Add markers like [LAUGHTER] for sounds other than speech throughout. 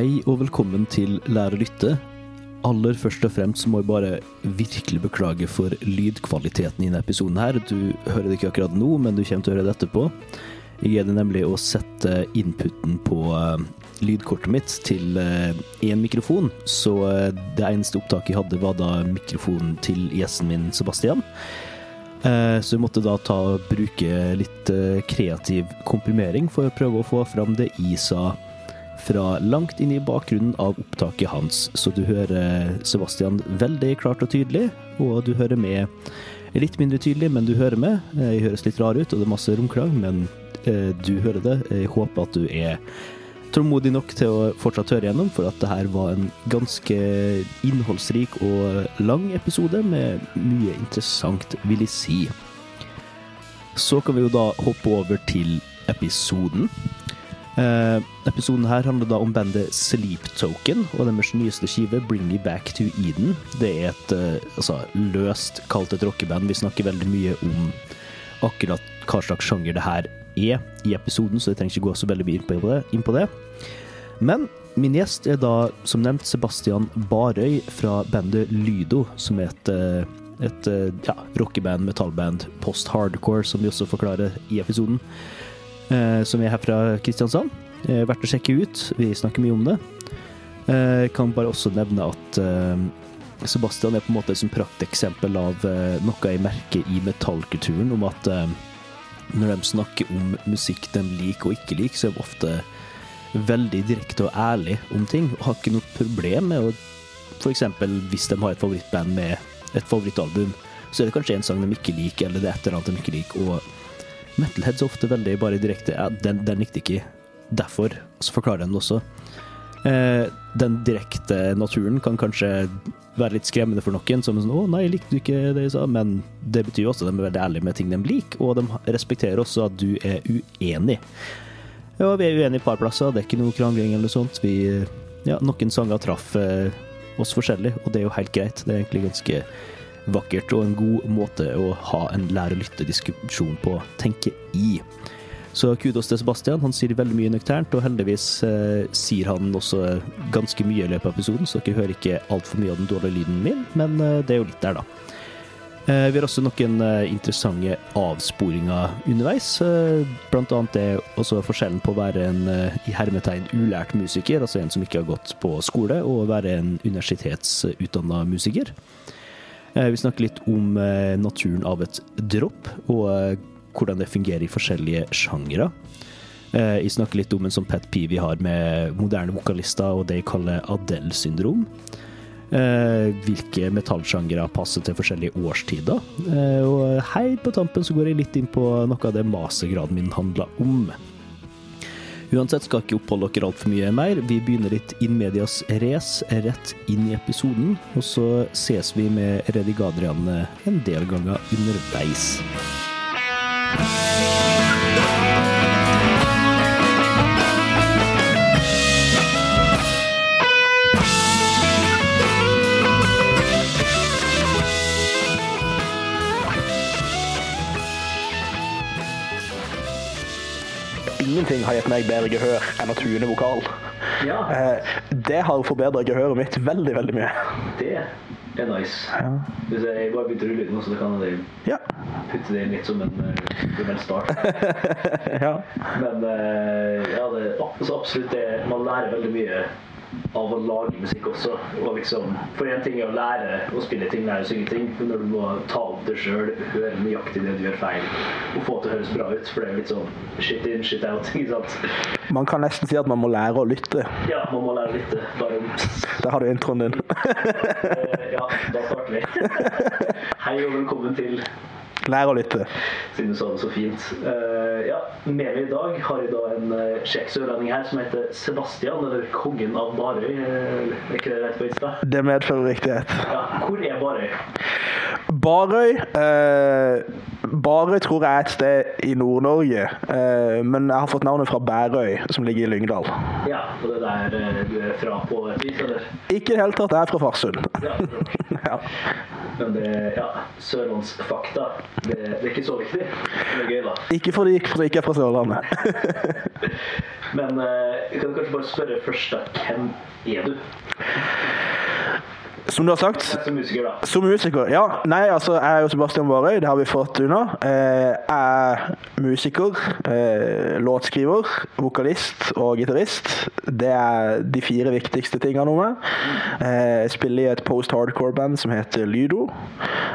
Hei og velkommen til Lær å lytte. Aller først og fremst så må jeg bare virkelig beklage for lydkvaliteten i denne episoden her. Du hører det ikke akkurat nå, men du kommer til å høre det etterpå. Jeg greide nemlig å sette inputen på eh, lydkortet mitt til én mikrofon, så eh, det eneste opptaket jeg hadde, var da mikrofonen til gjesten min, Sebastian. Eh, Så jeg måtte da ta bruke litt eh, kreativ komprimering for å prøve å få fram det jeg sa fra langt inn i bakgrunnen av opptaket hans. Så du hører Sebastian veldig klart og tydelig, og du hører med litt mindre tydelig, men du hører med. Eh, Jeg høres litt rar ut, og det er masse romklang, men eh, du hører det. Jeg håper at du er tålmodig nok til å fortsatt høre gjennom, for at det her var en ganske innholdsrik og lang episode med mye interessant, vil jeg si. Så kan vi jo da hoppe over til episoden. Eh, episoden her handler da om bandet Sleep Token og deres nyeste skive Bring Me Back to Eden. Det er et eh, altså, løst kalt et rockeband. Vi snakker veldig mye om akkurat hva slags sjanger det her er i episoden, så jeg trenger ikke gå så veldig mye inn på det. Inn på det. Men min gjest er da, som nevnt, Sebastian Barøy fra bandet Lydo, som er et, eh, et eh, ja, rockeband, metallband, post-hardcore, som vi også forklarer i episoden som er her fra Kristiansand. Eh, verdt å sjekke ut. Vi snakker mye om det. Eh, kan bare også nevne at eh, Sebastian er på en måte et prakteksempel av eh, noe jeg merker i metallkulturen, om at eh, når de snakker om musikk de liker og ikke liker, så er de ofte veldig direkte og ærlig om ting, og har ikke noe problem med å f.eks. hvis de har et favorittband med et favorittalbum, så er det kanskje en sang de ikke liker, eller det er et eller annet de ikke liker. og Metalheads er ofte veldig bare direkte ja, den, den likte ikke derfor, så forklarer den det også. Eh, den direkte naturen kan kanskje være litt skremmende for noen, som sånn 'Å, nei, likte du ikke det jeg sa?' Men det betyr jo også at de er veldig ærlige med ting de liker, og de respekterer også at du er uenig. Ja, vi er uenige et par plasser, det er ikke noe krangling eller noe sånt. Vi, ja, noen sanger traff eh, oss forskjellig, og det er jo helt greit. Det er egentlig ganske vakkert og en god måte å ha en lære-lytte-diskusjon på, tenker jeg. Så kudos til Sebastian. Han sier veldig mye nøkternt, og heldigvis eh, sier han også ganske mye i løpet av episoden, så dere hører ikke altfor mye av den dårlige lyden min, men eh, det er jo litt der, da. Eh, vi har også noen eh, interessante avsporinger underveis. eh, Blant annet er også forskjellen på å være en eh, i hermetegn ulært musiker, altså en som ikke har gått på skole, og å være en universitetsutdanna musiker. Eh, Vi snakker litt om eh, naturen av et dropp, og eh, hvordan det fungerer i forskjellige sjangere. Jeg snakker litt om en sånn pet peeve vi har med moderne vokalister og det jeg kaller Adele-syndrom. Hvilke metallsjangere passer til forskjellige årstider. Og helt på tampen så går jeg litt inn på noe av det mastergraden min handler om. Uansett skal ikke oppholde dere altfor mye mer. Vi begynner litt in medias race rett inn i episoden, og så ses vi med Redi Gadrian en del ganger underveis. Gitt meg bedre gehør enn å tune vokal. Ja, Eh, Det har forbedret gehøret mitt veldig, veldig mye. det er nice. Hvis jeg bare rulle ut nå, så kan jeg Ja. putte det inn litt som en uh, start. [LAUGHS] ja. Men eh, ja, det, så absolutt det, man lærer veldig mye av å lage musikk også. Og liksom, for en ting er å lære å spille ting, lære å synge ting, men når du må ta opp det sjøl, høre nøyaktig det du gjør feil, og få det til å høres bra ut, for det er litt sånn shit in, shit out, [LAUGHS] ikke sant? Man kan nesten si at man må lære å lytte. Ja, man må lære litt. Bare [LAUGHS] Der har du introen din. [LAUGHS] Eh, Ja, da starter vi. Hei og velkommen til Lære å lytte. siden du sa det så fint. Uh, ja, Med meg i dag har jeg da en uh, kjekk sørlending her som heter Sebastian, eller Kongen av Barøy. Uh, er ikke det rett på Insta? Det medfører riktighet. Ja, hvor er Barøy? Barøy eh, Barøy tror jeg er et sted i Nord-Norge, eh, men jeg har fått navnet fra Bærøy, som ligger i Lyngdal. Ja, og det er der eh, du er fra på et vis, eller? Ikke i det hele tatt, jeg er fra Farsund. Ja, [LAUGHS] ja. Men det ja, sørlandsfakta, det, det, er ikke så viktig. Det er gøy, da. Ikke fordi jeg ikke er fra Sørlandet. Men jeg kan kanskje bare spørre først, da. Hvem er du? Som du har sagt Som musiker, da. Som musiker, ja. Nei, altså, jeg er jo Sebastian Varøy, det har vi fått unna. Eh, jeg er musiker, eh, låtskriver, vokalist og gitarist. Det er de fire viktigste tingene om meg. Eh, jeg spiller i et post-hardcore-band som heter Lydo.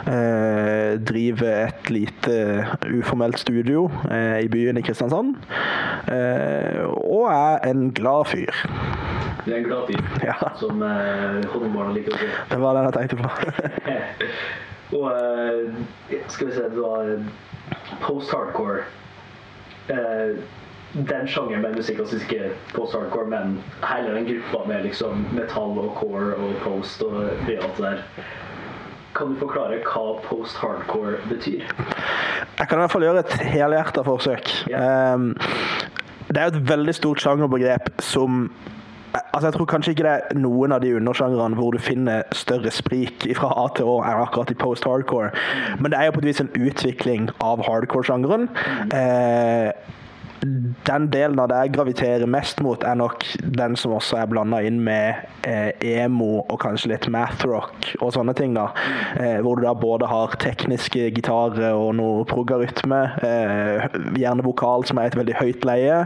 Jeg driver et lite uformelt studio i byen i Kristiansand. Og er en glad fyr. Du er en glad fyr, ja. som eh, honningbarna liker å. Det var den jeg tenkte på. [LAUGHS] og eh, skal vi se, det var post-hardcore. Eh, den sjangeren med musikk, altså ikke post-hardcore, men hele den gruppa med liksom metall og core og post og det alt der. Kan du forklare hva post-hardcore betyr? Jeg kan i hvert fall gjøre et helhjerta forsøk. Yeah. Um, det er jo et veldig stort sjangerbegrep som Altså, jeg tror kanskje ikke det er noen av de undersjangrene hvor du finner større sprik fra A til Å er akkurat i post-hardcore, men det er jo på et vis en utvikling av hardcore-sjangeren. Eh, den delen av det jeg graviterer mest mot, er nok den som også er blanda inn med eh, emo og kanskje litt mathrock og sånne ting. da, eh, Hvor du da både har tekniske gitarer og noe progarytme, eh, gjerne vokal som er et veldig høyt leie.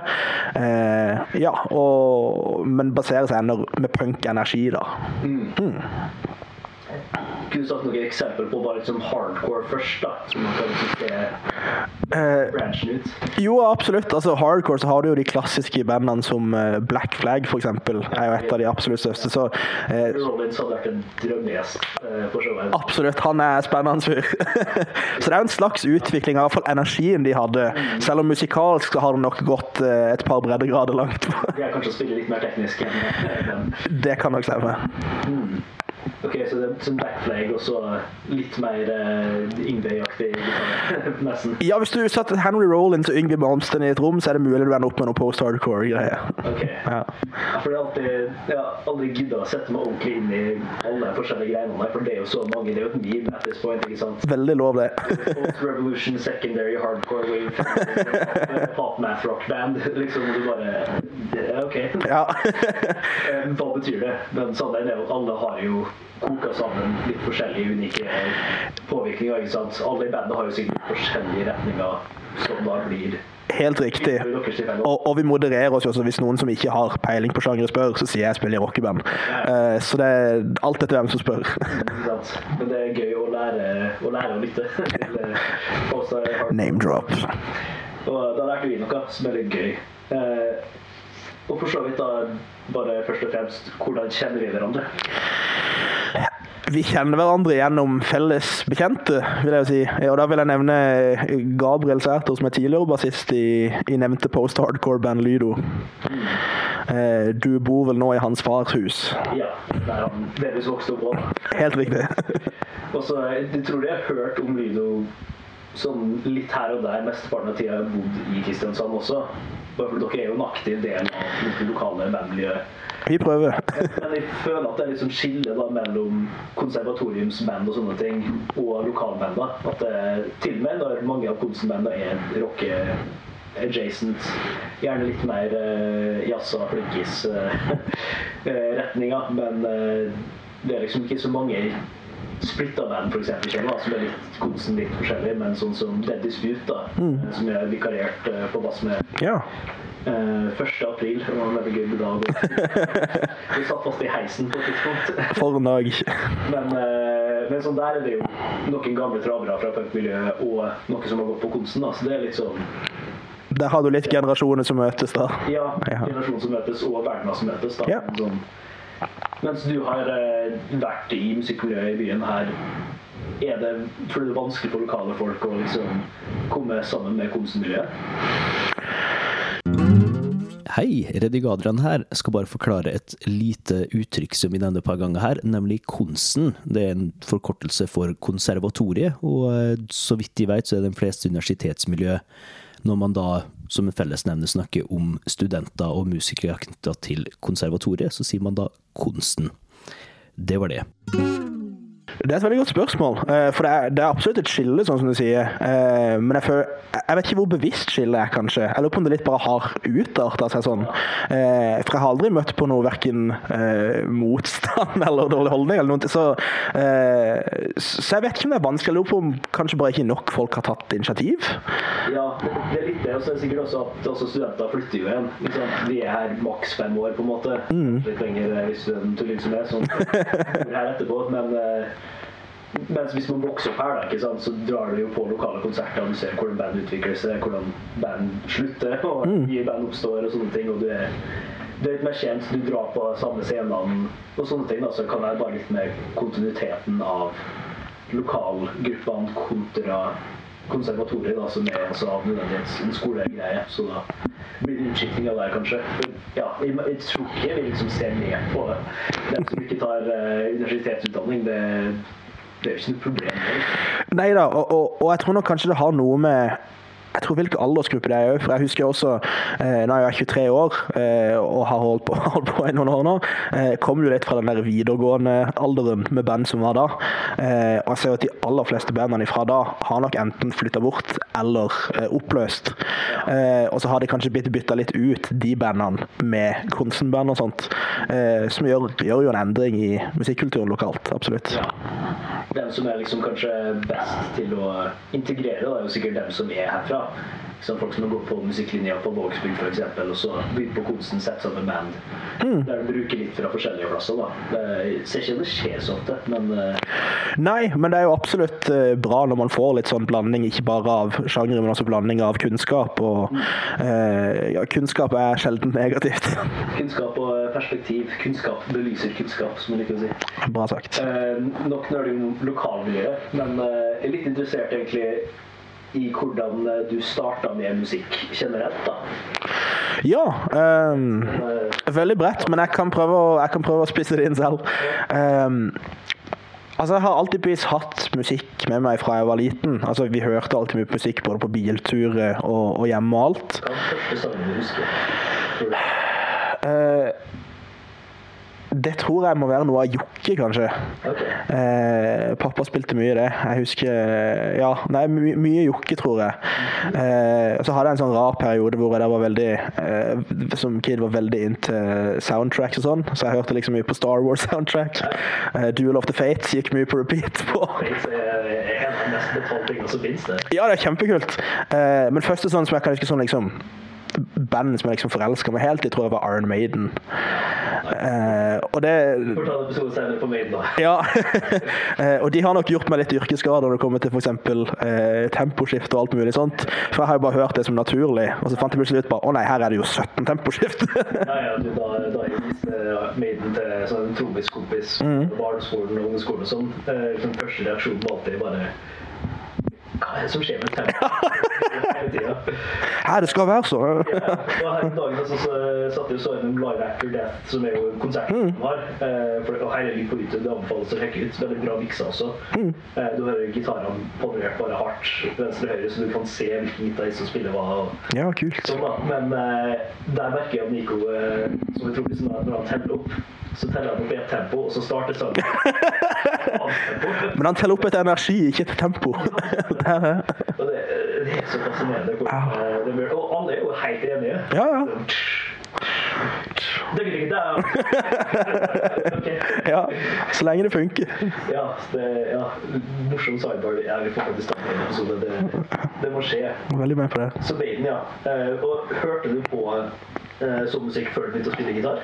Eh, ja, og, men baserer seg ennå med punk-energi, da. Mm. Kunne du sagt noen eksempel på bare liksom hardcore først, da? Som man kan se Eh, branchen ut? Jo, absolutt. Altså, hardcore så har du jo de klassiske bandene som eh, Black Flag, for eksempel, er jo et av de absolutt største. Så uh, Rollins hadde vært en drømmegjest eh, på showet. absolutt, han er spennende fyr. [LAUGHS] så det er jo en slags utvikling av iallfall energien de hadde. Selv om musikalsk så har det nok gått uh, et par breddegrader langt. de er kanskje å spille litt mer teknisk enn enn- det kan nok stemme. Ok, så det er backflag og så litt mer uh, Yngve-aktig? [LAUGHS] nesten. Ja, hvis du satte Henry Rollins og Yngve Malmsten i et rom, så er det mulig du ender opp med noe post-hardcore-greier. Ok. Ja. Ja, for det er alltid, jeg har aldri gidda å sette meg ordentlig inn i alle de forskjellige greiene for det er jo så mange, det er jo et meme at this point, ikke sant? Veldig lov, det. Post-revolution, secondary, hardcore, wave, [LAUGHS] pop math rock band. liksom, du bare, det er ok. Ja. Eh, Hva betyr det? Men sannheten er jo at alle har jo koka sammen litt forskjellige unike påvirkninger. ikke sant? Alle i bandet har jo sikkert forskjellige retninger som da blir Helt riktig. Og, og vi modererer oss jo også hvis noen som ikke har peiling på sjangere spør, så sier jeg spiller i rockeband. Uh, så det er alt etter hvem som spør. [LAUGHS] Ikke sant? Men det er gøy å lære å, lære å lytte. [LAUGHS] eh. Name drop. Og da lærte vi noe som er litt gøy. Eh, og for så vidt da bare først og fremst hvordan kjenner vi hverandre? Vi kjenner hverandre gjennom felles bekjente, vil jeg jo si. Og da vil jeg nevne Gabriel Sæther, som er tidligere bassist i, i nevnte post-hardcore-band Lydo. Eh, Du bor vel nå i hans fars hus? Ja, der han delvis vokste opp også. Helt riktig. Og så jeg tror jeg har hørt om Lydo sånn litt her og der mesteparten av tida har bodd i Kristiansand også. Fordi dere er jo en aktiv del av det lokale bandmiljøet. Vi prøver. [LAUGHS] Men jeg føler at det er sånn skille da mellom konservatoriumsband og sånne ting og lokalbanda. At det, til og med når mange av konsenbanda er rocke adjacent, gjerne litt mer uh, jazza, flinkis uh, [LAUGHS] retninga, men uh, det er liksom ikke så mange splitta f.eks. som er litt konsen litt forskjellig, men sånn som Dead Dispute, da, eh, som jeg har vikariert eh, på bass med Ja. Eh, 1. april. Det var en veldig gøy dag. [LAUGHS] Vi satt fast i heisen på et tidspunkt. For en dag. Men, uh, men sånn der er det jo noen gamle travere fra punkmiljøet og noe som har gått på konsen. Da. Så det er litt sånn Der har du litt generasjoner som møtes, da. ja, Ja. generasjon som møtes og verdener som møtes. Da. Ja. Sånn. Mens du har eh, vært i musikkmiljøet i byen her, er det, tror du det er vanskelig for lokale folk å liksom komme sammen med kunstmiljøet? Hei, Reddy Adrian her. Skal bare forklare et lite uttrykk som vi nevner et par ganger her, nemlig konsen. Det er en forkortelse for konservatoriet, og eh, så vidt de vet, så er det de fleste universitetsmiljø når man da som en fellesnevner snakker om studenter og musikere knytta til konservatoriet, så sier man da konsten. Det var det. Det er et veldig godt spørsmål. Eh, for det er, det er absolutt et skille, sånn som du sier. Eh, men jeg, føler, jeg vet ikke hvor bevisst skillet er, kanskje. Jeg lurer på om det litt bare har utarta seg sånn. Eh, for jeg har aldri møtt på noe verken motstand [LAUGHS] eller dårlig holdning eller noe. Så, så jeg vet ikke om det er vanskelig. Jeg lurer på om kanskje bare ikke nok folk har tatt initiativ. Ja, det er litt det. Og så er det sikkert også at også studenter flytter jo igjen. Liksom, vi er her maks fem år, på en måte. Mm. Litt lenger hvis du som er. Sånn [LAUGHS] her etterpå. Men mens hvis man vokser opp her, da, ikke sant, så drar du jo på lokale konserter og du ser hvordan band utvikler seg, hvordan band slutter, og mm. nye band oppstår og sånne ting. og du er, du er litt mer kjent, du drar på samme scenene og sånne ting. Da, så kan det være bare litt mer kontinuiteten av lokalgruppene kontra konservatoriet, da, som er altså av nødvendighet en skolegreie. Så da blir det utskifting av det, kanskje. For, ja, jeg, jeg, tror ikke vi liksom ser ned på dem som ikke tar uh, universitetsutdanning. det det er jo ikke noe problem. Nei da, og, og, og jeg tror nok kanskje det har noe med jeg tror hvilken aldersgruppe det er òg. For jeg husker også eh, Nå er jeg 23 år eh, og har holdt på, [LAUGHS] holdt på i noen år nå. Eh, kom jo litt fra den der videregående alderen med band som var da. Eh, og jeg ser at de aller fleste bandene fra da har nok enten flytta bort eller eh, oppløst. Eh, og så har de kanskje blitt bytta litt ut, de bandene, med Konsenband og sånt. Eh, som gjør, gjør, jo en endring i musikkulturen lokalt. Absolutt. Ja. Hvem som er liksom kanskje best til å integrere, da, er jo sikkert dem som er herfra. Så folk som har gått på musikklinja på Vågsbygd f.eks., og så begynt på Konsten, sett sammen band. Mm. Der de bruker litt fra forskjellige plasser. da. Det ser ikke det skjer så ofte, men uh... Nei, men det er jo absolutt uh, bra når man får litt sånn blanding, ikke bare av sjangere, men også blanding av kunnskap. Og mm. ja, kunnskap er sjelden negativt. [LAUGHS] kunnskap og perspektiv. Kunnskap belyser kunnskap, som man liker å si. Bra sagt. nok nerding om lokalmiljøet, men jeg er litt interessert egentlig i hvordan eh, du starta med musikk generelt, da? Ja. Um, veldig bredt, men jeg kan, prøve å, jeg kan prøve å spisse det inn selv. Um, Altså, Jeg har alltid hatt musikk med meg fra jeg var liten. Altså, Vi hørte alltid mye musikk både på bilturer og, og hjemme og alt. Hva den første sangen du husker? Uh, det tror jeg må være noe av Jokke, kanskje. Okay. Eh, pappa spilte mye det. Jeg husker Ja, nei, my mye Jokke, tror jeg. Eh, så hadde jeg en sånn rar periode hvor jeg var veldig eh, Som kid var veldig into soundtracks og sånn, så jeg hørte liksom mye på Star Wars-soundtrack. Eh, Duel of the Fates gikk mye på repeat på. Ja, det er kjempekult. Eh, men første sånn som jeg kan huske sånn liksom band som jeg liksom forelska meg helt i, tror jeg var Iron Maiden. Uh, og det på Maiden, da. ja. uh, [LAUGHS] og de har nok gjort meg litt yrkesskade når det kommer til f.eks. Uh, temposkift og alt mulig sånt. For jeg har jo bare hørt det som naturlig, og så fant jeg plutselig ut bare å nei, her er det jo 17 temposkift. [LAUGHS] ja, ja, du, da, da jeg Maiden til sånn trommiskompis mm. barneskolen og ungdomsskolen og sånn, uh, liksom, første reaksjonen var alltid bare hva er det som skjer med tempoet? [LAUGHS] Her det skal være så. ja, og her dagen altså, så satt jeg og så en Live After Death, som er jo konserten mm. var. Eh, for, og her er litt på YouTube, det anbefales å sjekke ut. Veldig bra miksa også. Mm. Eh, du hører gitarene påvirket bare hardt venstre-høyre, så du kan se hvilken gitar som spiller hva. Ja, kult. Sånn. Men eh, der merker jeg at Nico, som jeg tror når han teller opp så teller han opp i et tempo, og så starter sangen. [LAUGHS] Men han teller opp et energi, ikke et tempo. det, er, [LAUGHS] det er så fascinerende. Hvor, og alle er jo helt enige. Ja, ja. okay. [LAUGHS] ja, så lenge det funker. Ja, det, ja. morsom sidebar. Ja, vi får faktisk ta en episode. Det, det må skje. Veldig med på det. Så Baden, ja. Uh, og hørte du på uh, sånn musikk før du begynte å spille gitar?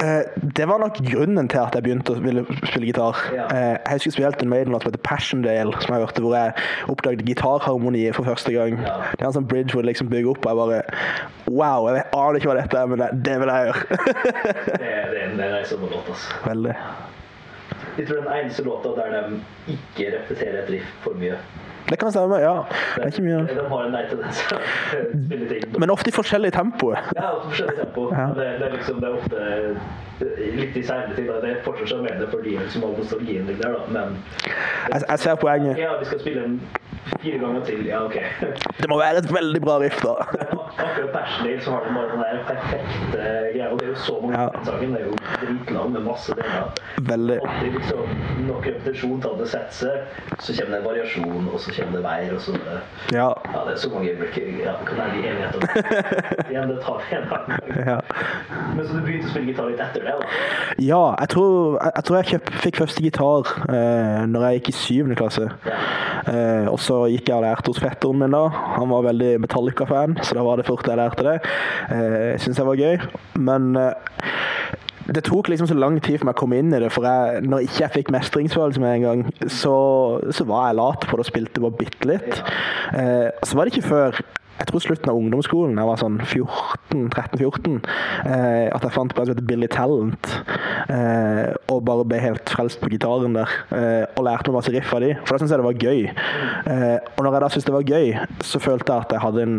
Uh, det var nok grunnen til at jeg begynte å spille, spille gitar. Ja. jeg husker spesielt en Maiden-låt som heter Passiondale, som jeg hørte, hvor jeg oppdaget gitarharmoni for første gang. Ja. Det er en sånn bridge hvor det liksom bygger opp, og jeg bare Wow, jeg aner ikke hva dette er, men det, det vil jeg gjøre. det, [LAUGHS] det, det er en sånn låt, altså. Veldig. Jeg tror den eneste låta der de ikke repeterer et riff for mye. Det kan stemme, ja. Det er ikke mye De har en nei tendens til å spille ting. Men ofte i forskjellig tempo. Ja, ofte forskjellig tempo. Ja. Det, det, er liksom, det er ofte litt i seinere tid. Det er fortsatt sjarmerende for de som har nostalgien ligger der, da. Men jeg, jeg ser poenget. Ja, vi skal spille en Fire ganger til, ja, ok. Det må være et veldig bra riff, da. Akkurat Bachelor så har den bare den der perfekte greia. Og det er jo så mange Ja. ja. sangen. Det er jo dritlang med masse deler. Veldig. Alltid liksom nok repetisjon til at det setter seg. Så kommer det en variasjon, og så kommer det veier, og så Ja. Ja, det er så mange øyeblikk. Ja, kan være de enigheter. [LAUGHS] Igjen, det tar en gang. ja. Men så du begynte å spille gitar litt etter det, da? Ja, jeg tror jeg, jeg, tror jeg kjøpt, fikk første gitar eh, når jeg gikk i syvende klasse. Eh, og så gikk jeg og lærte hos fetteren min da. Han var veldig Metallica-fan, så da var det fort jeg lærte det. Eh, jeg syns det var gøy. Men eh, det tok liksom så lang tid for meg å komme inn i det, for jeg, når ikke jeg fikk mestringsfølelse med en gang, så, så var jeg lat på det og spilte bare bitte litt. Eh, så var det ikke før jeg tror slutten av ungdomsskolen, jeg var sånn 14-13-14, eh, at jeg fant på en som heter Billy Talent, eh, og bare ble helt frelst på gitaren der, eh, og lærte meg masse riff av de, for da syntes jeg det var gøy. Eh, og når jeg da syntes det var gøy, så følte jeg at jeg hadde en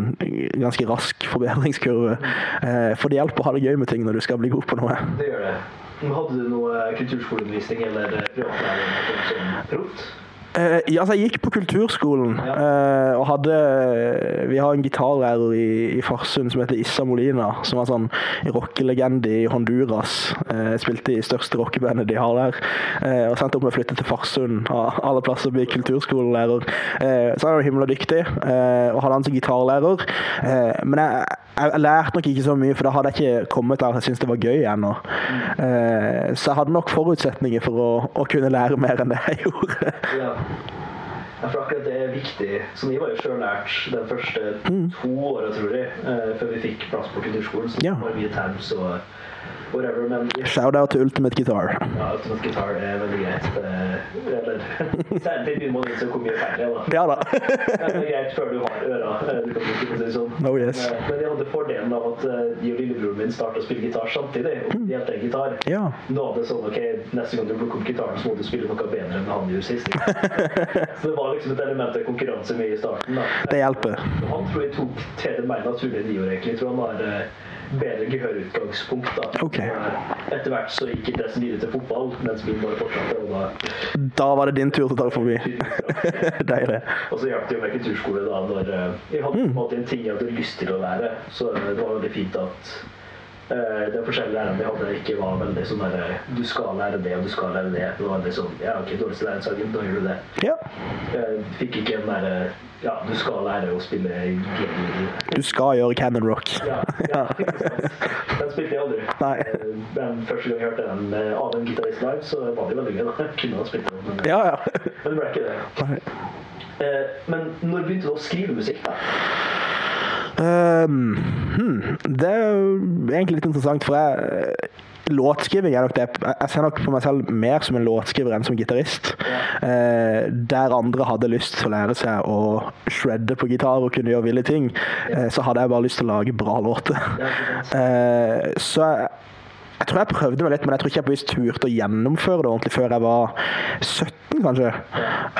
ganske rask forbedringskurve, eh, for det hjelper å ha det gøy med ting når du skal bli god på noe. Det gjør det. Hadde du noe kulturskoleundervisning eller privatlæring som proft? Eh, ja, altså jeg gikk på kulturskolen eh, og hadde Vi har en gitarlærer i, i Farsund som heter Issa Molina, som var sånn rockelegende i Honduras. Eh, spilte i største rockebandet de har der. Eh, og sendte opp med å flytte til Farsund av alle plasser å bli kulturskolelærer. Eh, så han var himla dyktig, eh, og hadde han som gitarlærer. Eh, men jeg, jeg, jeg lærte nok ikke så mye, for da hadde jeg ikke kommet der jeg syntes det var gøy ennå. Eh, så jeg hadde nok forutsetninger for å, å kunne lære mer enn det jeg gjorde. Ja. For akkurat det er viktig. Så vi var jo sjøl lært de første to åra, tror jeg, eh, før vi fikk plass på kulturskolen. Så Ja. var vi terms og whatever. Men Shout-out til Ultimate Guitar. ja, Ultimate Guitar er veldig greit. Eh, Eller [LAUGHS] særlig begynner så hvor mye færre, da. Ja da. [LAUGHS] Det er greit før du har øra. eh, Du kan bruke det sånn. Oh, yes. Eh, Men jeg hadde fordelen av at eh, de og lillebroren min starta å spille gitar samtidig. Og delte en gitar. Ja. Da var det sånn ok, neste gang du plukker opp gitaren, så må du spille noe bedre enn han gjorde sist. [LAUGHS] så det var liksom et element av konkurranse med i starten. da. Det hjelper. Han tror jeg tok til det mer naturlig enn de gjorde, egentlig. Jeg tror han har eh, bedre gehørutgangspunkt. da. Ok. Etter hvert så gikk interessen videre til fotball, mens min bare fortsatte. Og da Da var det din tur til å ta forbi. [LAUGHS] Deilig. og så hjalp det jo med kulturskole da når eh, jeg hadde mm. en ting jeg hadde lyst til å lære. Så det var veldig fint at eh, de forskjellige lærerne jeg hadde, ikke var veldig sånn der eh, Du skal lære det, og du skal lære det. Det var veldig sånn Ja, ok, dårligste lærersaken, da gjør du det. Ja. Jeg fikk ikke en derre Ja, du skal lære å spille G-dur. Du skal gjøre Cannon Rock. Ja, ja. Den spilte jeg aldri. Nei. Eh, Men første gang jeg hørte den eh, av en gitarist live, så var det veldig gøy. da. Kunne ha spilt den, men, Ja, ja. men det ble ikke det. Nei. Eh, Men når begynte du å skrive musikk? da? Um, hmm. Det er jo egentlig litt interessant, for jeg Låtskriving er nok det Jeg ser nok på meg selv mer som en låtskriver enn som gitarist. Eh, der andre hadde lyst til å lære seg å shredde på gitar og kunne gjøre ville ting, eh, så hadde jeg bare lyst til å lage bra låter. Eh, så jeg, jeg tror jeg prøvde meg litt, men jeg tror ikke jeg bevisst turte å gjennomføre det ordentlig før jeg var 17, kanskje.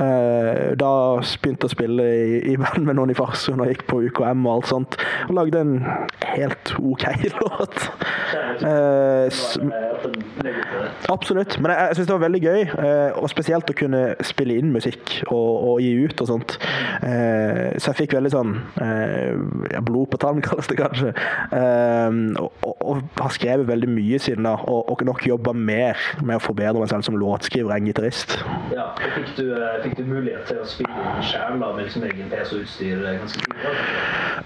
Eh, da begynte jeg å spille i, band med noen i Farsund og gikk på UKM og alt sånt. Og lagde en helt OK [LAUGHS] låt. Eh, Eh. Absolutt. Men jeg, jeg syns det var veldig gøy, eh, og spesielt å kunne spille inn musikk og, og gi ut og sånt. Eh, så jeg fikk veldig sånn eh, blod på tann, [LAUGHS] kalles det kanskje. Eh, og, og, og har skrevet veldig mye siden da, og, og nok jobba mer med å forbedre meg selv som låtskriver enn gitarist. Ja, fikk du, fikk du mulighet til å spille inn sjæl med liksom egen PC og utstyr ganske tidlig?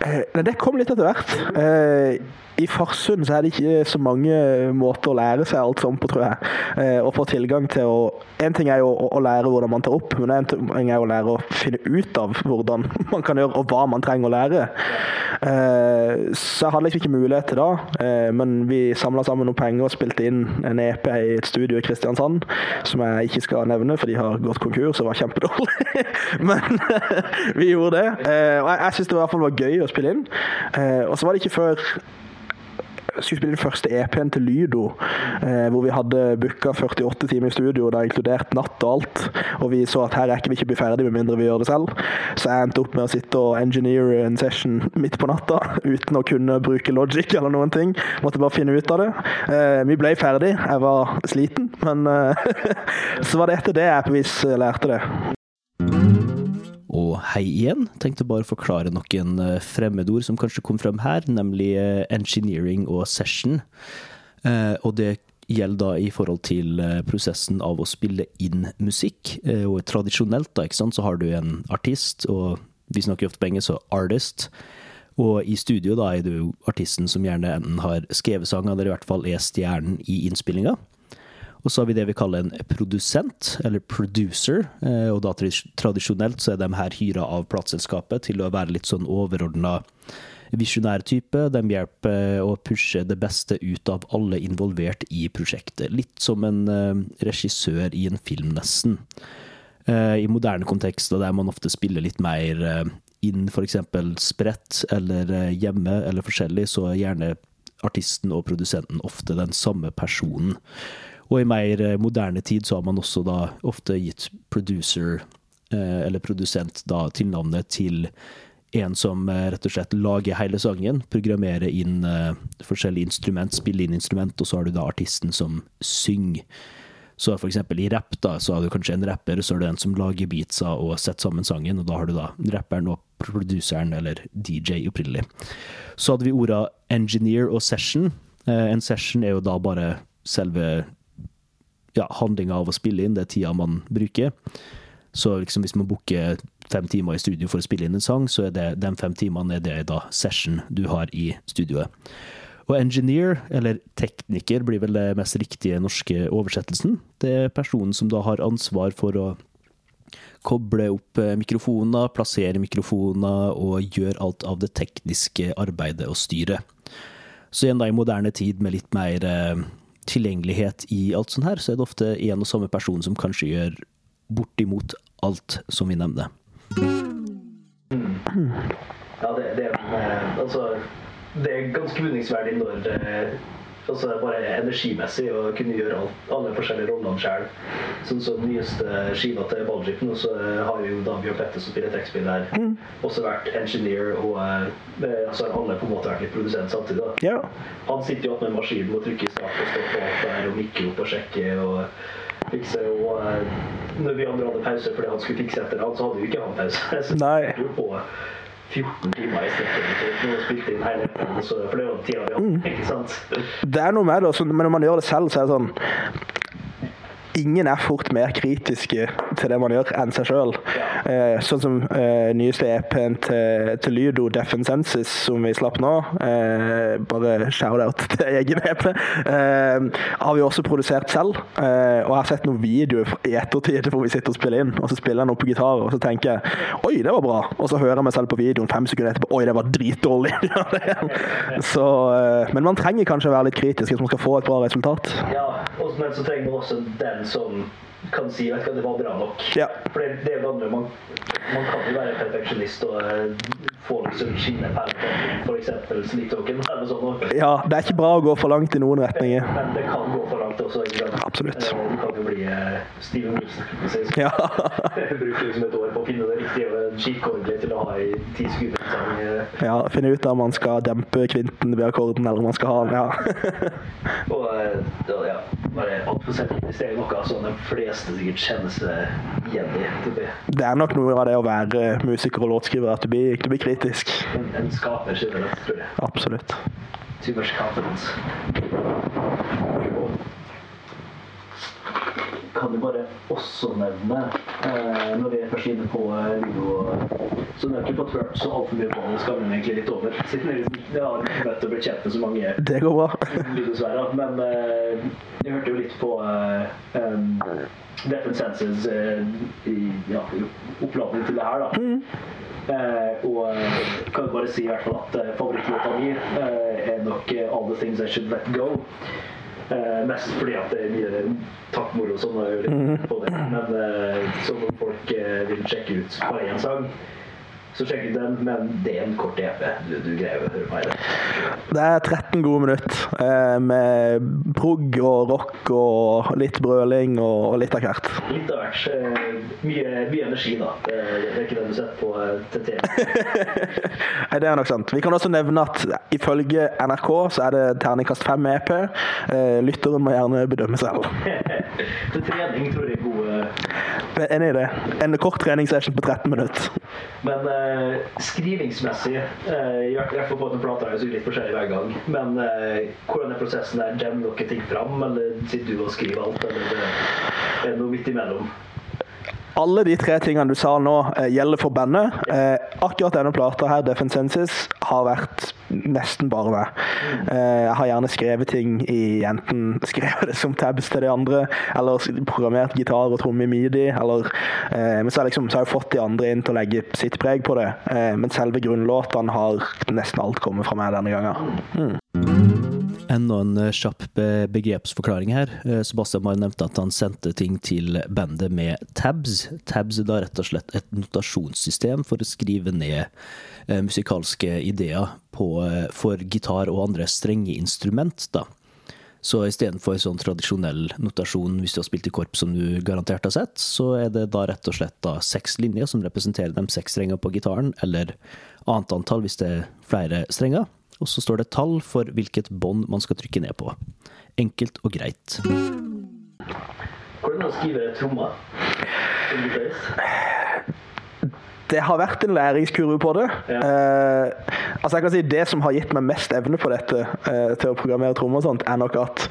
Eh, det kom litt etter hvert. Eh, I Farsund så er det ikke så mange måter å lære seg alt sånt på, tror jeg. Eh, og få tilgang til å En ting er jo å, lære hvordan man tar opp, men en ting er jo å lære å finne ut av hvordan [LAUGHS] man kan gjøre, og hva man trenger å lære. Eh, så jeg hadde liksom ikke mulighet til det, eh, men vi samla sammen noen penger og spilte inn en EP i et studio i Kristiansand, som jeg ikke skal nevne, for de har gått konkurs og var kjempedårlig. [LAUGHS] men [LAUGHS] vi gjorde det. Eh, og jeg, jeg syns det i hvert fall var gøy å spille inn. Eh, og så var det ikke før skulle spille den første EP-en til Lydo, eh, hvor vi hadde booka 48 timer i studio, og det har inkludert natt og alt. Og vi så at her rekker vi ikke å bli ferdig med mindre vi gjør det selv. Så jeg endte opp med å sitte og engineere en session midt på natta, uten å kunne bruke logic eller noen ting. Måtte bare finne ut av det. Eh, vi ble ferdig, jeg var sliten, men eh, [LAUGHS] så var det etter det jeg på vis lærte det. Og hei igjen. Tenkte bare å forklare noen eh, fremmedord som kanskje kom frem her, nemlig eh, engineering og session. Eh, og det gjelder da i forhold til prosessen av å spille inn musikk. Og tradisjonelt da, ikke sant, så har du en artist, og vi snakker ofte på engelsk, så artist. Og i studio da er du artisten som gjerne enten har skrevet sang, eller i hvert fall er stjernen i innspillinga. Og så har vi det vi kaller en produsent, eller producer. Eh, og da tradisjonelt så er de her hyra av plateselskapet til å være litt sånn overordna visjonær type. De hjelper å pushe det beste ut av alle involvert i prosjektet. Litt som en eh, regissør i en film, nesten. Eh, I moderne kontekster der man ofte spiller litt mer inn f.eks. spredt eller hjemme eller forskjellig, så er gjerne artisten og produsenten ofte den samme personen. Og i mer eh, moderne tid så har man også da ofte gitt producer, eh, eller produsent, da tilnavnet til en som eh, rett og slett lager hele sangen, programmerer inn forskjellige instrument, spiller inn instrument, og så har du da artisten som synger. Så for eksempel i rapp, da, så har du kanskje en rapper, så er det en som lager beatsa og setter sammen sangen, og da har du da rapperen og produseren, eller DJ opprinnelig. Så hadde vi orda engineer og session. En session er jo da bare selve ja, handlinga av å spille inn, det er tida man bruker. Så liksom hvis man booker fem timer i studio for å spille inn en sang, så er det de fem timene er det da session du har i studioet. Og engineer, eller tekniker, blir vel det mest riktige norske oversettelsen. Det er personen som da har ansvar for å koble opp eh, mikrofoner, plassere mikrofoner og gjøre alt av det tekniske arbeidet og styret. Så igjen da i moderne tid med litt mer eh, tilgjengelighet i alt sånt her, så er det ofte en og samme person som kanskje gjør bortimot alt som vi nevner. Ja, det, det, altså, det er ganske vunningsverdig når altså bare energimessig å kunne gjøre alt, alle forskjellige rollene sjøl. Sånn som den nyeste skiva til Baldrick nå, så har jo da Bjørn Petter som spiller trekkspill der, mm. også vært engineer og eh, altså har alle på en måte vært litt produsent samtidig. da. Ja. Han sitter jo med maskinen og trykker i start og stopper alt der og mikker opp og sjekker og fikser. Og eh, når vi andre hadde pause fordi han skulle fikse etter han, så hadde jo ikke han pause. [LAUGHS] Så Nei. Jo på 14 timer i strekket og spilte inn hele for det jo tida vi hadde, mm. ikke sant? Det er noe med det, men når man gjør det selv, så er det sånn ingen er fort mer kritiske til det man gjør, enn seg sjøl. Eh, sånn som eh, nyeste EP-en til, til, Lydo, Defensensis, som vi slapp nå. Eh, bare shout-out til egen EP. Eh, har vi også produsert selv. Eh, og jeg har sett noen videoer i ettertid hvor vi sitter og spiller inn, og så spiller jeg noe på gitar, og så tenker jeg oi, det var bra. Og så hører jeg meg selv på videoen fem sekunder etterpå oi, det var dritdårlig. [LAUGHS] så, eh, men man trenger kanskje å være litt kritisk hvis man skal få et bra resultat. Ja, men så trenger man også den som kan si at det var bra nok. Ja. For det, det vanlig, man, man kan jo være perfeksjonist og uh, få liksom skinne på f.eks. Eller sånn. Ja, det er ikke bra å gå for langt i noen retninger. Men det kan gå for langt også. Absolutt. Uh, du kan jo bli uh, Steven Wilson. Ja. [LAUGHS] Bruke liksom et år på å finne det riktige skikkordelig til å ha i ti sekunder. ja, finne ut om man skal dempe kvinten ved akkorden, eller om man skal ha den. Ja. [LAUGHS] og ja, bare altfor selvkritisk. Det er noe sånn de fleste sikkert kjenner seg igjen i. Det er nok noe av det å være musiker og låtskriver, at du blir, du blir kritisk. En, en skaper generelt, tror jeg. Absolutt. Too kan jo bare også nevne, eh, når vi er først inne på eh, Lido Så vi har ikke fått hørt så altfor mye på det, skal vi egentlig litt over. [LAUGHS] Siden vi liksom, har møtt og blitt kjent med så mange Det går bra. [LAUGHS] Lido-sfærer. Men eh, jeg hørte jo litt på eh, um, and Senses eh, i ja, oppladning til det her, da. Mm. Eh, og kan kan bare si i hvert fall at eh, favorittlåta mi eh, er nok All The Things I Should Let Go. Uh, mest fordi at det er mye takkmoro og sånn. gjøre på det. Men eh, så folk eh, vil sjekke ut bare én sang, så sjekk den, men det er en kort EP. Du, du greier å høre meg det. Det er 13 gode minutter eh, med prog og rock og litt brøling og, litt av hvert. Litt av hvert. Eh, mye, mye, energi, da. Det, det er ikke det du setter på eh, [LAUGHS] Nei, det er nok sant. Vi kan også nevne at ifølge NRK så er det terningkast fem EP. Lytteren må gjerne bedømme selv. [LAUGHS] Til trening tror jeg er gode enig i det. En kort treningssession på 13 minutter. Men skrivingsmessig uh, Jeg får på den plata er litt forskjellig hver gang. Men uh, hvordan er prosessen der? Jammer dere ting fram, eller sitter du og skriver alt? Eller er det noe midt imellom? Alle de tre tingene du sa nå, eh, gjelder for bandet. Eh, akkurat denne plata her, Defensensis, har vært nesten bare meg. Eh, jeg har gjerne skrevet ting i enten skrevet det som tabs til de andre, eller programmert gitar og tromme i midi, eller eh, Men så liksom, så har jeg fått de andre inn til å legge sitt preg på det. Eh, men selve grunnlåtene har nesten alt kommet fra meg denne gangen. Mm. Enda en eh, kjapp begrepsforklaring her. Eh, Sebastian Mar nevnte at han sendte ting til bandet med tabs. Tabs er da rett og slett et notasjonssystem for å skrive ned eh, musikalske ideer på, for gitar og andre strenge instrument. da. Så istedenfor sånn tradisjonell notasjon hvis du har spilt i korps som du garantert har sett, så er det da rett og slett da seks linjer som representerer de seks strengene på gitaren, eller annet antall hvis det er flere strenger og så står det tall for hvilket bånd man skal trykke ned på. Enkelt og greit. Hvordan skriver trommer? Det har vært en læringskurve på det. Ja. Eh, altså jeg kan si Det som har gitt meg mest evne på dette, eh, til å programmere trommer, og sånt, er nok at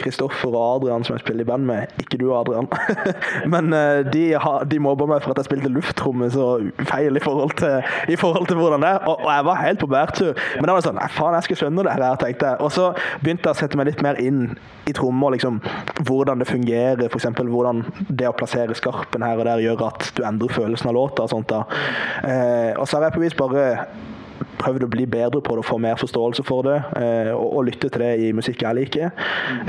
Kristoffer eh, og Adrian, som jeg spiller i band med Ikke du, Adrian. [LAUGHS] Men eh, de, har, de mobba meg for at jeg spilte lufttromme så feil i forhold til, i forhold til hvordan det er. Og, og, jeg var helt på bærtur. Men da var det sånn Faen, jeg skal skjønne det her, tenkte jeg. Og så begynte jeg å sette meg litt mer inn i trommer, liksom, hvordan det fungerer. F.eks. hvordan det å plassere skarpen her og der gjør at du endrer følelsen følelsen av låta og sånt. da. Eh, og så har jeg på vis bare prøvd å bli bedre på det og få mer forståelse for det, eh, og, og, lytte til det i musikk jeg liker.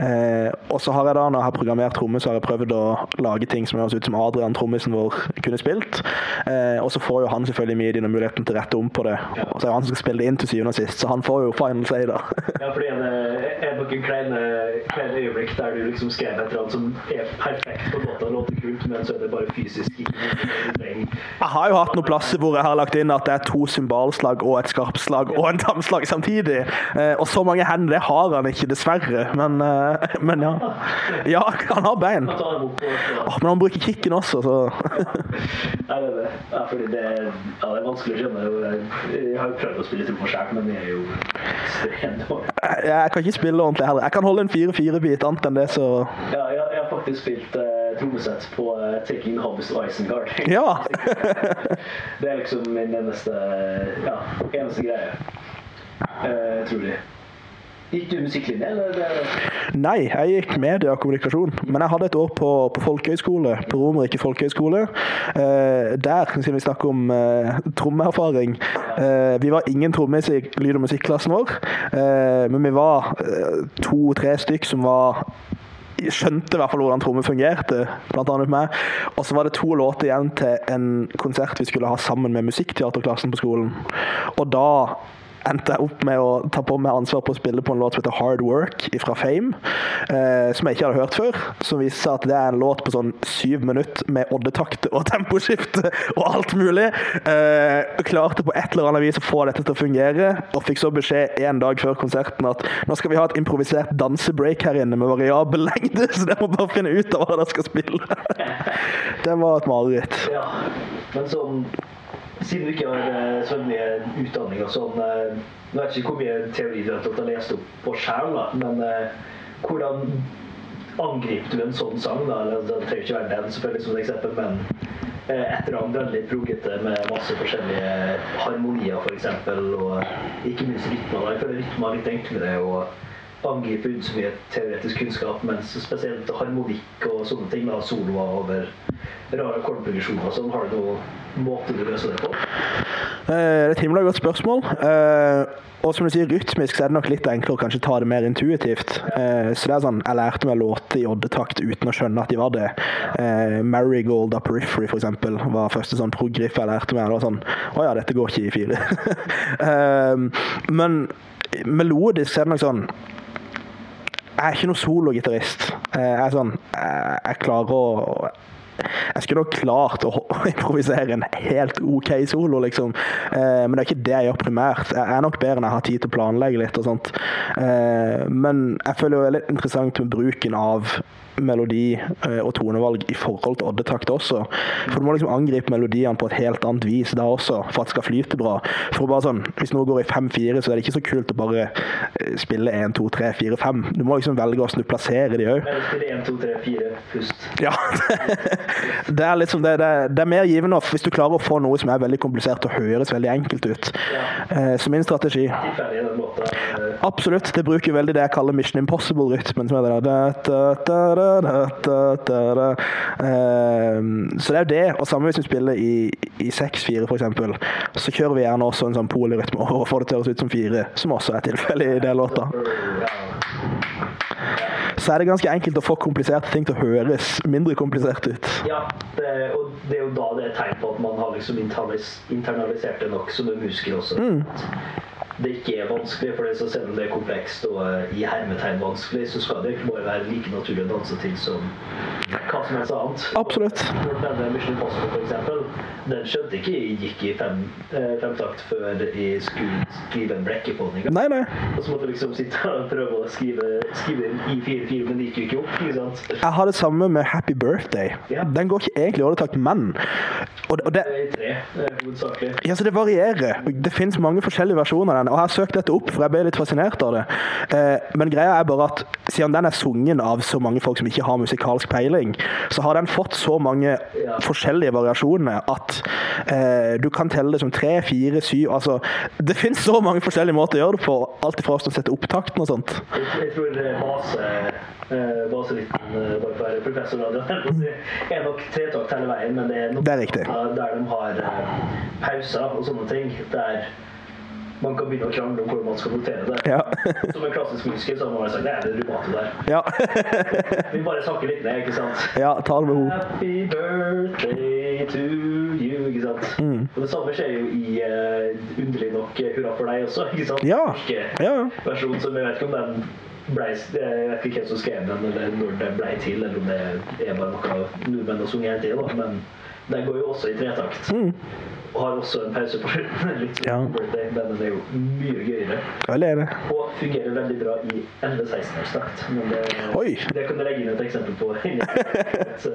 Eh, og så har jeg da, når jeg har programmert tromme, så har jeg prøvd å lage ting som høres ut som Adrian, trommisen vår, kunne spilt. Eh, og så får jo han selvfølgelig medien og muligheten til å rette om på det. Og så er det han som skal spille det inn til syvende og sist, så han får jo final say, da. [LAUGHS] ja, fordi det er noen kleine, kleine øyeblikk der du liksom skrev et eller annet som er perfekt på låta, låter kult, men så er det bare fysisk ikke noe Jeg har jo hatt noen plasser hvor jeg har lagt inn at det er to symbalslag og et skarpslag og en damslag samtidig. Eh, og så mange hender, det har han ikke, dessverre. Men, eh, men ja. Ja, han har bein. Oh, men han bruker kicken også, så [LAUGHS] Nei, det er det. Ja, fordi det, er, ja, det er vanskelig å skjønne. Jeg har jo prøvd å spille trommer sjøl, men jeg er jo ekstremt dårlig. Jeg kan ikke spille ordentlig heller. Jeg kan holde en 4-4-bit, annet enn det, så Ja, jeg, jeg har faktisk spilt uh, trommesett på uh, Taking og Isengard. [LAUGHS] Ja! [LAUGHS] det er liksom min eneste, ja, eneste greie. Uh, tror jeg. Gikk du musikklinje, eller? Nei, jeg gikk media og kommunikasjon. Men jeg hadde et år på, på folkehøyskole, på Romerike folkehøyskole. Eh, der, siden vi snakker om eh, trommeerfaring eh, Vi var ingen trommis i lyd- og musikklassen vår, eh, men vi var eh, to-tre stykk som var skjønte i hvert fall hvordan trommer fungerte, blant annet meg. Og så var det to låter igjen til en konsert vi skulle ha sammen med musikkteaterklassen på skolen. Og da endte jeg opp med å ta på meg ansvar på å spille på en låt som heter Hard Work fra Fame, eh, som jeg ikke hadde hørt før. Som viste seg at det er en låt på sånn syv minutter med oddetakt og [LAUGHS] temposkifte og alt mulig. Eh, klarte på et eller annet vis å få dette til å fungere, og fikk så beskjed en dag før konserten at nå skal vi ha et improvisert dansebreak her inne med variabel lengde, [LAUGHS] så dere må bare finne ut av hva dere skal spille. [LAUGHS] det var et mareritt. Ja, men sånn siden du ikke har eh, så mye utdanning og sånn jeg Nå vet jeg ikke hvor mye teori du har lest opp på sjøl, men eh, hvordan angriper du en sånn sang? da, Det trenger ikke være den, selvfølgelig, som et eksempel, men et eller annet veldig progete med masse forskjellige harmonier, f.eks., for eksempel, og ikke minst rytmer. Jeg føler rytmer er litt enklere å angripe uten så mye teoretisk kunnskap, mens spesielt harmonikk og sånne ting, da, soloer over rare akkordprogresjoner og sånn, har du noen måte du løser det på? Eh, det er et himla godt spørsmål. Eh, og som du sier, rytmisk så er det nok litt enklere å kanskje ta det mer intuitivt. Eh, så det er sånn, Jeg lærte meg låter i oddetakt uten å skjønne at de var det. Marigold av Periphery for eksempel, var første sånn prog-riff jeg lærte meg. Det var sånn Å ja, dette går ikke i fire. [LAUGHS] men melodisk så er det nok sånn jeg er ikke noen sologitarist. Jeg er sånn Jeg klarer å jeg skulle nok klart [LAUGHS] å, improvisere en helt OK solo, liksom. Eh, men det er ikke det jeg gjør primært. Jeg er nok bedre enn jeg har tid til å planlegge litt og sånt. Eh, men jeg føler jo det er litt interessant med bruken av melodi eh, og tonevalg i forhold til oddetakt også. For du må liksom angripe melodiene på et helt annet vis da også, for at det skal flyte bra. For bare sånn, Hvis noe går i 5-4, så er det ikke så kult å bare eh, spille 1, 2, 3, 4, 5. Du må liksom velge hvordan du plasserer de òg. Spille 1, 2, 3, 4, pust. Ja. [LAUGHS] det er liksom det, det, det er mer givende hvis du klarer å få noe som er veldig komplisert og høres veldig enkelt ut. Eh, så min strategi Absolutt. Det bruker veldig det jeg kaller Mission Impossible-rytmen. som er det der, Ehm, Så det er jo det. Og samme hvis vi spiller i, i 6-4 f.eks., så kjører vi gjerne også en sånn polyrytme og får det til å høres ut som fire, som også er tilfellet i den låta. Så er det ganske enkelt å få kompliserte ting til å høres mindre komplisert ut. Ja, det, og det er jo da det er tegn på at man har liksom internalis internalisert det nok som en musiker også. At Det ikke er vanskelig, for det så selv om det er komplekst og eh, i hermetegn vanskelig, så skal det egentlig bare være like naturlig å danse til som hva som helst annet. Absolutt. Denne Mission Impossible, for eksempel, den skjønte ikke jeg gikk i fem, eh, femtakt før jeg skulle skrive en blekke på den. ikke? Nei, nei. Og så måtte jeg liksom sitte og prøve å skrive, skrive i 4-4, men det gikk jo ikke opp. ikke sant? Jeg har det samme med Happy Birthday. Ja. Den går ikke egentlig i åretakt, men og det, det det, I tre, eh, hovedsakelig. Ja, så Det varierer. Det finnes mange forskjellige versjoner av den. Og Jeg har søkt dette opp, for jeg ble litt fascinert av det. Eh, men greia er bare at siden den er sungen av så mange folk som ikke har musikalsk peiling, så har den fått så mange forskjellige variasjoner at eh, du kan telle det som tre, fire, syv Altså, det finnes så mange forskjellige måter å gjøre det på. Alt ifra å sette opptakten og sånt. Jeg, tror base, eh, baselitten, for [LAUGHS] å være professor, er nok tretakt hele veien, men det er nok Det er riktig. der de har pauser og sånne ting, der man kan begynne å krangle om hvordan man skal notere det. Ja. Som en klassisk musiker så har man bare sagt, det er det rubato der. ja. [LAUGHS] Vi bare snakker litt ned, ikke sant? ja, ta det med ro. Happy birthday to you, ikke sant? Mm. Og det samme skjer jo i uh, underlig nok eh, Hurra for deg også, ikke sant? Ja. Ja, versjon som jeg vet ikke om den ble, jeg vet ikke hvem som skrev den, eller når den ble til, eller om det er bare noe nordmenn har sunget hele tida. Men den går jo også i tretakt. Og har også en pause på slutten, [LAUGHS] litt som. Ja. birthday, men den er jo mye gøyere. Veldig enig. Og fungerer veldig bra i ende 16-årsdrakt. Men det, Oi. det kan du legge inn et eksempel på. [LAUGHS] Så-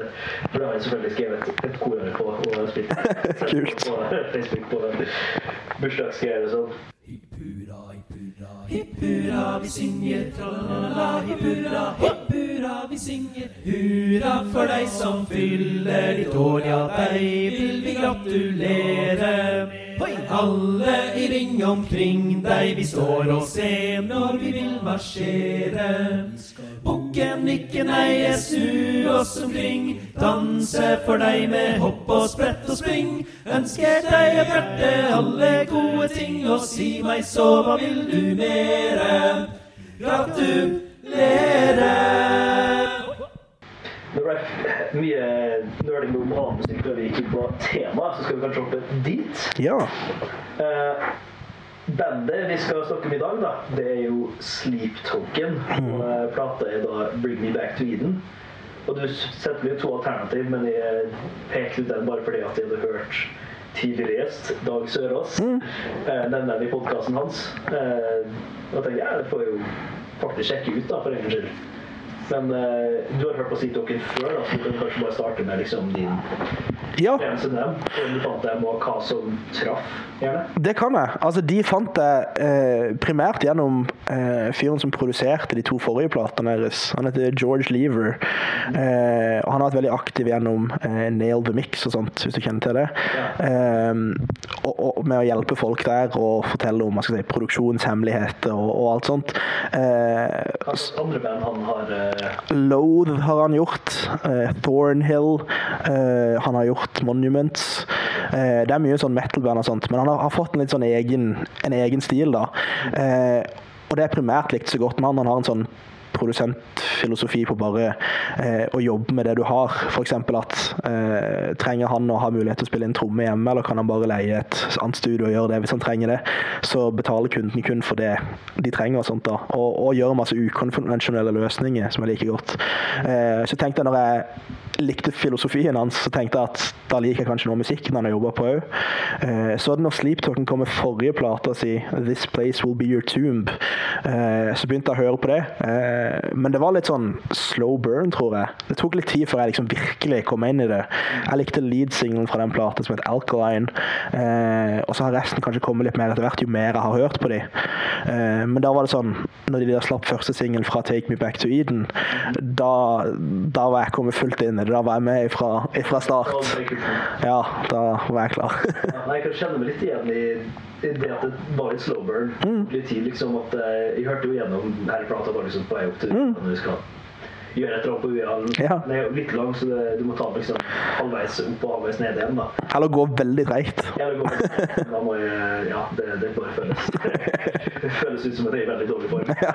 For det har jeg selvfølgelig skrevet et korår på og spilt [LAUGHS] Kult. på Facebook på bursdagsgreier og sånn. Hipp hurra, vi synger tra-la-la-la. Hipp hurra, hipp hurra, vi synger hurra for deg som fyller ditt år. Ja, deg vil vi gratulere. Alle i ring omkring deg, vi står og ser når vi vil marsjere. Bukken, nikken, eie, snu oss omkring. Danse for deg med hopp og sprett og spring. Ønsker deg av hjertet alle gode ting, og si meg så, hva vil du mere? Gratulere! Det ble mye nerding om annen musikk før vi gikk inn på temaet, så skal vi kanskje hoppe dit. Ja. Eh, bandet vi skal snakke om i dag, da, det er jo Sleep Token. Og eh, plata er da Bring Me Back to Eden. Og du setter jo to alternativ, men jeg pekte ut den bare fordi at jeg hadde hørt tidligere gjest, Dag Sørås, eh, nevne den i podkasten hans. Eh, og tenkte ja, det får jeg jo faktisk sjekke ut, da, for en gangs skyld. Men eh, du har hørt på Sleep Token før, da, så du kan kanskje bare starte med liksom din ja. opplevelse med dem, du fant dem, og hva som traff. Det kan jeg. Altså, de fant jeg eh, primært gjennom eh, fyren som produserte de to forrige platene deres. Han heter George Lever. Eh, og han har vært veldig aktiv gjennom eh, Nail the Mix og sånt, hvis du kjenner til det. Eh, og, og med å hjelpe folk der og fortelle om si, produksjonshemmeligheter og, og alt sånt. Eh, Hva andre band han har eh, Loathe har han gjort. Thornhill. eh, han har gjort Monuments. Eh, det er mye sånn metal-band og sånt, men han har, har fått en litt sånn egen, en egen stil, da. Eh, og det er primært likt så godt med han. Han har en sånn produsentfilosofi på bare eh, å jobbe med det du har. F.eks. at eh, trenger han å ha mulighet til å spille inn tromme hjemme, eller kan han bare leie et annet studio og gjøre det hvis han trenger det, så betaler kunden kun for det de trenger. og sånt da, Og, og gjør masse ukonvensjonelle løsninger som jeg liker godt. Eh, så tenkte jeg når jeg likte filosofien hans, så tenkte at da liker jeg kanskje noe musikken han har jobba på òg. Eh, så når Sleep Talken kom med forrige plate si, 'This Place Will Be Your Tomb', eh, så begynte jeg å høre på det. Eh, men det var litt sånn slow burn, tror jeg. Det tok litt tid før jeg liksom virkelig kom inn i det. Jeg likte lead-singelen fra den plata som het 'Alkaline', og så har resten kanskje kommet litt mer etter hvert jo mer jeg har hørt på de. men da var det sånn, når de der slapp første singel fra 'Take Me Back to Eden', da, da var jeg kommet fullt inn i det da var jeg med fra, start. Ja, da var jeg klar. ja, jeg kan kjenne meg litt igjen i, det at det var litt slow burn. Mm. Litt tid, liksom. At, eh, jeg hørte jo gjennom i plata bare liksom på vei opp til mm. når vi skal gjøre et eller annet på UiA. Ja. Den er jo litt lang, så det, du må ta den liksom halvveis opp og halvveis ned igjen. da. Eller gå veldig treigt. Det Da må jeg, ja, det, det bare føles Det [LAUGHS] føles ut som at jeg er i veldig dårlig form. [LAUGHS] Ja.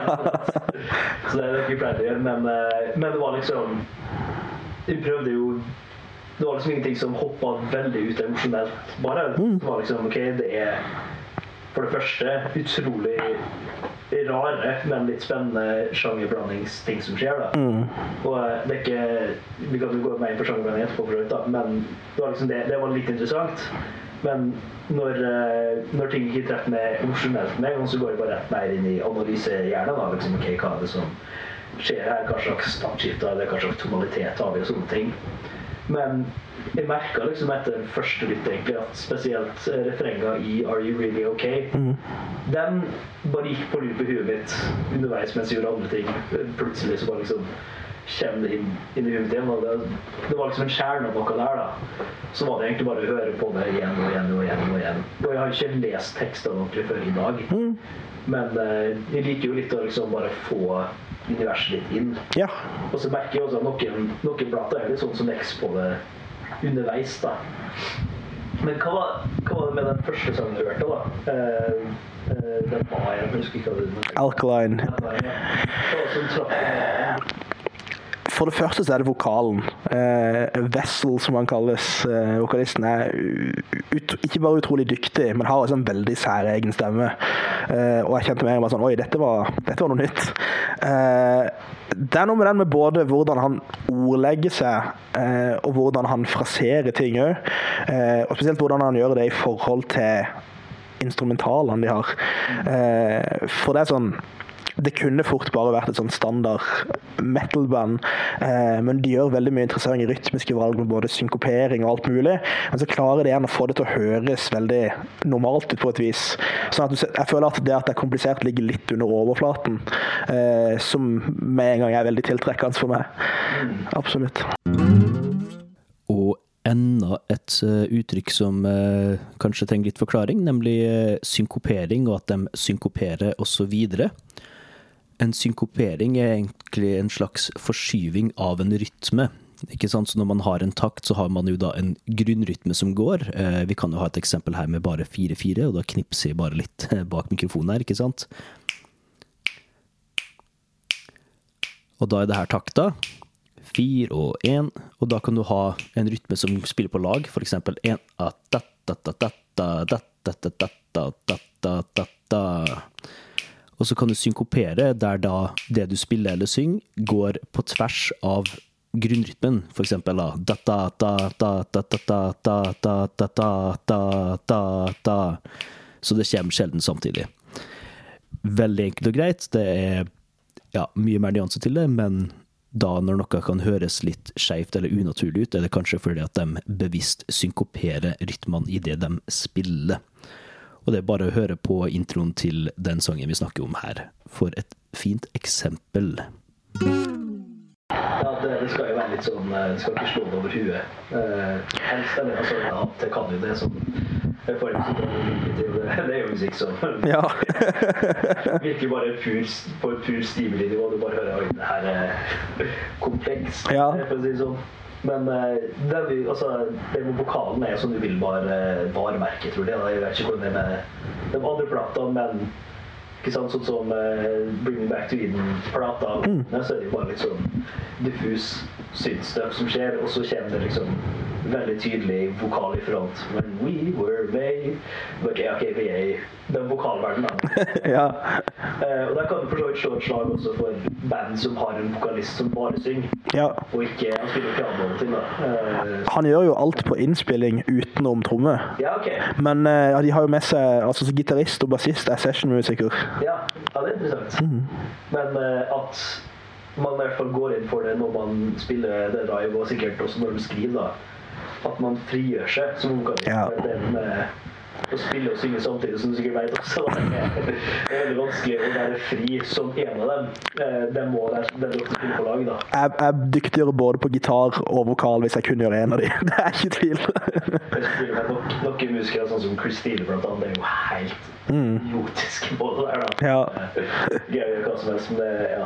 så det er det ikke pleid å gjøre. Men, eh, men det var liksom vi prøvde jo Det var liksom ingenting som hoppa veldig ut emosjonelt. Bare mm. det var liksom OK, det er for det første utrolig rare, men litt spennende sjangerblandingsting som skjer. da. Mm. Og eh, det er ikke Vi kan jo gå mer inn på sjangerblanding etterpå, for da, men det var, liksom det, det var litt interessant. Men når, eh, når ting ikke treffer meg emosjonelt med en gang, så går jeg bare rett mer inn i analysehjernen. da, liksom, ok, hva er det som skjer her, hva slags taktskifte eller hva slags tonalitet har vi, og sånne ting. Men jeg merka liksom etter første lytt egentlig at spesielt refrenga i 'Are You Really OK' mm. den bare gikk på loop i huet mitt underveis mens jeg gjorde andre ting. Plutselig så bare liksom kommer det inn, inn i huet igjen. Og det, det, var liksom en kjerne av noe der. da Så var det egentlig bare å høre på det igjen og igjen og igjen. Og igjen Og jeg har ikke lest tekstene ordentlig før i dag. Mm. Men eh, jeg liker jo litt å liksom bare få universet litt inn. Ja. Og så merker jeg også at noen, noen plater er litt sånn som vokser på det underveis. da. Men hva, hva, var det med den første sangen du hørte, da? Uh, uh, den var jeg husker ikke hva det var. Alkaline. Alkaline ja. Hva var det som traff for det første så er det vokalen. Eh, Vessel, som han kalles. Eh, vokalisten er ut, ikke bare utrolig dyktig, men har også en veldig særegen stemme. Eh, og jeg kjente mer bare sånn Oi, dette var, dette var noe nytt. Det er noe med den med både hvordan han ordlegger seg, og hvordan han fraserer ting òg. Og spesielt hvordan han gjør det i forhold til instrumentalene de har. for det er sånn det kunne fort bare vært et sånn standard metal-band, eh, men de gjør veldig mye interessante rytmiske valg med både synkopering og alt mulig. Men så klarer de igjen å få det til å høres veldig normalt ut på et vis. Sånn at jeg føler at det at det er komplisert, ligger litt under overflaten, eh, som med en gang er veldig tiltrekkende for meg. Absolutt. Og enda et uh, uttrykk som uh, kanskje trenger litt forklaring, nemlig uh, synkopering, og at de synkoperer osv. En synkopering er egentlig en slags forskyving av en rytme. Ikke sant? Så når man har en takt, så har man jo da en grunnrytme som går. Eh, vi kan jo ha et eksempel her med bare 4-4, og da knipser jeg bare litt bak mikrofonen her, ikke sant? Og da er det her takta. Fire og én. Og da kan du ha en rytme som spiller på lag, eksempel én og så kan du synkopere, der da det du spiller eller synger, går på tvers av grunnrytmen, for eksempel da Så det kommer sjelden samtidig. Veldig enkelt og greit. Det er ja, mye mer nyanser til det, men da når noe kan høres litt skeivt eller unaturlig ut, er det kanskje fordi at de bevisst synkoperer rytmene i det de spiller. Og det er bare å høre på introen til den sangen vi snakker om her, for et fint eksempel. Ja, det, det skal jo være litt sånn Det skal ikke slå det over huet. Eh, helst, eller altså, ja, det kan jo det som [LAUGHS] det er jo musikk som ja. [LAUGHS] virker bare pur, på et pur stimulinivå. Du bare hører at det her er [LAUGHS] komplekst, ja. for å si det sånn. Men uh, det, altså, med vokalen er sånn umiddelbar uh, varemerke, tror jeg. Jeg vet ikke hvordan det er med de andre platene, men ikke sant, sånn som uh, 'Bring Back to Eden'-plata, mm. så er det bare litt sånn diffus synsstøv som skjer, og så kommer det liksom veldig tydelig vokal i front. When we were made er i den vokalverdenen. [LAUGHS] ja. uh, og der kan du for så vidt slå et slag også for band som har en vokalist som bare synger, ja. og ikke han spiller piano til, da. Eh, Han gjør jo alt på innspilling utenom tromme. ja, okay. Men uh, de har jo med seg altså Gitarist og bassist er sessionmusiker. Ja, ja, det er interessant. Men eh, at man i hvert fall går inn for det når man spiller det live, og sikkert også når man skriver, da. At man frigjør seg som vokalist. Ja. Det å spille og synge samtidig, som du sikkert vet også. [LAUGHS] Det er veldig vanskelig å være fri som en av dem. Eh, Det må det er dere ofte spille på lag, da. Jeg jeg er dyktigere både på gitar og vokal hvis jeg kun gjør en av de. [LAUGHS] Det er ikke tvil. Jeg nok, noen musikere, sånn som Christine, blant annet, det er jo helt idiotiske på det der, da. Ja. Eh, Gøy hva som helst, men det ja,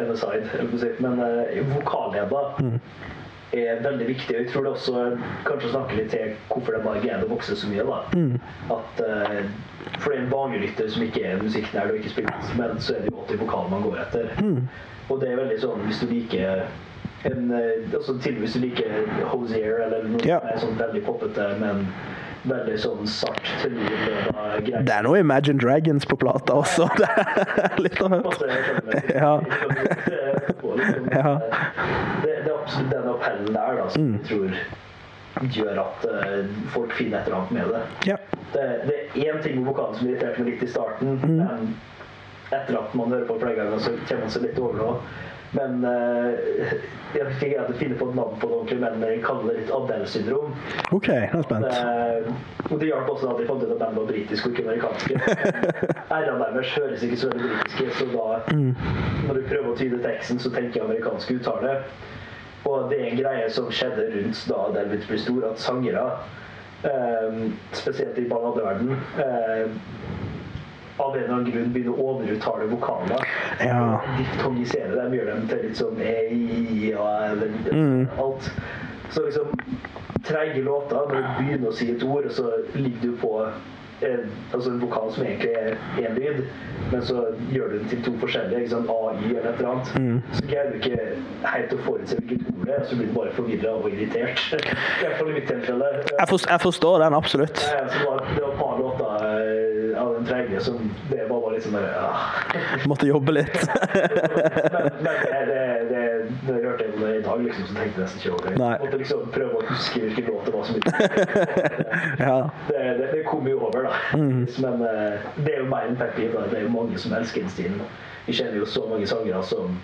en aside. Men uh, vokalleda er veldig viktig. Jeg tror det også kanskje snakker litt til hvorfor det bare greide å vokse så mye. da. At uh, For en vanlig som ikke er musikknær og ikke spiller instrument, så er det jo alltid vokalen man går etter. Og det er veldig sånn hvis du liker en, eh, altså til hvis du liker Hosier eller noe som er sånn veldig poppete, men veldig sånn sart greier. Det er noe Imagine Dragons på plata også. [LAUGHS] Det er litt av hvert. Det. Ja. [LAUGHS] Liksom, Ja. Det, det er absolutt den appellen der da, som jeg tror gjør at uh, folk finner et eller annet med det. Ja. Det, det er én ting med vokalen som irriterte meg litt i starten, men etter at man hører på flere ganger, så kommer man seg litt over det. Men eh, jeg fikk ikke at jeg finner på et navn på det ordentlig, men kaller det litt Adele-syndrom. OK, jeg er spent. Eh, og det hjalp også at jeg fant ut at bandet var britiske og ikke amerikanske. [LAUGHS] R-ene deres høres ikke så veldig britiske, så da når du prøver å tyde teksten, så tenker jeg amerikansk uttale. Og det er en greie som skjedde rundt da Delvit ble stor, at sangere, eh, spesielt i balladeverdenen, eh, av en eller annen grunn begynner å overuttale vokaler. Ja. Diftongisere dem, gjør dem til litt sånn ei, ja, eller alt. Så liksom treige låter, når du begynner å si et ord, og så ligger du på en, altså en vokal som egentlig er én lyd, men så gjør du den til to forskjellige, sant? AI eller et eller annet. Så greier du ikke helt å forutse hvilket ord det er, så blir du bare forvirra og irritert. [LAUGHS] I hvert fall i mitt tilfelle. Jeg, forstår, den absolutt. Ja, så det var, det var et par låter eh, den tredje som det var bare liksom der ah. [LAUGHS] Måtte jobbe litt. [LAUGHS] Men, men det, det, det, det jeg om i dag, liksom, så tenkte jeg nesten ikke over det. Måtte liksom prøve å huske hvilken låt det var som [LAUGHS] det, Ja. det, det kom jo over, da. Men eh, det er jo mer enn pep Det er jo mange som elsker den stilen. Vi kjenner jo så mange sangere som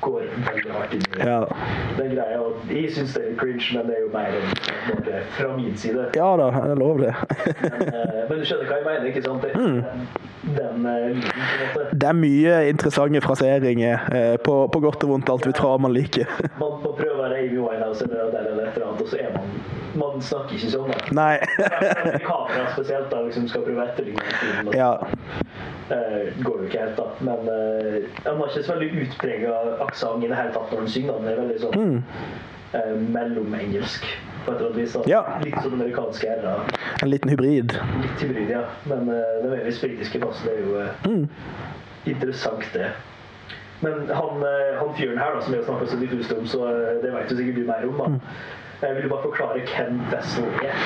går veldig hardt inn i Ja. den greia. Og jeg syns det er cringe, men det er jo mer enn noe fra min side. ja da, det er lov det. Men, eh, men du skjønner hva jeg mener, ikke sant? Det, Den eh, lyden, på en måte. Det er mye interessante fraseringer, eh, på, på godt og vondt, alt vi hva man liker. Man, man prøver Amy Winehouse eller eller et eller annet, og så er man Man snakker ikke sånn, da. Nei. [LAUGHS] Kamera spesielt, da, liksom skal prøve å etterligne filmen. Ja. Uh, går jo ikke helt, da. Men uh, han har ikke så veldig utprega aksent i det hele tatt når han synger. Han er veldig sånn eh, mellomengelsk på et eller annet vis. da. Ja. Litt sånn amerikanske r-er. En liten hybrid. Litt hybrid, ja. Men uh, det veldig spritiske pass. Det er jo mm. interessant, det. Men han, han fyren her, da, som vi har snakka så diffust om, så det vet du sikkert du mer om. da. Jeg vil bare forklare hvem Vessel er.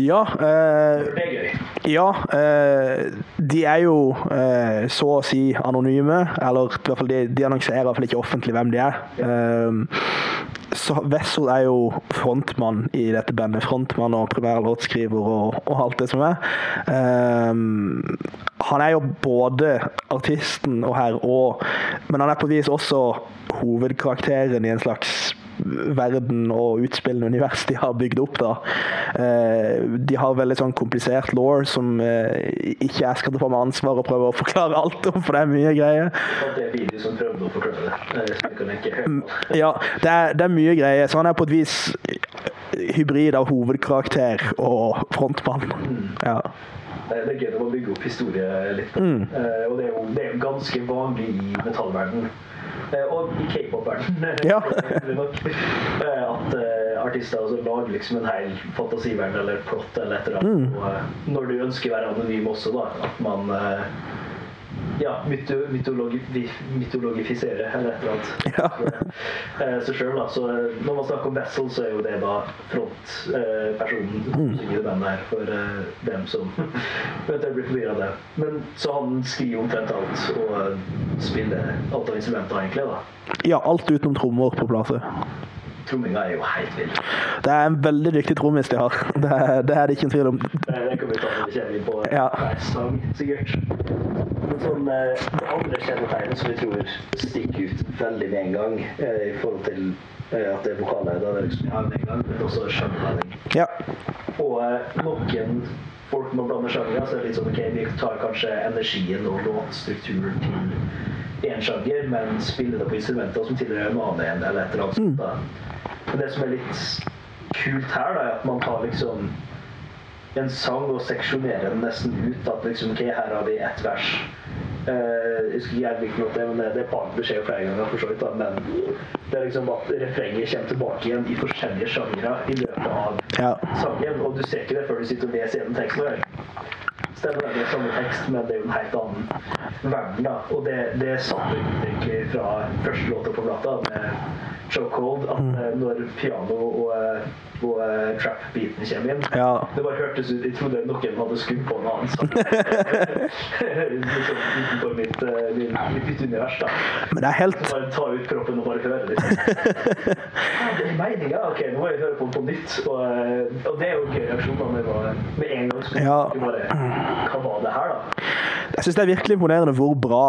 Ja, eh, det er gøy. ja eh, de er jo eh, så å si anonyme, eller i hvert fall de, de annonserer i hvert fall ikke offentlig hvem de er. Eh, så Wessel er jo frontmann i dette bandet. Frontmann og primærlåtskriver og, og alt det som er. Eh, han er jo både artisten og her og Men han er på vis også hovedkarakteren i en slags verden og utspillende univers de har bygd opp. da. Eh, de har veldig sånn komplisert law som eh, ikke jeg skal ta på meg ansvar og prøve å forklare alt om, for det er mye greier. Det er som prøvde å forklare det. eh, høre. Ja, det er, det er mye greier. Så han er på et vis hybrid av hovedkarakter og frontmann. Ja. Det er gøy å bygge opp historie litt. Eh, og det er, jo, det er jo ganske vanlig i metallverdenen. Eh, og i k-pop-verdenen. [LAUGHS] Ja. Eh, at eh, artister altså, lager liksom en hel fantasiverden eller plott eller et eller annet. Og, eh, når du ønsker å være anonym også, da. At man ja, mytologi, mytologifisere eller et eller annet. Ja. [LAUGHS] Eh, Så selv, da, så eh, når man snakker om Vessel, så er jo det da frontpersonen Mm. i det bandet her for eh, dem som [LAUGHS] eventuelt blir forvirra av det. Men så han skriver omtrent alt og spiller alt av instrumenter, egentlig. da. ja, alt utenom trommer på plate. Tromminga er jo helt vill. Det er en veldig dyktig trommis de har. Det, er- det er det ikke en tvil om. Det kan vi ta med vi på Ja. hver sang, sikkert. Men sånn, eh, det andre kjennetegnet som vi tror stikker ut veldig med en gang, eh, i forhold til eh, at det er vokaler, da er det liksom ja, med en gang, men også skjønnblanding. Ja. Og eh, noen folk man blander sjangere, så er det litt sånn ok, vi tar kanskje energien og låtstrukturen til én sjanger, men spiller det på instrumenter som tilhører en annen en, eller et eller annet Mm. Men det som er litt kult her, da, er at man tar liksom en sang og seksjonere den nesten ut. At liksom, ok, her har vi ett vers. Uh, jeg husker ikke jeg hvilken låt det men det, er skjer jo flere ganger, for så vidt. da, Men det er liksom at refrenget kommer tilbake igjen i forskjellige sjangere i løpet av Ja. sangen. Og du ser ikke det før du sitter og leser gjennom teksten. og Stemmer det, det er samme tekst, men det er jo en helt annen verden. da. Og det, det satte ut egentlig fra første låta på plata, med Chokehold, at mm. når piano og, eh, og eh, trap-beaten kommer inn Ja. Det bare hørtes ut Jeg trodde noen hadde skudd på en annen sang. liksom utenfor mitt, eh, min, mitt, mitt univers, da. Men det er helt Bare ta ut kroppen og bare høre, liksom. Ja, [LAUGHS] det er meninga? Ok, nå må jeg høre på den på nytt. Og, eh, og det er jo gøy reaksjon da, med en gang skulle Ja. bare Hva var det her, da? Jeg syns det er virkelig imponerende hvor bra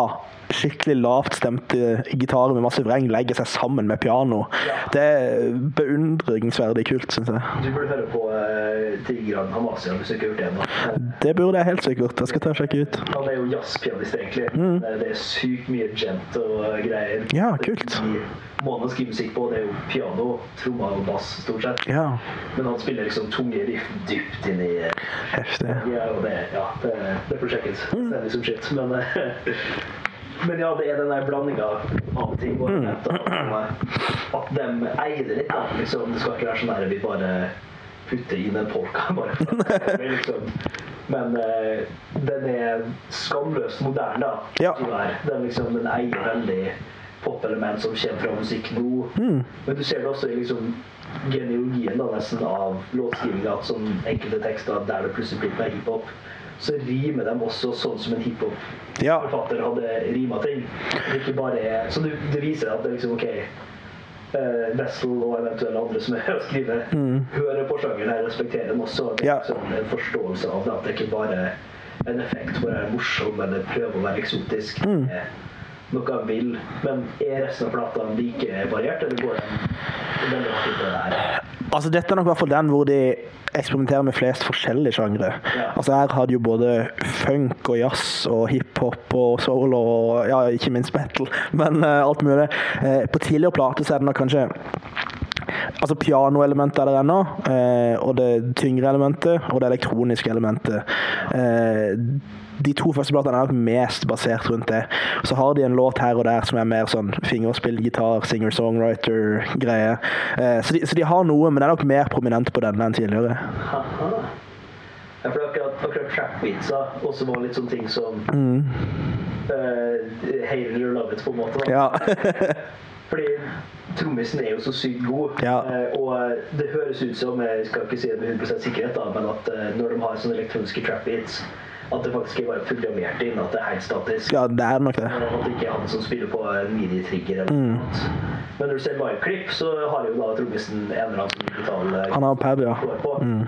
skikkelig lavt stemte gitarer med masse vreng legger seg sammen med piano. Ja. Det er beundringsverdig kult, syns jeg. Du burde høre på uh, Tigran Hamasia hvis du ikke har gjort det ennå. Det burde jeg helt sikkert. Jeg skal ta og sjekke ut. Han er jo jazzpianist, egentlig. Mm. Det er sykt mye gent og greier. Mm. Ja, kult. Måten å skrive musikk på, det er jo piano, trommer og bass, stort sett. Ja, Men han spiller liksom tunge riff dypt inn i heftig. Ja, og det, ja, det, det får sjekkes. Mm. Det er liksom shit. Men, eh, [LAUGHS] men ja, det er den der blandinga av ting og elementer. At de eier det litt. da. Liksom, det skal ikke være sånn at vi bare putter inn en polka. [LAUGHS] bare. [LAUGHS] Er liksom, men uh, den er skamløst moderne, da. Ja. Den, liksom, den eier veldig popelement som kommer fra musikk nå. Mm. Men du ser det også i liksom genealogien da, nesten av låtskrivinga, at sånn enkelte tekster der det plutselig blir mer hiphop, så rimer de også sånn som en hiphop-forfatter hadde rima ting. Så det, det viser at det liksom ok eh, Vessel og eventuelle andre som er å skrive, hører på sjangeren her, respekterer den også. Det er Mm. Ja. liksom en forståelse av det, at det ikke bare er en effekt hvor jeg er morsom eller prøver å være eksotisk. Mm. Noe vil. Men er resten av plata like variert, eller går den veldig hardt ut på det her? Altså, dette er nok i hvert fall den hvor de eksperimenterer med flest forskjellige sjangre. Ja. Altså, her har de jo både funk og jazz og hiphop og soul og ja, ikke minst metal, [LAUGHS] men uh, alt mulig. Uh, på tidligere plate så er det nok kanskje Altså pianoelementet er der ennå, uh, og det tyngre elementet og det elektroniske elementet. Eh, de to første platene er nok mest basert rundt det. Så har de en låt her og der som er mer sånn fingerspill, gitar, singer-songwriter-greie. Eh, så, så de har noe, men det er nok mer prominent på denne enn tidligere. Ja, for akkurat, akkurat trap-beatsa også var litt sånne ting som Mm. uh, Hate it or love it, på en måte. Da. Ja. [LAUGHS] Fordi trommisen er jo så sykt god. Ja. Eh, og det høres ut som, jeg skal ikke si det med 100 sikkerhet, da, men at eh, når de har sånne elektroniske trap-beats, at det faktisk er bare programmert inn, at det er helt statisk. ja, det er nok det. Eh, At det ikke er han som spiller på en midi-trigger eller Mm. noe. Men når du ser liveklipp, så har jo da trommisen en eller annen som digital eh, Han har pad, ja. på. Mm.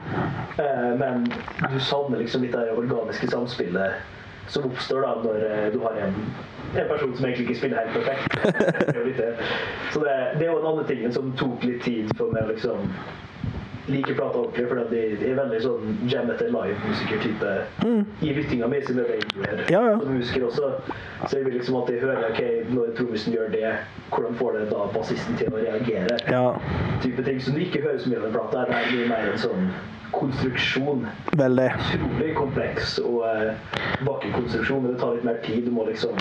Eh, Men du savner liksom litt av det organiske samspillet som oppstår da når eh, du har en, en person som egentlig ikke spiller helt perfekt. [LAUGHS] Er. Så det, det er jo en annen ting som tok litt tid for meg å liksom like plata ordentlig, for de, er veldig sånn jammete live-musiker-type i lyttinga mi, som er det jeg gjør Ja, ja. som musiker også. Så jeg vil liksom alltid høre ok, når trommisen gjør det, hvordan får det da bassisten til å reagere? Ja, type ting som du ikke hører så mye av den plata. Det er mye mer en sånn konstruksjon. veldig. Utrolig kompleks og eh, vakker konstruksjon, men det tar litt mer tid. Du må liksom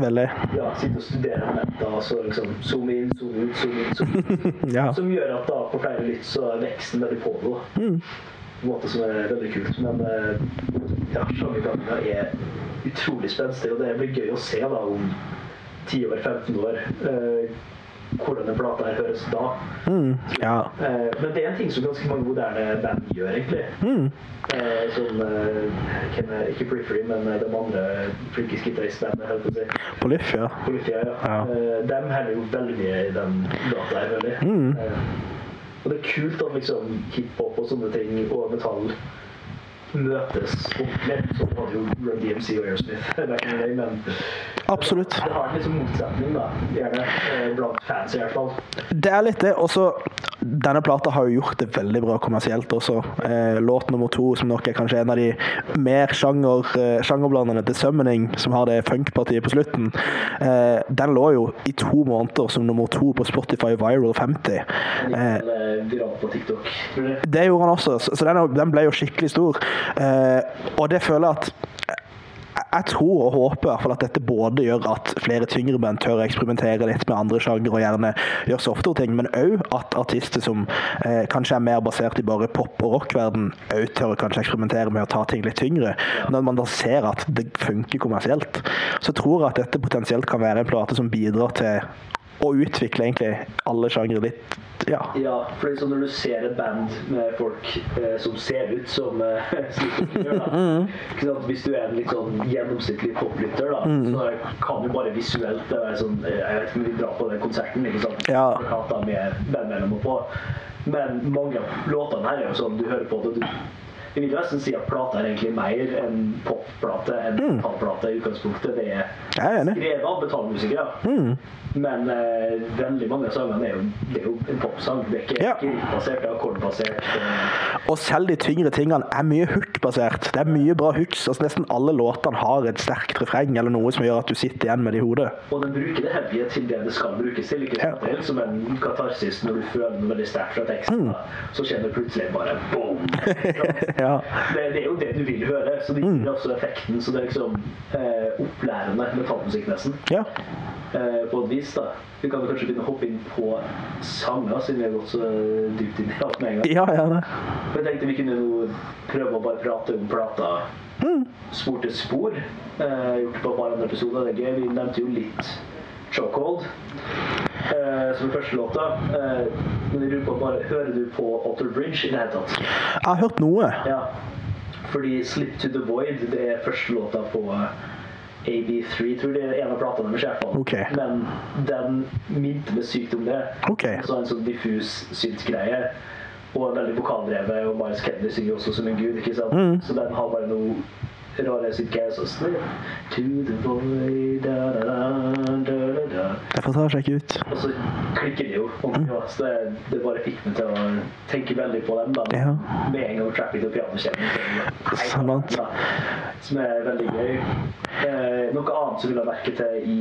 Veldig. ja, sitte og studere elementer, og så liksom zoome inn, zoome ut, zoome inn. Zoome ut. [LAUGHS] Ja. Som gjør at da på flere lytt så er veksten veldig på det. Mm. På en måte som er veldig kult. Men eh, ja, sjangerplantinga er utrolig spenstig, og det blir gøy å se da om 10 år, 15 år. Eh, hvordan den plata her høres da. Mm, ja. Eh, men det er en ting som ganske mange moderne band gjør, egentlig. Mm. Eh, som eh, Ikke Periphery, men eh, de andre flinke gitaristbandene. si. Polyff, ja. Polyphia, ja. Ja. Eh, de heller jo veldig mye i den plata her, føler jeg. Mm. Eh, og det er kult at liksom hiphop og sånne ting og metall møtes ordentlig. så hadde jo Run DMC og Aerosmith back in the day, men Absolutt. det har en liksom motsetning, da. Gjerne. eh, Blant fans, i hvert fall. Det er litt det. Også denne plata har jo gjort det veldig bra kommersielt også. Eh, låt nummer to, som nok er kanskje en av de mer sjanger, eh, sjangerblandene til Summoning, som har det funkpartiet på slutten, eh, den lå jo i to måneder som nummer to på Spotify Viral 50. Eh, eh, det gjorde han også, så den, den ble jo skikkelig stor. Eh, og det føler jeg at jeg tror og håper i hvert fall at dette både gjør at flere tyngre band tør å eksperimentere litt med andre sjangere og gjerne gjør softere ting, men òg at artister som eh, kanskje er mer basert i bare pop- og rockverden, òg tør å kanskje eksperimentere med å ta ting litt tyngre. Når man da ser at det funker kommersielt, så tror jeg at dette potensielt kan være en plate som bidrar til å utvikle egentlig alle sjangre litt. Ja. Ja, for sånn når du ser et band med folk eh, som ser ut som eh, [LAUGHS] gjør, da. [LAUGHS] Hvis du er en litt sånn gjennomsnittlig poplytter, da, så kan du bare visuelt det være sånn eh, Jeg vet ikke om vi drar på den konserten, ikke sant? Ja. Plakater med bandmedlemmer på. Men mange av låtene her er jo sånn du hører på det, du jeg vil nesten si at plata er egentlig mer en popplate enn metallplate i utgangspunktet. Det er skrevet av metallmusikere. Men eh, veldig mange av sangene er jo, det er jo en popsang. Det er ikke, Ja. ikke det er akkordbasert. det- Og selv de tyngre tingene er mye hook-basert. Det er mye bra hooks. Altså Nesten alle låtene har et sterkt refreng eller noe som gjør at du sitter igjen med det i hodet. Og den bruker det heavye til det det skal brukes til. Ikke sant? Ja. Det som en katarsis når du føler noe veldig sterkt fra teksten. Mm. Så kjenner du plutselig bare boom! [LAUGHS] Ja. det, det er jo det du vil høre. Så det gir også effekten. Så det er liksom eh, opplærende metallmusikk, nesten. ja. Eh, på et vis, da. Vi kan kanskje begynne å hoppe inn på sanger, siden vi har gått så dypt inn i alt med en gang. Ja, ja, det. Jeg tenkte vi kunne prøve å bare prate om plata spor til spor. Eh, gjort på et par andre episoder, det er gøy. Vi nevnte jo litt Chokehold eh, som første låta. Eh, men jeg lurer på bare, hører du på Otter Bridge i det hele tatt? Jeg har hørt noe. Ja. Fordi Slip to the Void, det er første låta på AB3, tror jeg det er en av platene med sjefene. Okay. Men den minte meg sykt om det. Okay. Så en sånn diffus synsgreie. Og veldig vokaldrevet, og Miles Kennedy synger også som en gud, ikke sant? Mm. Så den har bare noe rare synt-greier. To the da, da, da, da, Jeg får ta og sjekke ut. Og så klikker de jo. ordentlig. Så det, det bare fikk meg til å tenke veldig på dem. da. Ja. Med en gang Traffic og piano kommer. Sant. Som er veldig gøy. Eh, noe annet som vil ha merke til i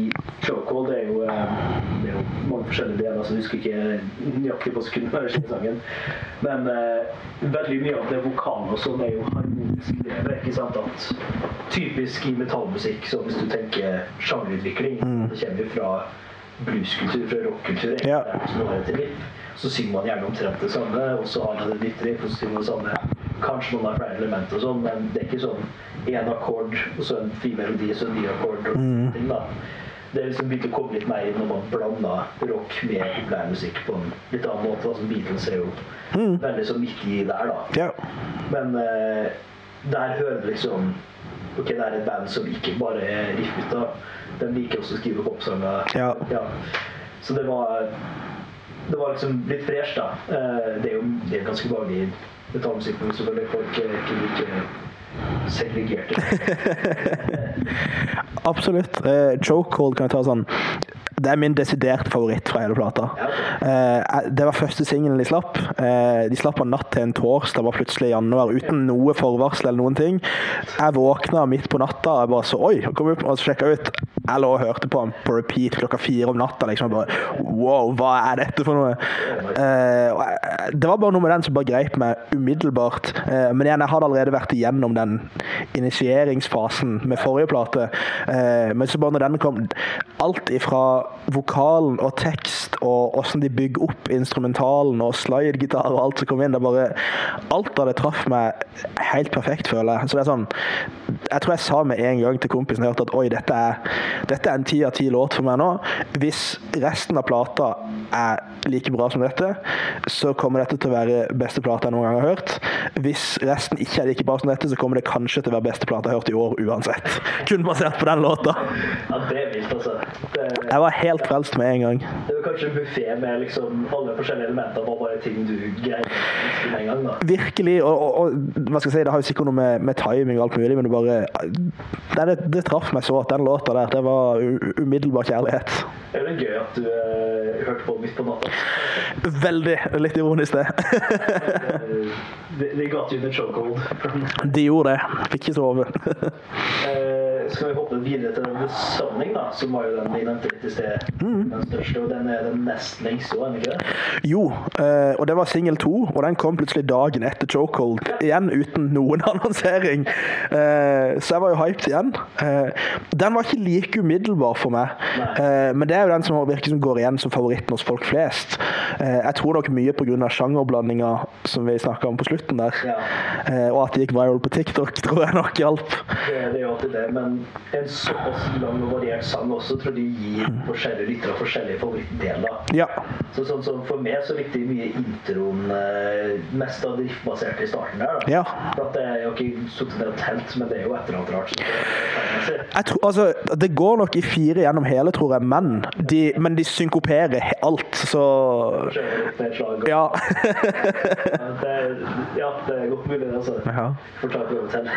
Chokehold, det er jo, eh, det er jo mange forskjellige deler, så jeg husker ikke nøyaktig på sekundet. Men eh, veldig mye av det vokale og sånn er jo harmonisk drevet. ikke sant? At typisk i metallmusikk, så hvis du tenker sjangerutvikling, det kommer jo fra blueskultur, fra rockkultur, egentlig, Ja. Så synger man gjerne omtrent det samme, og så har man et nytt riff, og så synger man det samme. Kanskje man har flere elementer og sånn, men det er ikke sånn én akkord, og så en fin melodi, så en ny akkord. og ting da. Det er liksom begynt å komme litt mer inn når man blander rock med populærmusikk på en litt annen måte. Altså Beatles er jo veldig så midt i der, da. Ja. Men eh, der hører du liksom Ok, det er et band som ikke bare er riffgutta. De liker også å skrive popsanger. Ja. Så det var Det var liksom litt fresh, da. Eh, det er jo det er ganske vanlig metallmusikk, men selvfølgelig folk er ikke like segregerte. [LAUGHS] Absolutt. Uh, Chokehold kan jeg ta sånn Det er min desiderte favoritt fra hele plata. Ja. Eh, det var første singelen de slapp. Eh, de slapp den natt til en torsdag, var plutselig i januar, uten noe forvarsel eller noen ting. Jeg våkna midt på natta og jeg bare så Oi! kom opp og sjekka ut. Jeg lå og hørte på den på repeat klokka fire om natta. liksom, bare, Wow, hva er dette for noe? Eh, det var bare noe med den som bare greip meg umiddelbart. Eh, men igjen, jeg hadde allerede vært igjennom den initieringsfasen med forrige plate. Eh, men så bare når denne kom Alt ifra vokalen og tekst og åssen de bygger opp instrumentalen og slidegitar og alt som kom inn, det bare Alt av det traff meg helt perfekt, føler jeg. Så det er sånn Jeg tror jeg sa med en gang til kompisen jeg hørte at oi, dette er, dette er en ti av ti låt for meg nå. Hvis resten av plata er like bra som dette, så kommer dette til å være beste plata jeg noen gang har hørt. Hvis resten ikke er like bra som dette, så kommer det kanskje til å være beste plata jeg har hørt i år uansett. Kun basert på den låta. Ja, det er vilt, altså. Det, Jeg var helt frelst med en gang. det var kanskje en buffé med liksom alle forskjellige elementer var bare ting du greide med en gang. da. Virkelig. Og, og, og hva skal jeg si, det har jo sikkert noe med, med timing og alt mulig, men det bare Det, det, det traff meg så at den låta der, det var umiddelbar kjærlighet. Er det gøy at du uh, hørte på midt på natta. Veldig. Litt ironisk, det. De, de got you in the chokehold. De gjorde det. Fikk ikke sove. [LAUGHS] Skal vi hoppe videre til The Sunning, da, som var jo den vi nevnte litt i sted. Den største, og den er den nest lengste òg, er den ikke det? Jo, eh, og det var singel to, og den kom plutselig dagen etter Chokehold. Igjen uten noen [LAUGHS] annonsering. Eh, så jeg var jo hyped igjen. Eh, den var ikke like umiddelbar for meg, Nei. men det er jo den som virker som går igjen som favoritten hos folk flest. Jeg tror nok mye pga. sjangerblandinga som vi snakka om på slutten der, Ja. og at det gikk viral på TikTok, [LAUGHS] tror jeg nok hjalp. Det, det er jo alltid det, men en såpass lang og variert sang også tror de gir forskjellige lyttere forskjellige favorittdeler. Ja. Så sånn som For meg så likte jeg mye introen eh, mest av driftbasert i starten der. da. Ja. For at Jeg har ikke sittet ned og telt, men det er jo et eller annet rart. jeg. Jeg altså, det går nok i fire gjennom hele, tror jeg, men de, men de synkoperer alt, så. [LAUGHS] Ja. det, er- ja, det er godt mulig, det. altså. Ta prøve til.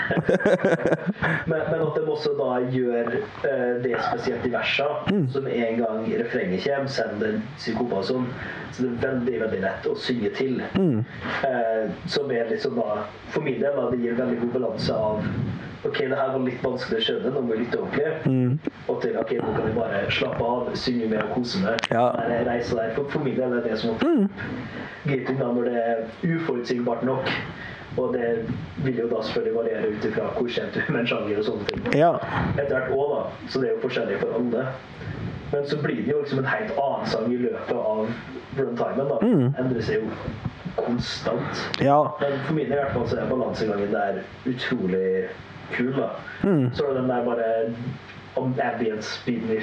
men, men at de også da gjør eh, det spesielt i versa, Mm. som en gang refrenget kommer, sender psykopa og sånn, så det er veldig veldig lett å synge til. Mm. Eh, som er liksom da, For min del da, det gir veldig god balanse av Ok, det her var litt vanskelig å skjønne, nå må vi lytte ordentlig. Mm. Og til ok, nå kan vi bare slappe av, synge med og kose med. Ja. Der reise der. For, for min del er det som å Gating da, når det er uforutsigbart nok. Og det vil jo da selvfølgelig variere ut ifra hvor kjent du er med en sjanger og sånne ting. Ja. Etter hvert òg, da. Så det er jo forskjellig for alle. Men så blir det jo liksom en helt annen sang i løpet av runtimen. da. Endrer seg jo konstant. Ja. Men for min del i hvert fall så er balansegangen der utrolig kul. da. Så er det den der bare om slutten.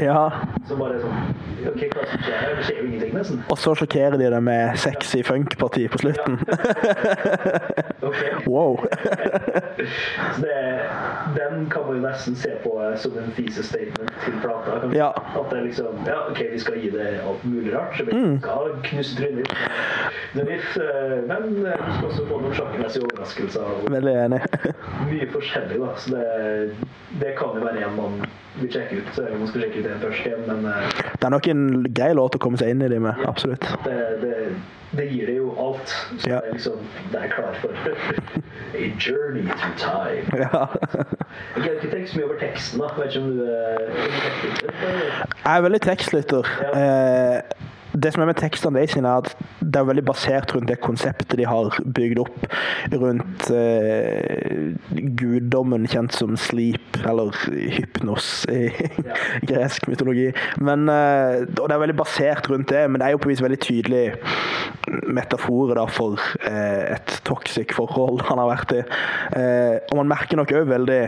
ja. Så bare sånn Ok, hva som skjer her? Det skjer jo ingenting, nesten. Og så sjokkerer de det med sexy funk-parti på slutten. [LAUGHS] Wow. Så det, den kan man jo nesten se på eh, som en fise-statement til plata. Ja. At det er liksom Ja, OK, vi skal gi det alt mulig rart. Så vi Mm. skal knuse trynet ditt. eh, Men vi du skal også få noen sjakkmessige overraskelser. Veldig enig. mye forskjellig, da. Så det, det kan jo være en man vil sjekke ut. Så man skal sjekke ut en først igjen, men eh, Det er nok en grei låt å komme seg inn i de med. Absolutt. det, det, det gir det jo alt. Så Ja. det er liksom Det er klar for [LAUGHS] A journey through time. Ja. [LAUGHS] Jeg har ikke tenkt så mye over teksten, da. Vet ikke om du er du er tekstlytter. Jeg er veldig tekstlytter. Eh, det som er med tekstene deres, er at det er veldig basert rundt det konseptet de har bygd opp rundt eh, guddommen kjent som sleep, eller hypnos i [LAUGHS] gresk mytologi. Men, eh, og det er veldig basert rundt det, men det er jo på en vis veldig tydelig metaforer da, for eh, et toxic forhold han har vært i. Eh, og man merker nok òg veldig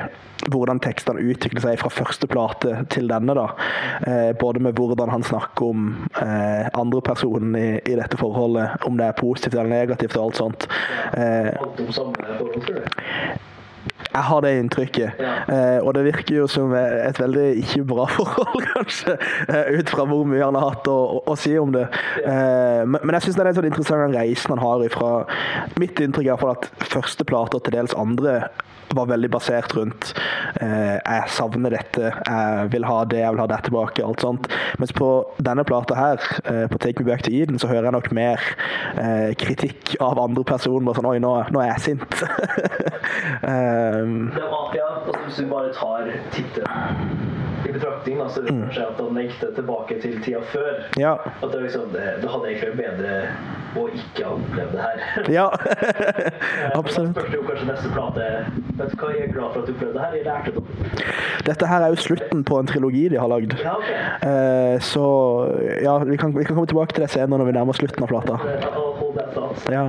hvordan tekstene utvikler seg fra første plate til denne. da. Eh, både med hvordan han snakker om eh, andre personer i, i dette forholdet, om det er positivt eller negativt og alt sånt. Eh, jeg har det inntrykket. Ja. Eh, og det virker jo som et veldig ikke bra [LAUGHS] forhold, kanskje, eh, ut fra hvor mye han har hatt å, å, å si om det. Eh, men, men jeg syns det er en sånn interessant reisen han har ifra Mitt inntrykk er at første plate og til dels andre var veldig basert rundt eh, jeg savner dette, jeg vil ha det, jeg vil ha det tilbake, alt sånt. Mens på denne plata her, eh, på Take Me Back to Eden, så hører jeg nok mer eh, kritikk av andre personer. Bare sånn Oi, nå, nå er jeg sint. um, [LAUGHS] Det var, ja, altså Hvis du bare tar tittelen betraktning, så er det kanskje at han lengter tilbake til tida før. Ja. At det, liksom, det, det hadde egentlig vært bedre å ikke ha opplevd det her. [LAUGHS] Ja. [LAUGHS] [LAUGHS] Absolutt. Da spørs det jo kanskje neste plate Vet du hva, jeg er glad for at du opplevde det her. Jeg lærte det. Dette her er jo slutten på en trilogi de har lagd. Ja, ok. Eh, så ja, vi kan, vi kan komme tilbake til det senere når vi nærmer oss slutten av plata. Ja.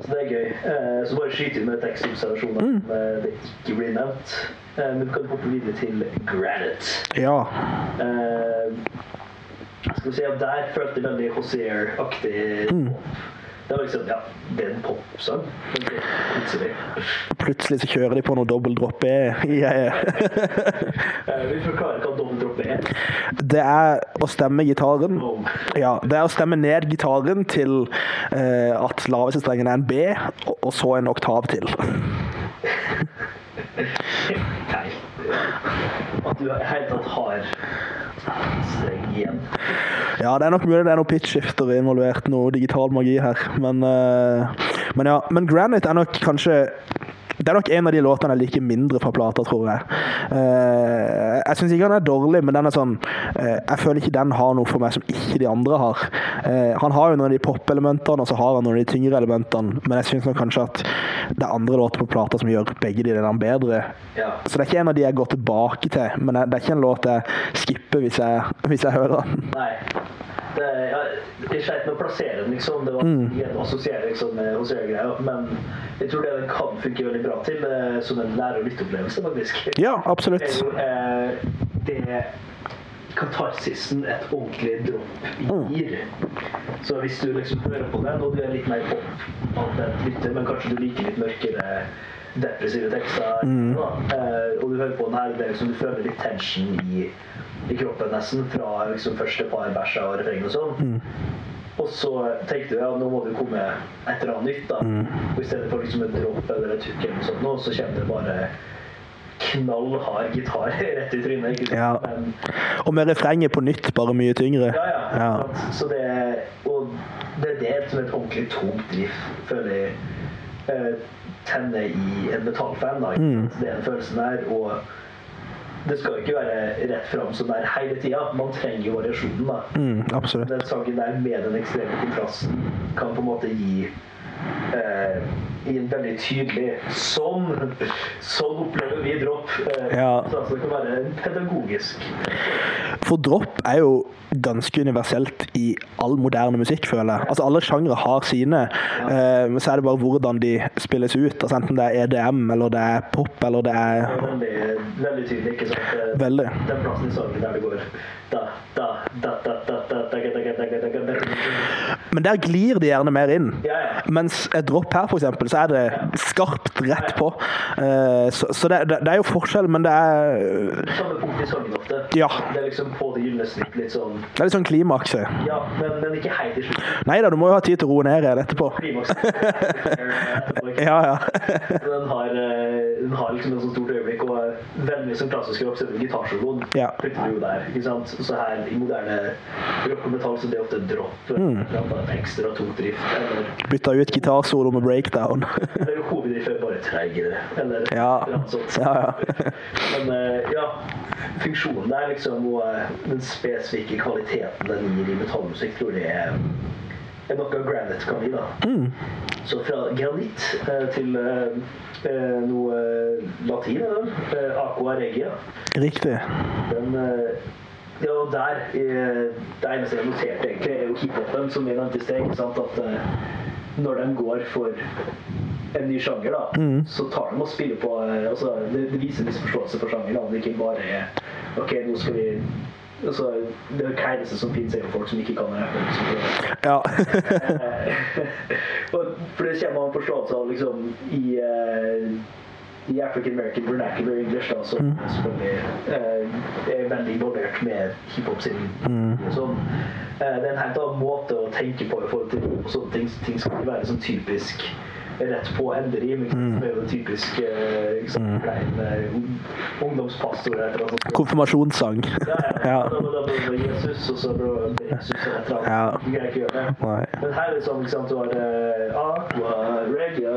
Så det er gøy. Eh, Så bare skyt inn med tekstobservasjoner Mm. eh, det ikke blir nevnt. Eh, Men vi kan hoppe videre til Granite. ja. Eh, skal vi si at Der følte jeg veldig Hosier-aktig Mm. Det var liksom, ja, det er en popsang. Plutselig. Plutselig så kjører de på noe dobbeltdropp E. Yeah. [LAUGHS] Eh, Vi forklarer hva dobbeltdrop er. Det er å stemme gitaren. Ja, det er å stemme ned gitaren til uh, at laveste strengen er en B, og, og så en oktav til. [LAUGHS] At du i det hele tatt har. Ja, det er nok mulig det er noe pitchskifter involvert, noe digital magi her. Men, eh, men ja, men Granite er nok kanskje det er nok en av de låtene jeg liker mindre fra plata, tror jeg. Eh, jeg syns ikke han er dårlig, men den er sånn eh, Jeg føler ikke den har noe for meg som ikke de andre har. Eh, han har jo noen av de pop-elementene, og så har han noen av de tyngre elementene, men jeg syns kanskje at det er andre låter på plata som gjør begge de delene bedre. Ja. Så det er ikke en av de jeg går tilbake til, men det er ikke en låt jeg skipper hvis jeg, hvis jeg hører den. Nei. Det, jeg, jeg sleit med å plassere den, liksom. Det var Mm. en å assosiere liksom, med Hozier-greia. Men jeg tror det den kan funke veldig bra til eh, som en lære- og lytteopplevelse, faktisk. Ja, Det absolutt. er jo eh, det katarsisen et ordentlig dropp gir. Så hvis du liksom hører på den, og du er litt mer pop av den lytter, men kanskje du liker litt mørkere depressive tekster, da, eh, og du hører på den her, det er liksom, du føler litt tension i, i kroppen nesten, fra liksom første par verser og refreng og sånn. Og så tenkte jeg ja, nå må det komme et eller annet nytt. da. Og I stedet for liksom et dropp eller et hook, eller noe sånt, nå, så kommer det bare knallhard gitar [LAUGHS] rett i trynet. Ja. Men, Og med refrenget på nytt, bare mye tyngre. ja, ja. Ja. Så det, og det, det er som et ordentlig tomt riff, føler jeg. Eh, tenner i en metallfan. da. Mm. Det er den følelsen der. Og det skal jo ikke være rett fram det er hele tida. Man trenger jo variasjonen. da. Mm, absolutt. Den sangen der med den ekstreme kontrasten kan på en måte gi eh, gi en veldig tydelig Sånn sånn opplever vi dropp. Eh, Ja. Så altså, det kan være pedagogisk. For dropp er jo ganske universelt i all moderne musikk, føler jeg. Altså Alle sjangre har sine, ja. men så er det bare hvordan de spilles ut. Altså Enten det er EDM, eller det er pop, eller det er er veldig, veldig tydelig. ikke sant? Eh, Veldig. Den plassen i sangen der det går da, da, da, da, da, da, da, da, da, da, da, da, da, da. Men der glir de gjerne mer inn. Ja, ja. Mens et dropp her, for eksempel, så er det skarpt rett på. Eh, Så, så det, det, det er jo forskjell, men det er Samme punkt i sangen ofte. Ja. Det er liksom på det gylne snitt litt sånn Det er litt sånn klimaks. Ja, men, men ikke helt i slutten. Nei da, du må jo ha tid til å roe ned igjen etterpå. Klimaks. [LAUGHS] Ja, ja. Den har, eh, den har liksom et så stort øyeblikk, og veldig som klassisk rock, så er gitarsoloen. Ja. Så her i moderne rock og metall så det er ofte dropp. Mm. Ekstra tungt drift. Bytta ut gitarsolo med breakdown. [LAUGHS] eller hoveddrift er bare treigere. Eller Ja. Ja, ja. [LAUGHS] Men eh, ja, funksjonen der liksom, og eh, den spesifikke kvaliteten den gir i metallmusikk, tror jeg er er noe Granite kan gi. da. Mm. Så fra granitt eh, til noe latin, er det? Eh, Aqua regia. Riktig. Den ja, og der Det eneste jeg noterte, egentlig, er jo hiphopen, som vi nevnte i sted. At når de går for en ny sjanger, da, Mm. så tar de og spiller på eh, altså, det, det viser en viss forståelse for sjanger. da. Det ikke bare er OK, nå skal vi altså, Det kleineste som finnes, er jo folk som ikke kan rappe. Ja. [LAUGHS] For det kommer man forståelse av liksom i eh, i African American vernacular English, da, som selvfølgelig eh, er veldig involvert med hiphop sin mm. sånn. Eh, det er en helt annen måte å tenke på i forhold til sånne ting. Ting skal ikke være sånn typisk rett på ikke sant, det er jo typisk liksom, mm. klein eh, ungdomspastor. Konfirmasjonssang. Ja, ja. [LAUGHS] Ja. Da, da, Jesus, og så Jesus eller et eller annet. Ja. Du greier ikke gjøre det. Men her er sånn, ikke sant, du har uh, aqua, regia,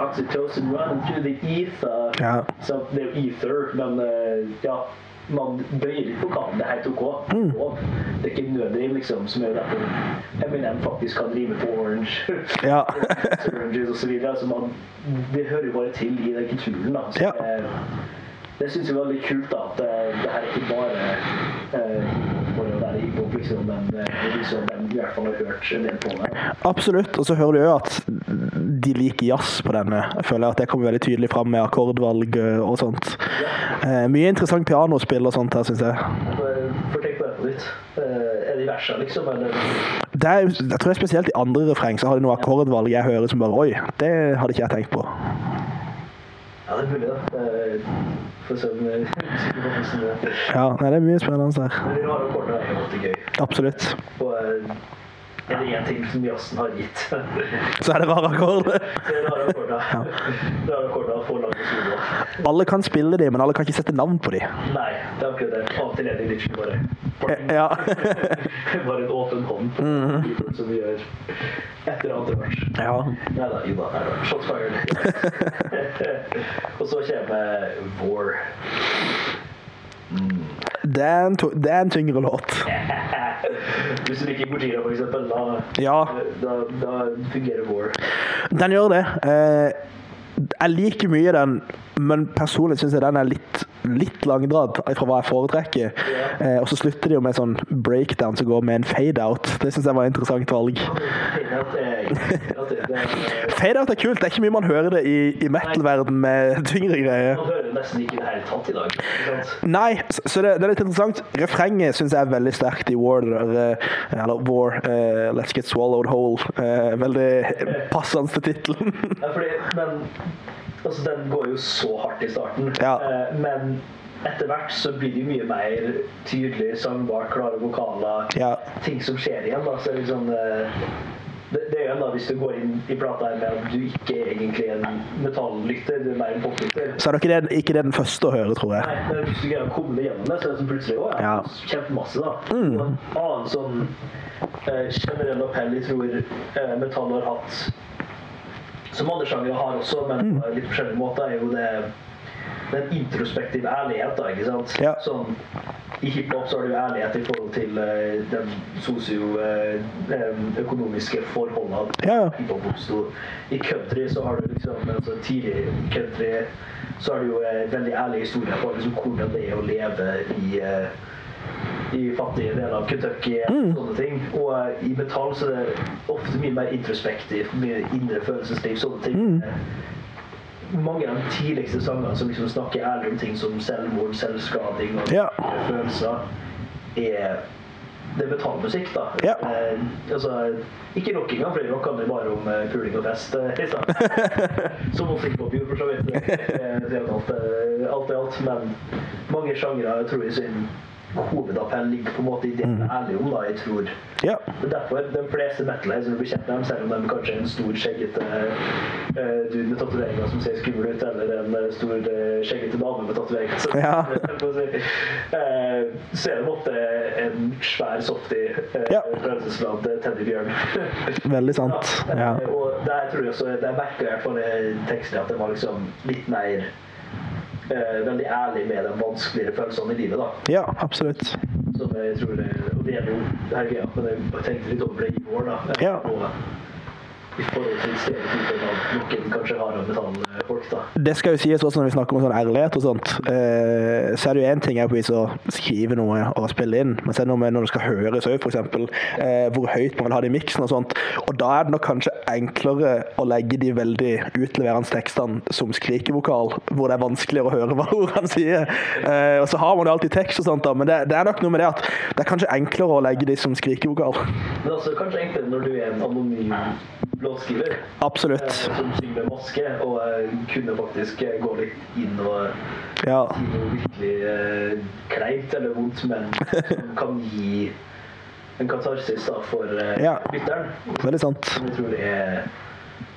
oxytocin Run, through the ether. Ja. Så det er jo ether, men eh, ja, man bøyer litt vokalen. Det er helt OK. Mm. Det er ikke nødrim, liksom, som gjør at Eminem faktisk kan rime på Orange. Ja. [LAUGHS] Oranges og så videre. Altså man, det hører bare til i den kulturen, da. Så Ja. det, det syns jeg er veldig kult, da. At det, det her er ikke bare eh, hiphop, liksom, eh, det de i hvert fall har hørt en del på det. Absolutt. Og så hører du jo at de liker jazz på denne. Jeg føler at det kommer veldig tydelig fram med akkordvalg eh, og sånt. Ja. mye interessant pianospill og sånt her, syns jeg. Fortenk på det på nytt. Eh, er det i versa, liksom? Eller? Det er, jeg tror det er spesielt i andre refreng så har de noe akkordvalg jeg hører som bare Oi, det hadde ikke jeg tenkt på. Ja, det er mulig, se om [LAUGHS] Ja, det mye spennende her. Men er gøy. Absolutt. Og eh, er det én ting som jazzen har gitt, [LAUGHS] så er det rare akkorder. [LAUGHS] er lange. Alle kan spille de, men alle kan ikke sette navn på de. Nei, det er akkurat det. Av til er det bare Eh, Ja. [LAUGHS] Bare en åpen hånd på keyboard som vi gjør etter andre vers. ja. Nei da, jo da. Er da. Shots fired. Og så kommer War. Det er en, det er en tyngre låt. Hvis [LAUGHS] du liker Gojira, for eksempel, da, Ja. da, da fungerer War. Den gjør det. Eh, jeg liker mye den, men personlig syns jeg den er litt, litt langdratt fra hva jeg foretrekker. Eh, og så slutter de jo med sånn breakdown som går med en fade-out. Det syns jeg var et interessant valg. Fade-out er kult. Det er ikke mye man hører det i, i metal-verden med [LAUGHS] tyngre greier. man hører nesten ikke i det hele tatt i dag. Nei, så så det, det er litt interessant. Refrenget syns jeg er veldig sterkt i War. Eller, eller War, uh, Let's Get Swallowed Whole. Uh, veldig [LAUGHS] passende til tittelen. Ja, fordi, men altså, den går jo så hardt i starten. Ja. Eh, men etter hvert så blir det jo mye mer tydelig, sangbart, klare vokaler. Ja. Ting som skjer igjen. da, så liksom eh, det, det er jo en da, Hvis du går inn i plata her med at du ikke er egentlig en metallytter, du er mer en poplytter. Så er det ikke det, ikke det den første å høre, tror jeg. Nei, men hvis du greier å komme gjennom det, så er det som plutselig også, ja, kjempemasse. da. Og en annen sånn eh, generell appell jeg tror eh, metall har hatt, som andre sjangere har også, men på litt forskjellige måter, er jo det den introspektive ærligheten. ikke sant? Ja. Sånn, I hiphop så har du ærlighet i forhold til uh, den sosioøkonomiske forholdene Ja, hiphop oppsto. I country så har du liksom altså tidlig country så har du jo uh, veldig ærlige historier på liksom, hvordan det er å leve i eh, i fattige deler av Kentucky og sånne ting. Og eh, i metall så er det ofte mye mer introspektivt, mye indre følelsesliv, sånne ting. Mm Mange av de tidligste sangene som liksom snakker ærlig om ting som selvmord, selvskading og Ja. følelser, er det er metallmusikk, da. Ja. Eh, altså, ikke nok engang, for rock handler bare om uh, puling og fest. Eh, i stedet. på Bjord, for så vidt. [LAUGHS] Eh, alt, eh, i alt. Men mange sjangere tror jeg sin hovedappell ligger på en måte i det de er ærlige om, da, jeg tror. Ja. Det er derfor de fleste metalheads blir kjent med dem, selv om de kanskje er en stor, skjeggete uh, dude med tatoveringer som ser skummel ut, eller en eh, stor, uh, skjeggete dame med tatoveringer. Så, Ja. [LAUGHS] Eh, så er det ofte en svær, softy, uh, Ja. følelsesladd teddybjørn. [LAUGHS] Veldig sant. Ja. Og der tror jeg også, der merker jeg i hvert fall i teksten at det var liksom litt mer veldig ærlig med de vanskeligere følelsene i livet. da. ja, absolutt. Som jeg tror det, og det gjelder jo her greia, men jeg tenkte litt over det i går. da. Ja. Og i forhold til stereotypen av noen kanskje har av metallfolk. Det skal jo sies også når vi snakker om sånn ærlighet og sånt, eh, så er det jo én ting er på vis å skrive noe og spille inn, men så er det noe med når det skal høres òg, f.eks. Eh, hvor høyt man vil ha det i miksen og sånt. Og da er det nok kanskje enklere å legge de veldig utleverende tekstene som skrikevokal, hvor det er vanskeligere å høre hva [LAUGHS] ordene sier. Eh, og så har man jo alltid tekst og sånt, da, men det, det er nok noe med det at det er kanskje enklere å legge de som skrikevokal. Men også kanskje enklere når du er en anonym låtskriver. eh, Absolutt. Som synger med maske, og eh, kunne faktisk eh, gå litt inn og Ja. si noe virkelig eh, kleint eller vondt, men [LAUGHS] som kan gi en katarsis da, for eh, Ja. lytteren. Veldig sant. Som jeg tror er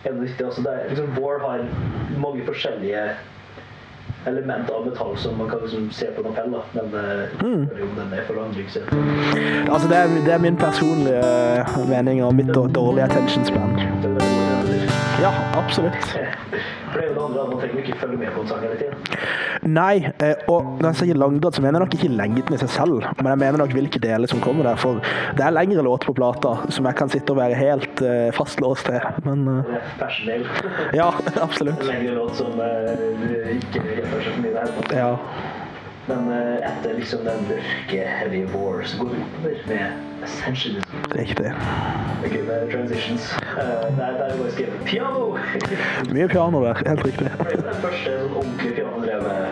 enda viktig. Altså, det er, liksom, War har mange forskjellige elementer av metall som man kan liksom se på en appell, da. men eh, Mm. den er for lang, Så. Altså, det er, det er min personlige eh, mening og mitt dårlige attention span. Ja, absolutt. For det andre, man trenger jo ikke følge med på en sang hele tiden. Nei, eh, og når jeg sier langdradd, så mener jeg nok ikke lengden i seg selv, men jeg mener nok hvilke deler som kommer der. For det er lengre låter på plata som jeg kan sitte og være helt eh, fastlåst til. Men eh, er Fashion ja, [LAUGHS] absolutt. Lengre låt som ikke gjentar seg for mye der. Ja. Men eh, etter liksom den mørke Heavy War så går vi oppover med essentialism. Riktig. Ok, med transitions. Eh, der, der er det skrevet piano! Mye piano der, helt riktig. Det er den første sånn ordentlig pianodrevet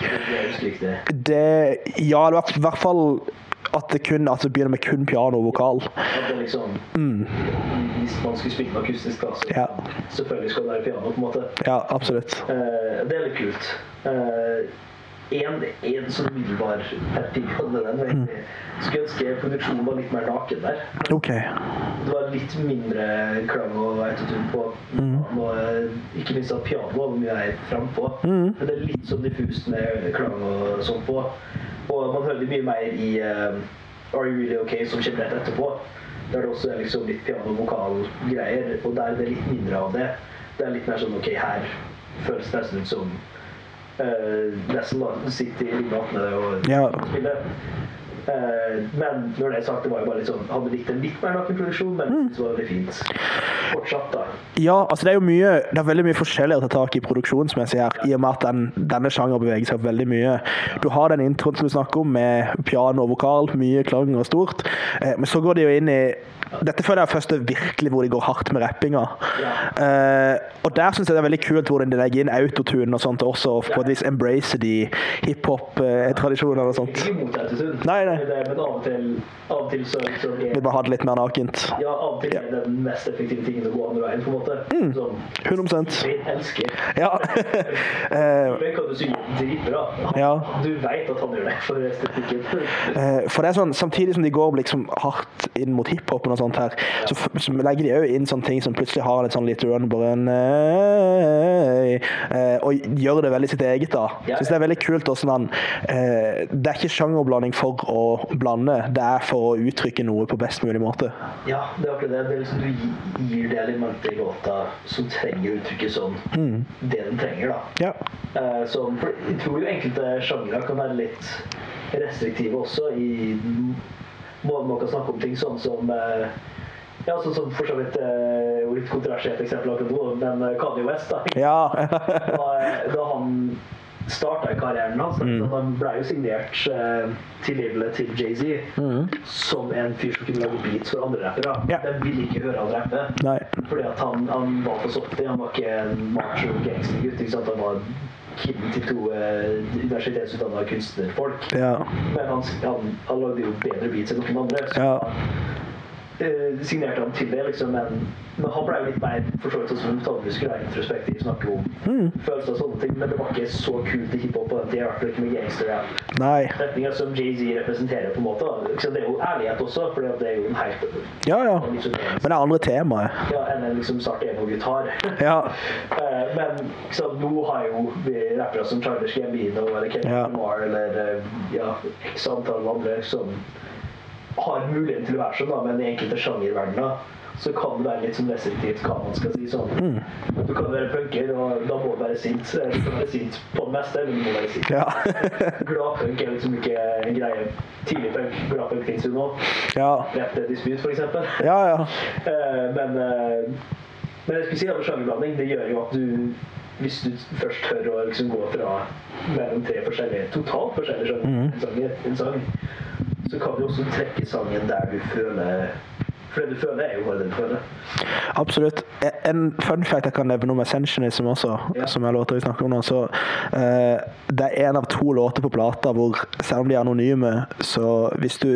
Jeg det. Ja, det var i hvert fall at det kun at det begynner med kun piano og vokal. At det liksom Hvis man skulle spille med akustisk, så Ja. selvfølgelig skal det være piano, på en måte. Ja, absolutt. Uh, det er litt kult. Eh, en, en sånn umiddelbar hadde den. egentlig. Skulle ønske produksjonen var litt mer naken der. Okay. Det var litt mindre klang og autotune på. Og, eh, ikke minst at pianoet var mye mer frampå. Men det er litt sånn diffust med klang og sånn på. Og man hører det mye mer i uh, Are You Really OK, som kommer rett etterpå. Der det også er liksom litt piano-vokal-greier. Og der er det litt mindre av det. Det er litt mer sånn OK, her føles det nesten ut som nesten da sitter i gatene og Ja. spiller. Eh, men når det er sagt, det var jo bare litt sånn Hadde likt en litt mer nakenproduksjon, produksjon, men det var det fint. Fortsatt, da. Ja, altså det er jo mye Det er veldig mye forskjellig å ta tak i produksjonsmessig her, i og med at den, denne sjangeren beveger seg veldig mye. Du har den introen som du snakker om, med piano og vokal, mye klang og stort. Eh, men så går de jo inn i Dette føler jeg er første virkelig hvor de går hardt med rappinga. Eh, og der syns jeg det er veldig kult hvordan de legger inn autotune og sånt også, og på et vis embrace de hiphop-tradisjonene og sånt. Ikke imot autotune, Nei, nei. Men, det- men av og til, av og til så, så er Vil bare ha det litt mer nakent. ja, av og til er det den mest effektive tingen å gå andre veien, på en måte. Mm. Sånn, 100 jeg elsker. Ja. det [LAUGHS] [LAUGHS] Men kan du synge dritbra? Ja. Du vet at han gjør det for estetikken. [LAUGHS] Eh, For det er sånn, Samtidig som de går liksom hardt inn mot hiphopen, og sånt her, så, så legger de òg inn sånne ting som plutselig har litt sånn litt run, nei, eh, og gjør det veldig sitt eget. da. Ja, Synes det er veldig kult åssen han eh, Det er ikke sjangerblanding for å blande, det er for å uttrykke noe på best mulig måte. Ja, det er akkurat det. det er liksom, du gir det elementet i låta som trenger uttrykket sånn det den trenger, da. Ja. Uh, så, jeg tror jo enkelte sjangre kan være litt restriktive også i måten man kan snakke om ting sånn som uh, ja, sånn som for så vidt eh, litt kontroversielt eksempel akkurat nå, men eh, Kanye West, da. ja. [LAUGHS] Da, da han starta karrieren hans, Mm. han ble jo signert uh, tilgivelig til Jay-Z som en fyr som kunne lage beats for andre rappere. Mm. Ja. De ville ikke høre han rappe. Nei. Fordi at han, han var for softy. Han var ikke en macho gangstergutt. Han var kiden til to uh, universitetsutdanna kunstnerfolk. Ja. Men han, han, han lagde jo bedre beats enn noen andre. Så Ja. Eh, signerte han til det, liksom. Men, men han ble litt mer for så vidt sånn som metallmusiker og introspektiv, snakker om Mm. følelser og sånne ting. Men det var ikke så kult i hiphop på den tida. i hvert fall ikke med gangster-retninga som Jay-Z representerer, på en måte. Liksom, Det er jo ærlighet også, for det er jo en helt Ja, ja. liksom, Men det er andre temaer. ja, enn en liksom sart emo-gitar. [LAUGHS] Ja. Eh, Men liksom, nå har jo vi rappere som Charles Gambino eller Kevin Ja. Lamar eller eh, ja, x antall andre som har muligheten til å være sånn, da, men i enkelte sjangerverdener så kan det være litt sånn restriktivt hva man skal si. sånn. Mm. Du kan være punker, og da må du være sint. Du kan være sint på det meste, men du må være sint. Ja. [LAUGHS] Gladpunk er liksom ikke en greie. Tidlig punk, gladpunk finnes jo nå. Ja. Rett dispute, for eksempel. [LAUGHS] Ja, ja. Eh, men, eh, men jeg skulle si at sjangerblanding det gjør jo at du hvis du først tør å liksom gå fra mellom tre forskjellige, totalt forskjellige sjanger, en sang, så kan du også trekke sangen der du føler For det du føler, er jo bare det du føler. Absolutt. En fun fact jeg kan nevne om Ascensionism også, Ja. som er låter vi snakker om nå, så uh, det er en av to låter på plata hvor, selv om de er anonyme, så hvis du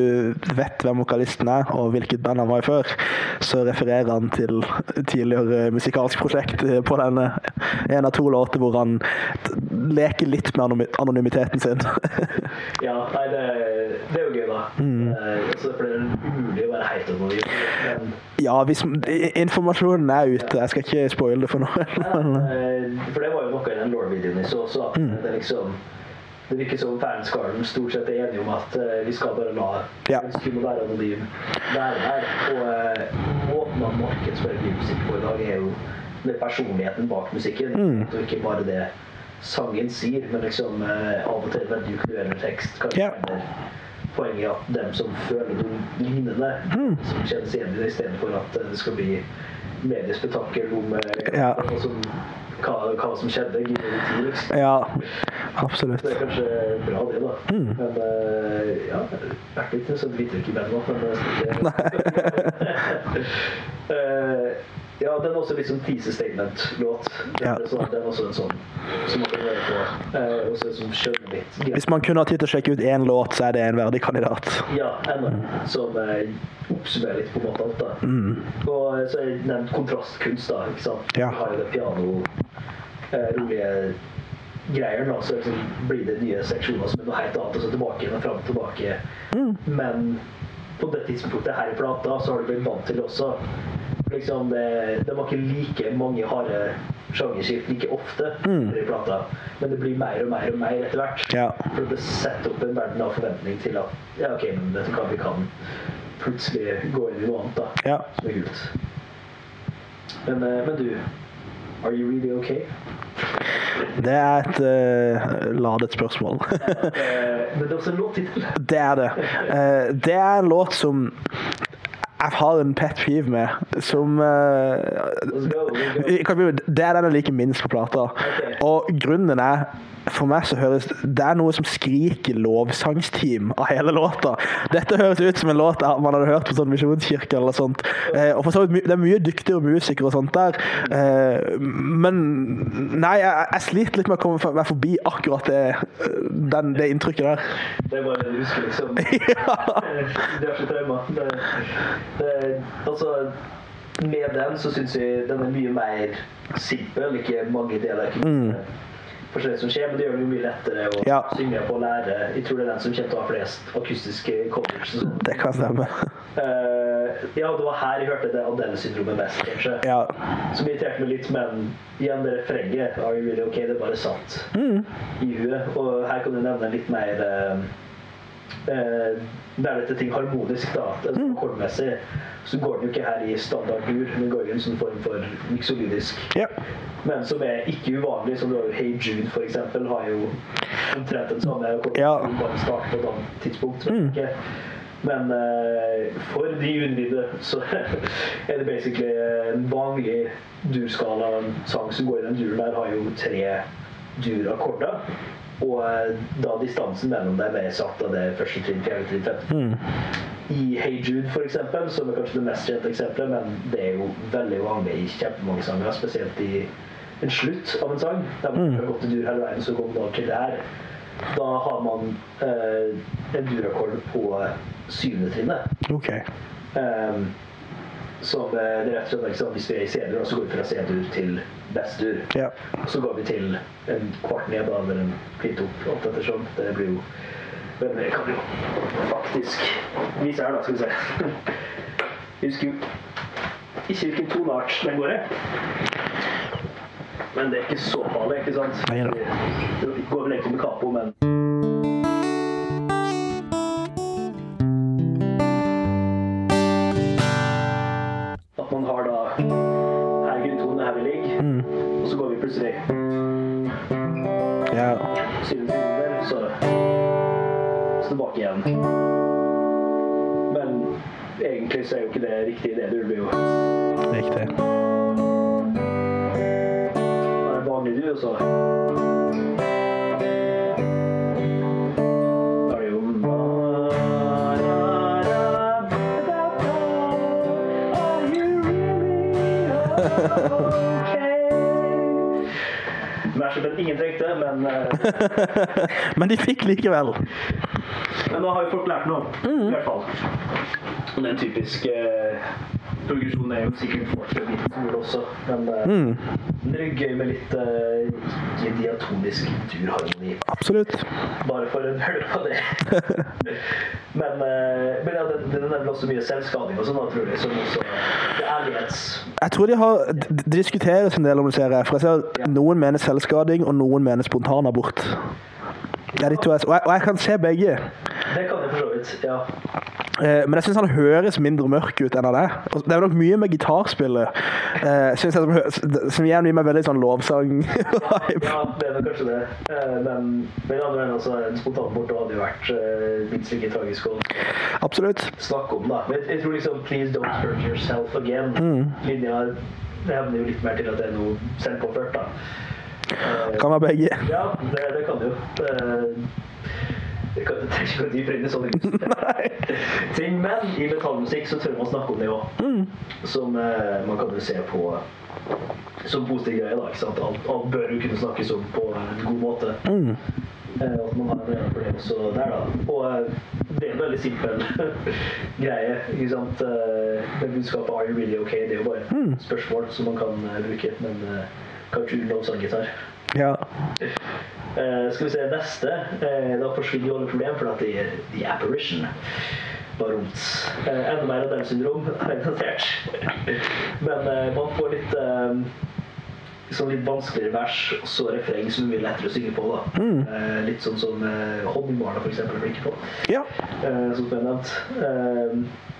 vet hvem vokalisten er, og hvilket band han var i før, så refererer han til tidligere musikalsk prosjekt på denne. En av to låter hvor han leker litt med anonymiteten sin. Ja, nei, det, det er jo gøy, da. Mm. Uh, altså, for det er umulig å være helt anonym. Ja, hvis, informasjonen er ute. Jeg skal ikke spoile det for noen. men- For det var jo noe i den Lord-videoen vi så også. At det liksom det virker som fanskaren stort sett er enige om at eh, vi skal bare la Ja. å være anonym være der. Og eh, måten man markedsfører musikk på i dag, er jo er personligheten bak musikken, og ikke bare det sangen sier, men liksom eh, av og til veldig ukluerende tekst. Kanskje Ja. Poenget at dem som føler noe lignende, som kjennes igjen i det, istedenfor at eh, det skal bli mediespetakkel om eh, Ja. hva, som, hva, hva som skjedde. Liksom. Ja, absolutt. Det er kanskje bra, det, da. Mm. Men uh, ja, vært litt sånn videre i bandet, nå, men det ikke Eh, [LAUGHS] [LAUGHS] Ja, den er også liksom Tise Statement-låt. Ja. sånn, den er også en sånn som man kan høre på. Eh, også som skjønner litt. Hvis man kun har tid til å sjekke ut én låt, så er det en verdig kandidat. Ja, enda. Som eh, oppsummerer litt på en måte alt, da. Mm. Og eh, så har jeg nevnt kontrastkunst, da. ikke sant? Ja. Vi har jo det piano, eh, rolige greier, da. Så liksom blir det nye seksjoner som er noe helt annet, og så tilbake igjen og fram og tilbake. Men på det tidspunktet her i plata, så har du blitt vant til det også. Liksom det, det var ikke like mange harde sjangerskift like ofte i plata, men det blir mer og mer og mer etter hvert. Ja. For det setter opp en verden av forventning til at ja, ok, men du hva, vi kan plutselig gå inn i noe annet, da. Ja. Som er kult. Men, eh, men du, are you really okay? Det er et uh, ladet spørsmål. Eh, men det er også en låttittel. [LAUGHS] det er det. Eh, det er en låt som jeg har en pet peeve med, som uh, Det er den jeg liker minst på plata. Og grunnen er for meg så høres Det er noe som skriker lovsangsteam av hele låta. Dette høres ut som en låt man hadde hørt på sånn misjonskirke eller sånt. Eh, og for så vidt, det er mye dyktigere musikere og sånt der. Eh, men nei, jeg, jeg sliter litt med å komme meg forbi akkurat det, den, det inntrykket der. Det er bare det du husker, liksom. ja. [LAUGHS] Det er ikke trauma. Det, det, altså, med den så syns jeg den er mye mer simpel. Ikke mange deler. Ikke mm. Forskjellig som skjer, men det gjør det jo mye lettere å Ja. synge på og lære. Jeg tror det er den som kommer til å ha flest akustiske covers. [LAUGHS] Det kan stemme. Uh, ja, det var her jeg hørte det Adele-syndromet mest, kanskje. Ja. Som irriterte meg litt, men igjen det refrenget Are you really okay? Det bare satt i huet. Og her kan du nevne litt mer eh, eh, er dette ting harmonisk, da. Altså, Akkordmessig. Så går den jo ikke her i standard dur, men går i en sånn form for miksolydisk. ja. Men som er ikke uvanlig, som du har Hey Jude eksempel, har jo omtrent en samme akkord. Ja. Bare start på et annet tidspunkt. vet ikke. Men eh, for de unnvidde så [LAUGHS] er det basically en vanlig durskala. En sang som går i den duren der, har jo tre durakkorder. Og eh, da distansen mellom dem er satt av det første trinn, fjerde trinn, femte trinn. I Hey Jude for eksempel, som er kanskje det mest kjente eksempelet, men det er jo veldig vanlig i kjempemange sanger, spesielt i en slutt av en sang. Der man har gått i dur hele veien, så man over til det her. Da har man eh, en durakkord på syvende trinnet. Okay. Um, som eh, det er rett og slett ikke Hvis vi er i C-dur, så går vi fra C-dur til best-dur. Ja. Så går vi til en kvart ned eller en kvint opp, alt ettersom. Det blir jo Men det kan jo faktisk vise her, da, skal vi se. [LAUGHS] Jeg husker jo ikke hvilken toneart den går i. Men det er ikke så farlig, ikke sant? Nei da. Det går vel egentlig med capo, men plutselig ja. Siden timer, så, så tilbake igjen. Men egentlig så er jo ikke det riktig. Det blir jo Riktig. bare vanlig du, så [LAUGHS] men eh, de fikk likevel. Men da har jo folk lært noe, i hvert fall. Og den typiske eh, progresjonen er jo sikkert fortsatt stor også, men mm. det er gøy med litt uh, diatonisk durharmoni. Absolutt. Bare for en høl på det. [LAUGHS] men, eh, ja, det, er også mye selvskading og sånn, jeg, som også ærlighets... Jeg tror de har Det diskuteres en del om det, ser jeg. For jeg ser noen mener selvskading, og noen mener spontanabort. Det er de to jeg, og, jeg, og jeg kan se begge. Det kan vidt, ja. Eh, men jeg syns han høres mindre mørk ut enn han er. Det er nok mye med gitarspillet eh, synes jeg, som, som igjen gir meg veldig sånn lovsang-vibe. Ja, det er kanskje det. Eh, Men med andre enden så er en spontanborte hadde jo vært eh, minst like tragisk å Absolutt. snakke om. da. Men jeg, jeg tror liksom 'Please don't hurt yourself again'. Linja hevner jo litt mer til at det er noe selvpåført. da. Eh, Kan være begge. Ja, det, det kan det jo. Det, jeg kan ikke gå dypere inn i sånne [LAUGHS] ting, men i metallmusikk så tør man snakke om det òg. Som eh, man kan jo se på som positiv greie. da, ikke sant? Alt, alt bør jo kunne snakkes om på en god måte. Eh, at man har en øye for det også der, da. Og eh, det er en veldig simpel [LAUGHS] greie. ikke sant? Eh, Det budskapet 'Are you really okay?' det er jo bare mm. spørsmål som man kan eh, bruke, men eh, kanskje uten lovsanggitar. Ja. Uh, skal vi se neste. Uh, da forsvinner jo alle problem, for det er The Apparition. Barons. Eh, enda mer av den syndrom [LAUGHS] er jeg. Men man får litt sånn litt vanskeligere vers, og så refreng som er mye lettere å synge på. da. Eh, litt sånn som eh, Honningbarna for eksempel flinke på, ja. eh, som jeg nevnt. Eh,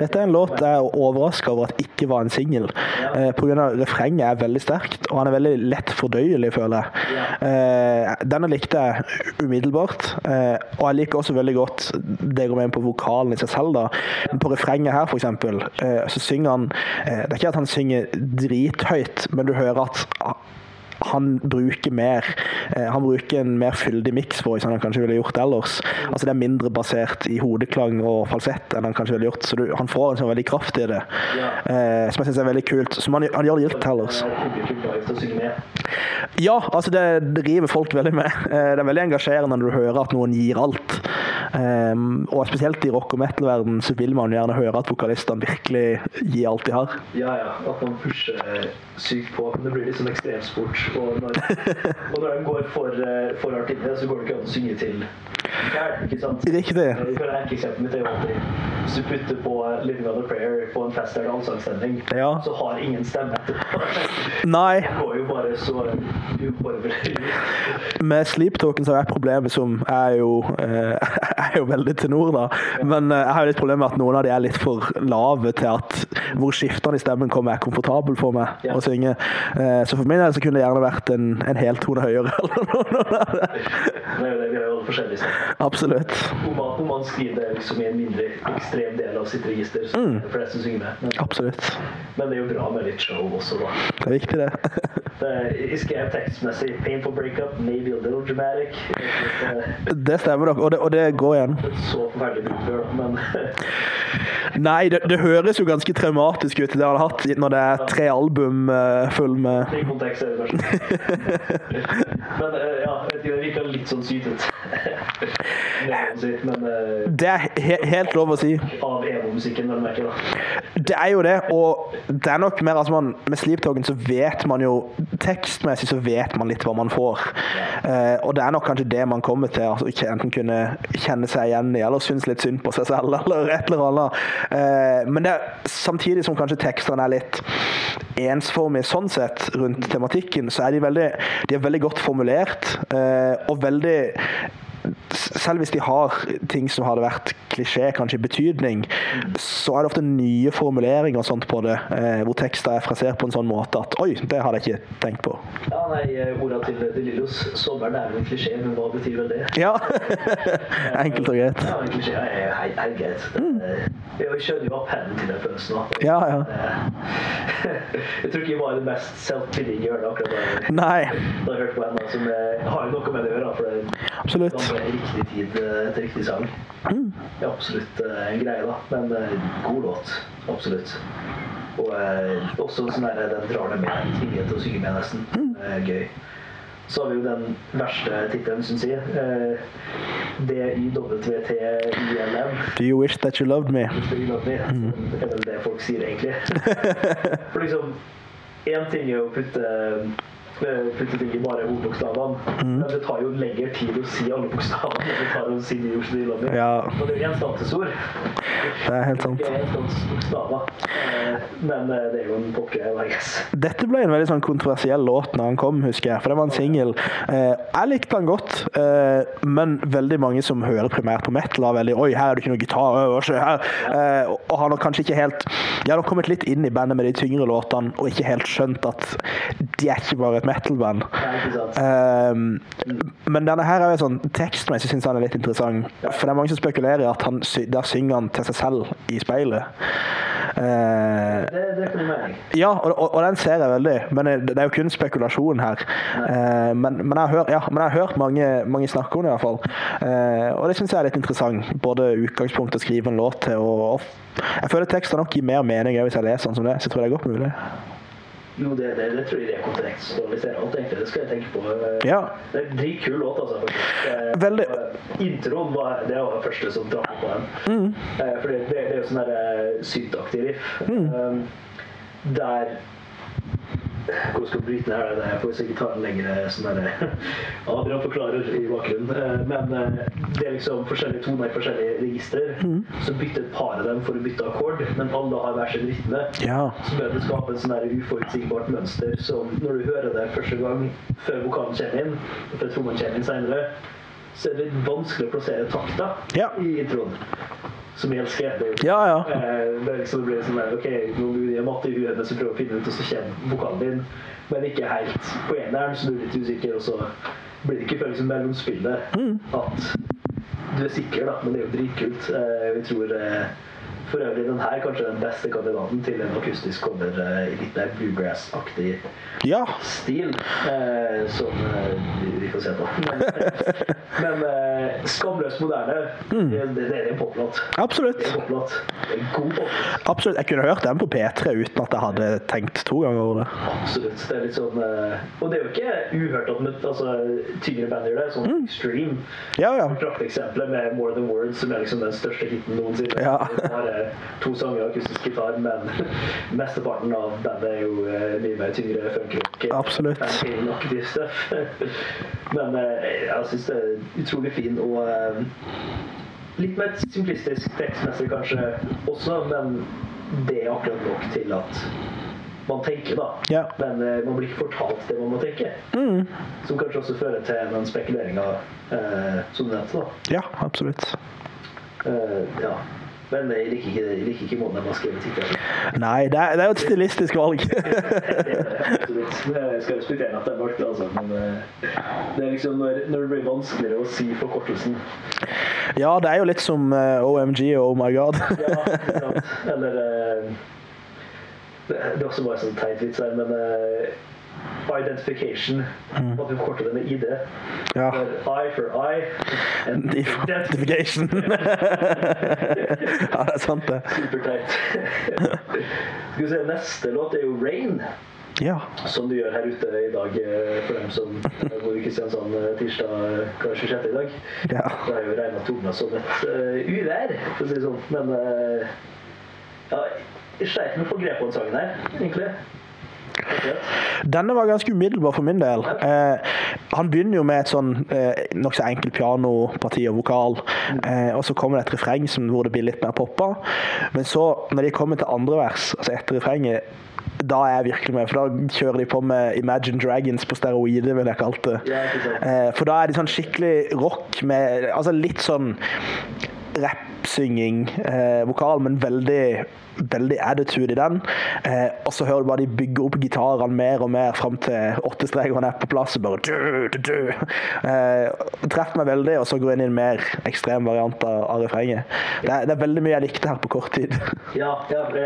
Dette er en låt jeg er overraska over at ikke var en singel. Eh, Pga. refrenget er veldig sterkt, og han er veldig lett fordøyelig, føler jeg. Eh, denne likte jeg umiddelbart. Eh, og jeg liker også veldig godt det går med på vokalen i seg selv. da. Men på refrenget her, eksempel, eh, så synger han eh, Det er ikke at han synger drithøyt, men du hører at han bruker mer eh, Han bruker en mer fyldig mix voice enn han kanskje ville gjort ellers. Altså Det er mindre basert i hodeklang og falsett enn han kanskje ville gjort, så du, han får en sånn veldig kraft i det. Ja. Eh, som jeg syns er veldig kult. Som han, han gjør det gildt ellers. Ja, altså det, driver folk veldig med. Eh, det er veldig engasjerende når du hører at noen gir alt. Um, og spesielt i rock- og metal-verden så vil man gjerne høre at vokalistene virkelig gir alt de har. Ja, ja. At man pusher eh, sykt på. Men det blir sånn ekstremsport. Og når, [LAUGHS] og når de går for, eh, for hardt det, så går det ikke an å synge til ikke sant? Riktig. For Erkeeksempelet mitt er jo alltid Hvis du putter på 'Living on a Prayer' på en fest eller allsangsending, Ja. så har ingen stemme etterpå. [LAUGHS] Nei, Det går jo bare så uforberedt. med Sleep Talken så er problemet som er jo eh, [LAUGHS] er jo veldig tenor, da. Men eh, jeg har jo litt problem med at noen av de er litt for lave til at hvor skiftene i stemmen kommer er komfortabel for meg Ja. å synge. Eh, så for min del så kunne det gjerne vært en, en hel tone høyere. [LAUGHS] eller noe. Det er jo det, vi har jo alle. Absolutt. Om man, om man skriver liksom i en mindre ekstrem del av sitt register, så er det flest som synger med. Men, Absolutt. men det er jo bra med litt show også, da. Det er viktig, det. Det, skrev tekstmessig 'painful breakup', 'maybe a little dramatic'. Det stemmer nok, og det, og det går igjen. så forferdelig brukt men [LAUGHS] Nei, det, det høres jo ganske traumatisk ut, det han har hatt når det er tre album eh, full med i kontekst er det kanskje [LAUGHS] Men eh, ja, det virker litt sånn. Det Men eh, Det er he helt lov å si. av emo-musikken, vel å merke. Det er jo det, og det er nok mer altså man, Med Sleeptogen så vet man jo Tekstmessig så vet man litt hva man får. Uh, og det er nok kanskje det man kommer til. Altså, ikke enten kunne kjenne seg igjen i, eller synes litt synd på seg selv, [LAUGHS] eller et eller annet. Uh, men det samtidig som kanskje tekstene er litt ensformige sånn sett rundt tematikken, så er de veldig, de er veldig godt formulert, uh, og veldig selv hvis de har ting som hadde vært klisjé, kanskje betydning, så er det ofte nye formuleringer og sånt på det, eh, hvor tekster er frasert på en sånn måte at oi, det hadde jeg ikke tenkt på. Ja, nei, eh, orda til De Lillos. Sommeren er jo en klisjé, men hva betyr vel det? Ja, [LAUGHS] enkelt og greit. Ja, en klisjé er helt helt greit. Mm. Jeg skjønner jo appellen til den følelsen. da. Ja, ja. Eh, [LAUGHS] Jeg tror ikke jeg var det mest self-pidding jeg hørte akkurat da Nei, da jeg hørte på en som eh, har jo noe med det å gjøre. absolutt. Det riktig tid eh, til riktig sang. Det er absolutt eh, en greie, da. Men eh, god låt. Absolutt. Og også sånn der, den drar deg med. Tvinger til å synge med, nesten. Eh, gøy. Så har vi jo den verste tittelen, syns jeg. Uh, D-I-W-T-I-L-M. Do you wish that you loved me? Hvis du love me. Det er vel det folk sier, egentlig. [LAUGHS] For liksom Én ting er å putte eh, ikke bare ordbokstavene. Mm. Men det tar jo lengre tid å si alle bokstavene enn det tar å si nynorskdilene. Ja. Og det er jo gjenstansesord. Det er helt sant. Ikke. Eh, Men eh, det er jo en popgreie, I guess. Dette ble en veldig sånn kontroversiell låt når han kom, husker jeg. For det var en singel. Jeg likte den godt, men veldig mange som hører primært på metal, har veldig Oi, her er det ikke noe gitar. seg her. Og- har har kanskje ikke helt De har nok kommet litt inn i bandet med de tyngre låtene og ikke helt skjønt at de er ikke bare et metal-band. Um, men denne her er jo sånn tekstmessig syns han er litt interessant. For det er mange som spekulerer i at han, der synger han til seg selv i speilet. Uh, ja, og, og, og den ser jeg veldig, men det det er jo kun spekulasjon her. Uh, men, men, jeg hørt, ja, men jeg har hørt mange, mange snakke om det, i hvert fall. Uh, og det syns jeg er litt interessant. Både utgangspunkt å skrive en låt til, og, og jeg føler teksten nok gir mer mening hvis jeg leser den som det, så jeg tror det er godt mulig. Jo, det, det, det tror jeg rekontekstualiserer alt, egentlig. Det skal jeg tenke på. Eh, Ja. Det er en dritkul låt, altså. faktisk. Eh, Veldig. Introen var det var det første som traff på den. Mm. Eh, For det, det er jo sånn der syntaktig riff. Mm. Um, Hvordan skal bryte ned her? Det får vi sikkert ta en lengre sånn der [LAUGHS] Adrian forklarer i bakgrunnen. Eh, Men eh, det er liksom forskjellige toner i forskjellige register Mm. Så bytter et par av dem for å bytte akkord, men alle har hver sin rytme. Ja. Så bør det skape en sånn uforutsigbart mønster som når du hører det første gang før vokalen kommer inn, før trommene kommer inn senere, så er det litt vanskelig å plassere takta Ja. i introen. Som jeg elsker. Det, er Ja, ja. Eh, det er liksom det blir sånn der, ok, nå blir det matte i huet mens du prøver å finne ut, og så kommer vokalen din, men ikke helt på eneren, så du er litt usikker, og så blir det ikke følelsen mellom spillet Mm. at du er sikker, da, men det er jo dritkult. Eh, Jeg tror eh, for øvrig den her kanskje den beste kandidaten til en akustisk cover eh, i litt mer bluegrass-aktig Ja. stil, eh, som eh, vi- får se på. Men, [LAUGHS] men eh, skamløst moderne, Mm. det, det, det er en poplåt. Absolutt. Det er en poplåt. God poplåt. Absolutt. Jeg kunne hørt den på P3 uten at jeg hadde tenkt to ganger over det. Absolutt. Det er litt sånn eh, Og det er jo ikke uhørt at med, altså, tyngre band gjør det, sånn Mm. Extreme. Ja, ja. Prakteksempelet med More Than Words, som er liksom den største hiten noensinne. Ja. Er to sanger og akustisk gitar, men [LAUGHS] mesteparten av bandet er jo eh, mye mer tyngre funkrock. Pain-aktig stuff. [LAUGHS] Men eh, jeg syns det er utrolig fin og eh, litt mer simplistisk tekstmessig kanskje også, men det er akkurat nok til at man tenker, da. Ja. Men man blir ikke fortalt det man må tenke. Mm. Som kanskje også fører til den spekuleringa eh, som du nevnte. da. Ja, absolutt. Uh, ja. Men jeg liker ikke, jeg liker ikke måten de har skrevet tittelen Nei, det er, det er jo et stilistisk valg. [LAUGHS] Jeg skal respektere at det er valgt, altså. Men eh, det er liksom når, når det blir vanskeligere å si forkortelsen. ja, det er jo litt som uh, OMG og Oh My God. Ja, sant. [LAUGHS] Eller uh, det, det er også bare sånn teit vits her, men eh, Identification. At vi forkorter det med ID. Ja. For I for I. [LAUGHS] Identification. [LAUGHS] ja, det er sant, det. Superteit. Skal vi se, neste låt er jo Rain. Ja. Som du gjør her ute i dag, eh, for dem som eh, bor i Kristiansand eh, tirsdag kanskje 26. i dag. ja. Det er jo regna tona som et uh, uvær, for å si det sånn. Men uh, ja, sleit med å få grep på den sangen her, egentlig. Denne var ganske umiddelbar for min del. Eh, han begynner jo med et sånn eh, nokså enkelt pianoparti og vokal, eh, og så kommer det et refreng som, hvor det blir litt mer poppa. Men så, når de kommer til andre vers, altså etter refrenget, da er jeg virkelig med, for da kjører de på med Imagine Dragons på steroider, vil jeg kalle det. Eh, for da er de sånn skikkelig rock med Altså litt sånn rappsynging, eh, vokal, men veldig veldig attitude i den. Eh, og så hører du bare de bygger opp gitarene mer og mer fram til åttestrekene er på plass. og bare du, du, du. Eh, Treff meg veldig, og så går jeg inn i en mer ekstrem variant av, refrenget. Det, er- det er veldig mye jeg likte her på kort tid. [LAUGHS] Ja, ja det,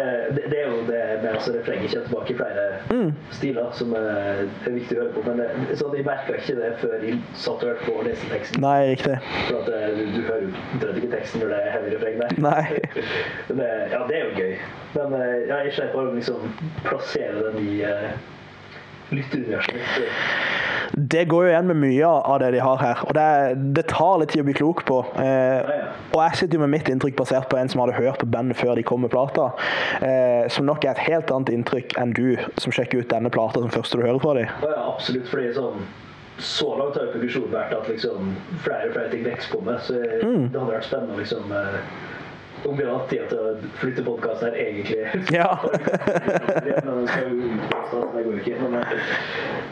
det er jo det med altså, refrenget kommer tilbake i flere stiler, som er, er viktig å høre på. Men det, så de merka ikke det før de satt og hørte på og leste teksten. Nei, riktig. For at eh, du, du hører omtrent ikke teksten når det er heavy refreng der. Nei. [LAUGHS] Men det, ja, det er jo gøy. Men eh, ja, jeg bare med å liksom plassere den i uh, lytteuniverset. Det går jo igjen med mye av det de har her, og det, det tar litt tid å bli klok på. Eh, og jeg sitter jo med mitt inntrykk basert på en som hadde hørt på bandet før de kom med plata, eh, som nok er et helt annet inntrykk enn du som sjekker ut denne plata som første du hører fra dem. Ja, absolutt, fordi sånn så langt har jo progresjonen vært at liksom flere og flere ting vokser på meg, så Mm. det hadde vært spennende liksom eh, om vi har hatt tid til å flytte podkasten her, egentlig. [LAUGHS] Ja. [LAUGHS] men det går ikke. Eh,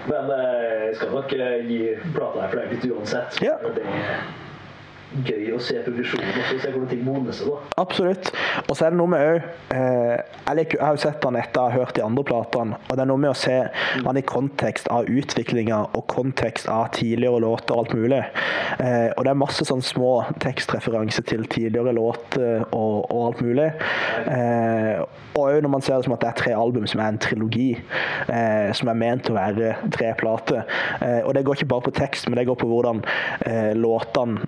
men eh, jeg skal nok eh, gi plata her flere litt uansett. Ja. Det gøy å se progresjonen og se hvordan ting modnes. Absolutt. Og så er det noe med òg eh, jeg, har jo sett han etter jeg har hørt de andre platene, og det er noe med å se han i kontekst av utviklinga og kontekst av tidligere låter og alt mulig. Eh, og det er masse sånn små tekstreferanser til tidligere låter og, og alt mulig. Eh, og òg når man ser det som at det er tre album som er en trilogi, eh, som er ment å være tre plater. Og det går ikke bare på tekst, men det går på hvordan låtene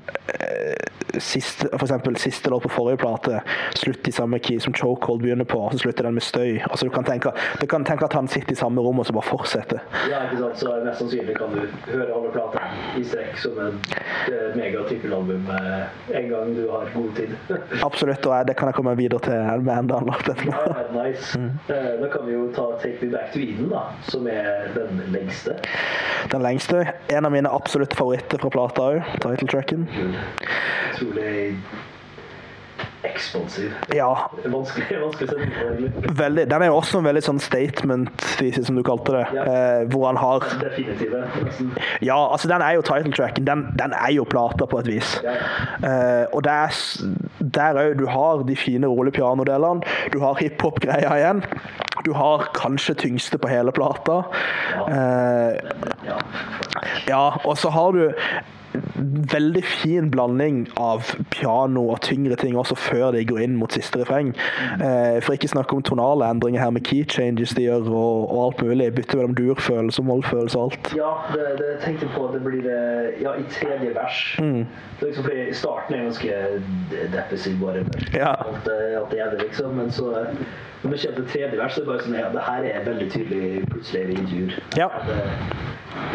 siste, for eksempel siste låt på forrige plate slutter i samme key som Chokehold begynner på, og så slutter den med støy. Altså du kan tenke, du kan tenke at han sitter i samme rom og så bare fortsetter. Ja, ikke sant? Så mest sannsynlig kan du høre alle platene i strekk som en eh, mega-trippelalbum eh, en gang du har god tid. [LAUGHS] Absolutt, og det kan jeg komme videre til med enda en låt etterpå. Ja, nice. Mm. Da kan vi jo ta Take Me Back to Eden, da, som er den lengste. Den lengste. En av mine absolutte favoritter fra plata òg, title-tracken. Utrolig ekspansiv. Ja, Vanskelig, vanskelig på, veldig. Den er jo også en veldig sånn statement-thesis, som du kalte det. Ja. Eh, hvor han har Definitive, nesten. Ja, altså den er jo title-tracken. Den, den er jo plata på et vis. Ja, Eh, og er der òg du har de fine, rolige pianodelene. Du har hiphop-greia igjen. Du har kanskje tyngste på hele plata. Eh, Ja. ja, og så har du veldig fin blanding av piano og tyngre ting også før de går inn mot siste refreng. Eh, for ikke snakke om tonale endringer her med key changes de gjør og, og alt mulig. Bytte mellom durfølelse og mollfølelse og alt. Ja, det, det tenkte jeg på. Det blir eh, ja, i tredje vers. Mm. Det liksom fordi Starten er ganske depressiv, bare. Ja. Alt, eh, alt det gjelder, liksom. Men så når vi kommer til tredje vers, så er det bare sånn Ja, det her er veldig tydelig plutselig tur. Ja.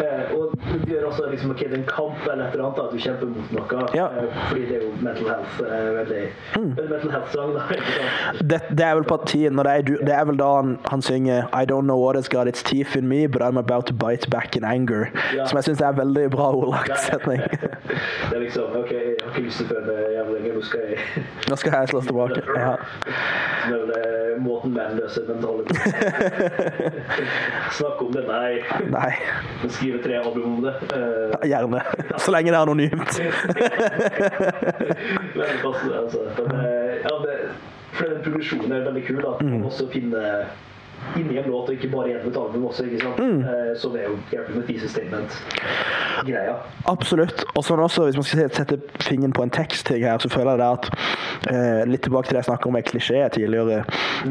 Eh, og du gjør også liksom ok, det er en kamp eller et eller annet, at du kjemper mot noe. Ja. Eh, fordi det er jo mental health. eh, veldig, mm. mental health-sang. [LAUGHS] det, det er vel partien når det er, det er vel da han, han synger I don't know what has got its teeth in me, but I'm about to bite back in anger. Ja. Som jeg syns er en veldig bra ordlagt setning. [LAUGHS] Det er liksom OK, jeg har ikke lyst til å føle meg jævlig lenger, nå skal jeg Nå skal jeg slås tilbake. Ja. Som er vel eh, måten menn mentale [LAUGHS] Snakke om det, nei. Nei, Skrive tre album om det. Uh, gjerne. Så lenge det er anonymt. [LAUGHS] men, altså. Men, eh, ja, det, for den progresjonen er veldig kul. At man også finner inni en låt, og ikke bare gjennom et album også, ikke sant? Eh, som er jo hjelper med thesis statement-greia. Absolutt. Og sånn også, hvis man skal sette fingeren på en tekstting her, så føler jeg det at eh, Litt tilbake til det jeg snakket om med klisjé tidligere,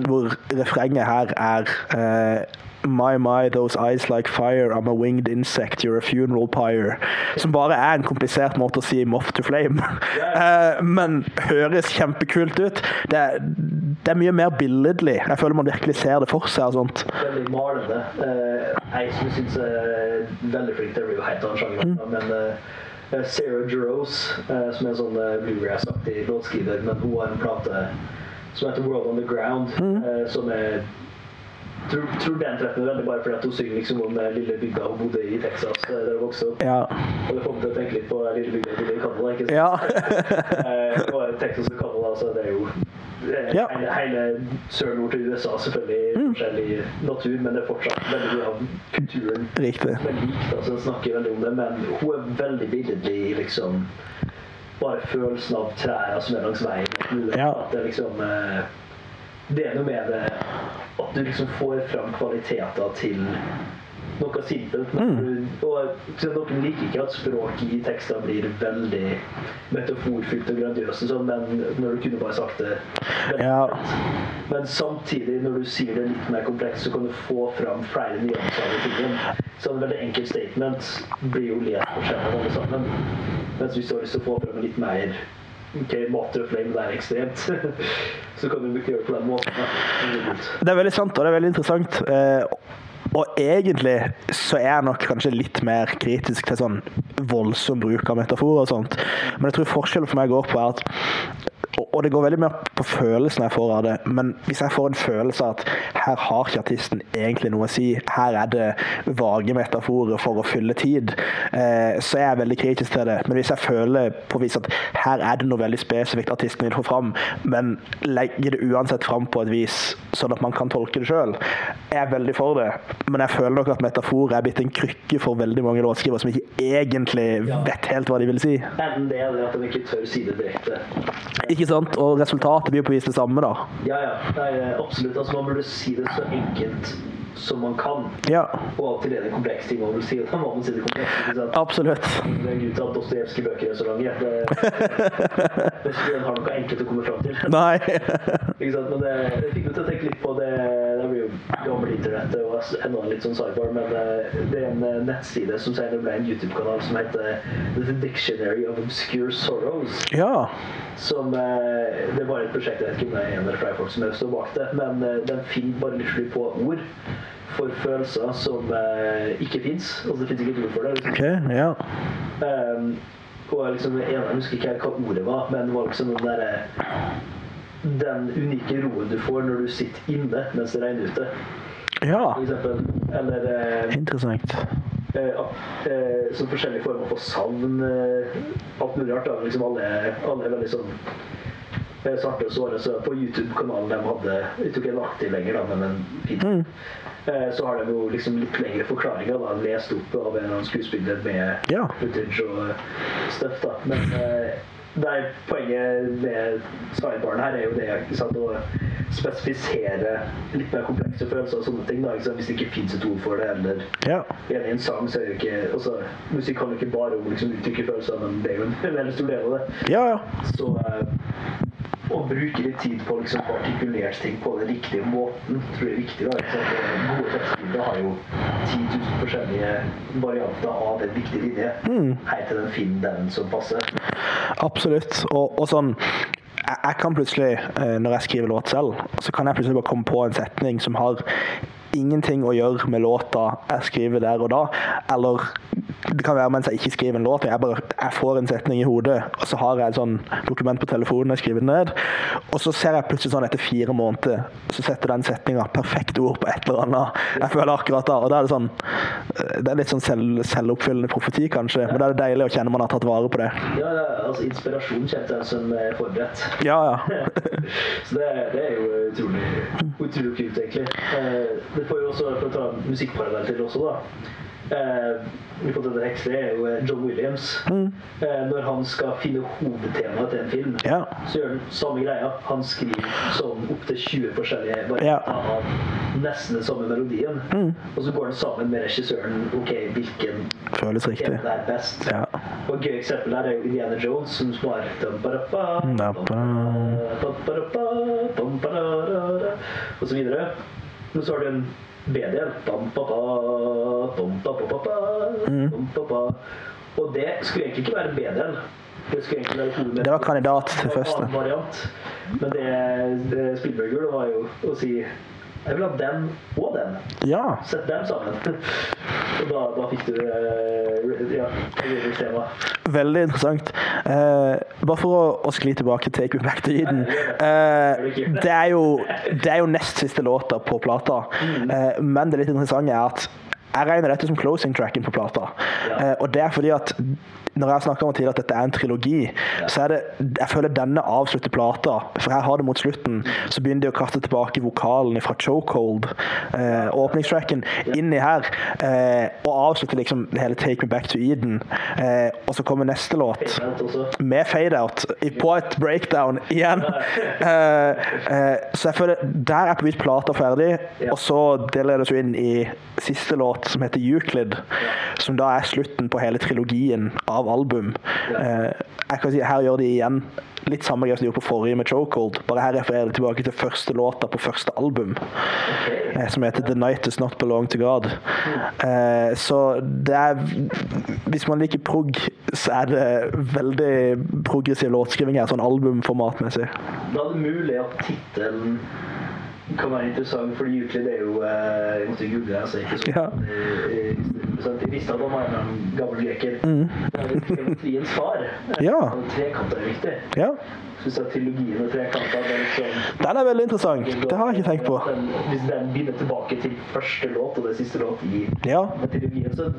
hvor refrenget her er eh, My, my, those eyes like fire, I'm a winged insect, you're a funeral pyre. Som bare er en komplisert måte å si moth to flame. Yeah. men høres kjempekult ut. Det er, det er mye mer billedlig. Jeg føler man virkelig ser det for seg. og sånt. Veldig malende. Uh, jeg som syns er veldig flink til å bli den sjangeren, mm. men uh, Sarah Jerose, uh, som er en sånn eh, bluegrass-aktig låtskriver, men hun har en plate som heter World on the Ground, eh, som er tror, tror den treffer veldig bare fordi at hun synger liksom om eh, lille bygda hun bodde i Texas eh, der hun vokste opp. Ja. Og det får meg til å tenke litt på lille bygda hun bodde i Canada. ikke sant? ja. [LAUGHS] Eh, og Texas og Canada, så det er jo eh, Ja. hele, hele sør-nord til USA selvfølgelig forskjellig natur, men det er fortsatt veldig mye av kulturen Riktig. er likt. Altså, snakker veldig om det, men hun er veldig billedlig i liksom bare følelsen av trærne som er langs veien. Ja. At det liksom eh, Det er noe med det at du liksom får fram kvaliteter til noe simpelt. Mm. Og Noen liker ikke at språket i tekster blir veldig metaforfylt og grandiøst, sånn, men når du kunne bare sagt det Ja. Men samtidig, når du sier det litt mer komplekst, så kan du få fram flere nyanser av tingen. Så en veldig enkelt statement blir jo lest på skjermen alle sammen. Mens hvis du har lyst til å få fram litt mer Ok, Matter of Flame, det er ekstremt. [LAUGHS] så kan du ikke gjøre på den måten. Det er veldig sant, og det er veldig interessant. Eh, Og egentlig så er jeg nok kanskje litt mer kritisk til sånn voldsom bruk av metaforer og sånt. Men jeg tror forskjellen for meg går på at og det går veldig mer på følelsen jeg får av det. Men hvis jeg får en følelse av at her har ikke artisten egentlig noe å si, her er det vage metaforer for å fylle tid, eh, så er jeg veldig kritisk til det. Men hvis jeg føler på vis at her er det noe veldig spesifikt artisten vil få fram, men legger det uansett fram på et vis sånn at man kan tolke det sjøl, er jeg veldig for det. Men jeg føler nok at metaforer er blitt en krykke for veldig mange låtskrivere som ikke egentlig vet helt hva de vil si. Enten det, eller at de ikke tør si det direkte. Ikke ikke sant? Og resultatet blir jo på vis det samme, da. Ja, ja. Nei, absolutt. Altså, man burde si det så enkelt som man kan. Ja. Og til det en kompleks ting man vil si. Da må man si det komplekst. Absolutt. Det er en grunn til at Dostojevskij-bøker er så lange. Det, [LAUGHS] det, det har noe enkelt å komme fram til. Nei. ikke sant? Men det, det fikk meg til å tenke litt på det Det blir jo gammel internett og enda litt sånn sidebar, men eh, det er en eh, nettside som senere ble en YouTube-kanal som heter The Dictionary of Obscure Sorrows. Ja. Som eh, Det var et prosjekt, jeg vet ikke om det er en eller flere folk som står bak det, men den finner bare litt på ord for følelser som ikke fins. Altså, det fins ikke et ord for det. Liksom. Okay, ja. Um, og liksom, jeg husker ikke hva ordet var, men det var liksom den derre Den unike roen du får når du sitter inne mens det regner ute. Ja. For eksempel. Eller eh, Interessant. Eh, eh, som forskjellige former for savn. Eh, alt mulig rart. Liksom alle, alle er veldig sånn eh, svarte og såre. Så på YouTube-kanalen de hadde jeg tok en aktiv lenger, da, men en fin mm. Eh, så har de jo liksom litt lengre forklaringer, da, lest opp av en eller annen skuespiller med ja. footage og stuff. da. Men eh, er poenget med sidebaren her er jo det ikke sant, å spesifisere litt mer komplekse følelser og sånne ting. da, ikke sant, Hvis det ikke fins et ord for det, eller ja. i en sang, så er det ikke altså, Musikk handler ikke bare om liksom, uttrykke følelser, men det er jo en [LAUGHS] veldig stor del av det. Ja, ja. Så eh, å bruke litt tid på liksom, artikulere ting på den riktige måten tror jeg er viktig. Da. Gode tekstbilder har jo 10 000 forskjellige varianter av en viktig linje. Mm. Helt til den finn den som passer. Absolutt. Og, og sånn jeg kan plutselig, eh, når jeg skriver låt selv, så kan jeg plutselig bare komme på en setning som har ingenting å gjøre med låta jeg skriver der og da. Eller det kan være mens jeg ikke skriver en låt, jeg, bare, jeg får en setning i hodet, og så har jeg et sånn dokument på telefonen jeg skriver ned. Og så ser jeg plutselig sånn etter fire måneder, så setter den setninga perfekt ord på et eller annet jeg føler akkurat da. Og da er det sånn Det er litt sånn selv, selvoppfyllende profeti, kanskje, men da er det deilig å kjenne man har tatt vare på det. Ja, ja altså inspirasjon kjente jeg som forberedt. Ja, ja. [LAUGHS] så det, det, er jo utrolig, utrolig kult, egentlig. Eh, det får jo også, for å ta musikkparallell til også, da eh, det er jo eh, John Williams. Mm. Eh, når han skal finne hovedtemaet til en film, ja. så gjør han samme greia. Han skriver sånn opptil 20 forskjellige varianter ja. av nesten den samme melodien. Mm. Og så går han sammen med regissøren ok, hvilken Føles riktig. er best. Ja. Og Et gøy eksempel der er jo Indiana Jones, som har og så videre. Men så har du en B-del. Mm. Og det skulle egentlig ikke være BD-en. Det skulle egentlig være. Det var kandidat til første. Variant. Men det, det Spielberg gjorde, var jo å si jeg vil ha den og den. Ja. Sett dem sammen. [LAUGHS] Og da, da fikk du uh, ja. Veldig interessant. Uh, bare for å, å, skli tilbake til 'Take Me Back to Eden'. Uh, det, er jo, det er jo nest siste låta på plata, uh, men det litt interessante er at jeg regner dette som closing tracken på plata. Ja. og det er fordi at når jeg snakker om tidligere at dette er en trilogi, ja. så er det Jeg føler denne avslutter plata. For her har det mot slutten. Så begynner de å kaste tilbake vokalen fra Chokehold, eh, åpningstracken, inni her. Eh, og avslutter liksom hele Take Me Back to Eden. Eh, og så kommer neste låt med fade-out på et breakdown igjen. [LAUGHS] Eh, eh, så jeg føler der er på vidt plata ferdig, og så deler det seg inn i siste låt, som heter Euclid, som da er slutten på hele trilogien av av album. Eh, jeg kan si, her gjør de igjen litt samme greia som de gjorde på forrige med Chokehold. Bare her refererer de tilbake til første låta på første album, eh, som heter 'The Night Does Not Belong to God'. Eh, så det er Hvis man liker prog, så er det veldig progressiv låtskriving her, sånn albumformatmessig. Da er det mulig at tittelen kan være interessant, fordi Euclid er jo eh, Jeg måtte google altså, ikke så Ja. De visste at han var en gammel greker. Det er jo triens far. Mm. Ja. Trekant er viktig. Ja. Syns jeg trilogien med trekanter den, Den er veldig interessant. Det har jeg ikke tenkt på. Den, hvis den begynner tilbake til første låt og det siste låt i Ja. trilogien, så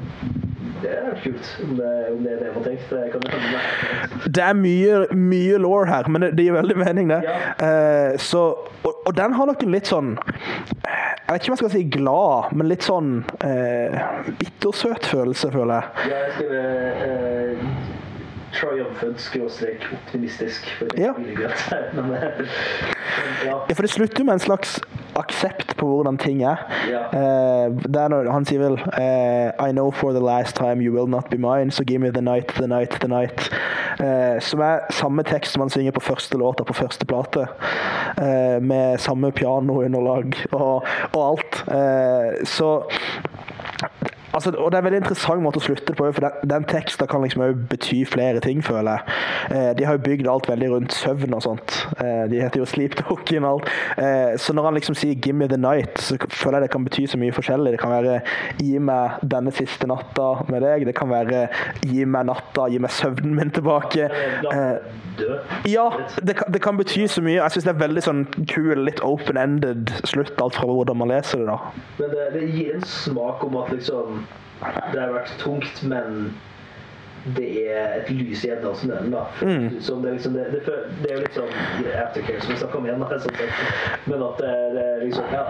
det er kult. Om det, om det er det man tenker. Det er mye, mye law her, men det, det gir veldig mening, det. Eh, så, og, og den har nok en litt sånn Jeg vet ikke om jeg skal si glad, men litt sånn uh, bittersøt følelse, føler jeg. Jeg skrev eh, triumphant skråstrek optimistisk. Ja. [LAUGHS] Eh, ja. Ja, for det slutter jo med en slags aksept på hvordan ting er. Ja. Uh, når han sier vel uh, I know for the last time you will not be mine, so give me the night, the night, the night. Uh, som er samme tekst som han synger på første låta på første plate. Med samme pianounderlag og, og alt. Så Altså, og Det er en veldig interessant måte å slutte på, for den, den teksten kan liksom også bety flere ting, føler jeg. Eh, de har jo bygd alt veldig rundt søvn og sånt. Eh, de heter jo Sleep Talking og alt. Eh, så når han liksom sier 'give me the night', så føler jeg det kan bety så mye forskjellig. Det kan være 'gi meg denne siste natta med deg'. Det kan være 'gi meg natta, gi meg søvnen min tilbake'. Eh, ja, det kan, det kan bety så mye. Jeg syns det er veldig sånn kul, litt open-ended slutt, alt fra hvordan man leser det, da. Men det, det gir en smak om at liksom Det har vært tungt, men det er et lys i enden av tunnelen. da. Mm. Som det, liksom, det, det, det er jo litt sånn aftercare som vi snakka om igjen, da, sånn sett. men at det, det er liksom Ja.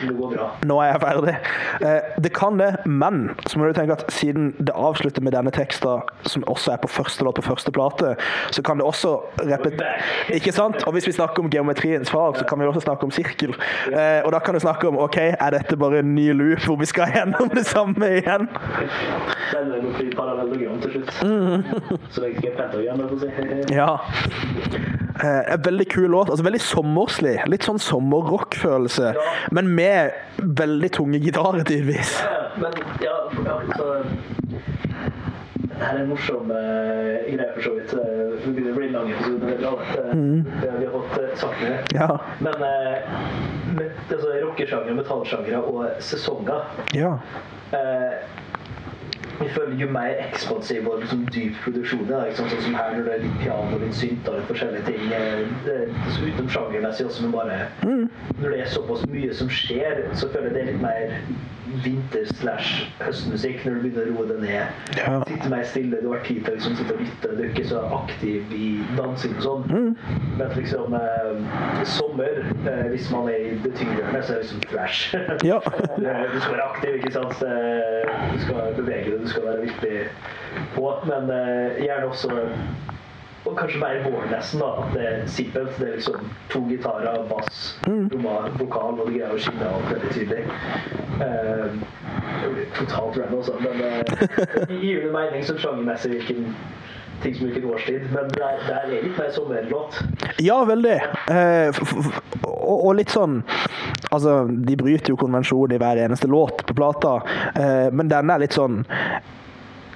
Det går bra. Nå er jeg ferdig. Eh, det kan det, men så må du tenke at siden det avslutter med denne teksten, som også er på første låt på første plate, så kan det også repetere Ikke sant? Og hvis vi snakker om geometriens fag, så kan vi også snakke om sirkel. Eh, og da kan du snakke om OK, er dette bare en ny loop hvor vi skal [LAUGHS] gjennom det samme igjen? Det ender nok parallellogram til slutt. Så lenge det ikke er pentagram, holdt jeg på å si. Ja. Eh, en veldig kul låt. altså Veldig sommerslig. Litt sånn sommerrock-følelse. Men med veldig tunge gitarer, tidvis. Ja, Men ja, ja så det er en morsom uh, greie, for så vidt. Vi begynner å bli lang episode. Det er bra, det. mm. Vi har fått sagt det. Ja. Men uh, med, altså, rockesjangre, metallsjangre og sesonger Ja. uh, jeg føler Jo mer ekspansiv og liksom dyp produksjon det er, ikke sånn som her når det er litt piano, litt synt og litt forskjellige ting Det, det, så Utenom sjangermessig også, men bare Når det er såpass mye som skjer, så føler jeg det er litt mer vinter- slash høstmusikk når du begynner å roe deg ned. Ja. Sitte mer stille, du har tid til å liksom, sitte og lytte, du er ikke så aktiv i dansing og sånn. Men liksom eh, sommer, eh, hvis man er i det tyngre, så er det liksom flash. [LAUGHS] Ja. Du skal være aktiv, ikke sant? Eh, Du skal bevege deg, du skal være virkelig på. Men eh, gjerne også og kanskje bare vår nesten, da. At det simpelt. Det er liksom to gitarer, bass, tromma, vokal, og det greier å skinne alt veldig tydelig. Uh, totalt random, altså. Men uh, gir jo mening som sjangermessig hvilken ting som hvilken årstid. Men det er, det er litt mer sommerlåt. Ja, veldig. Eh, og, og litt sånn Altså, de bryter jo konvensjonen i hver eneste låt på plata, eh, men denne er litt sånn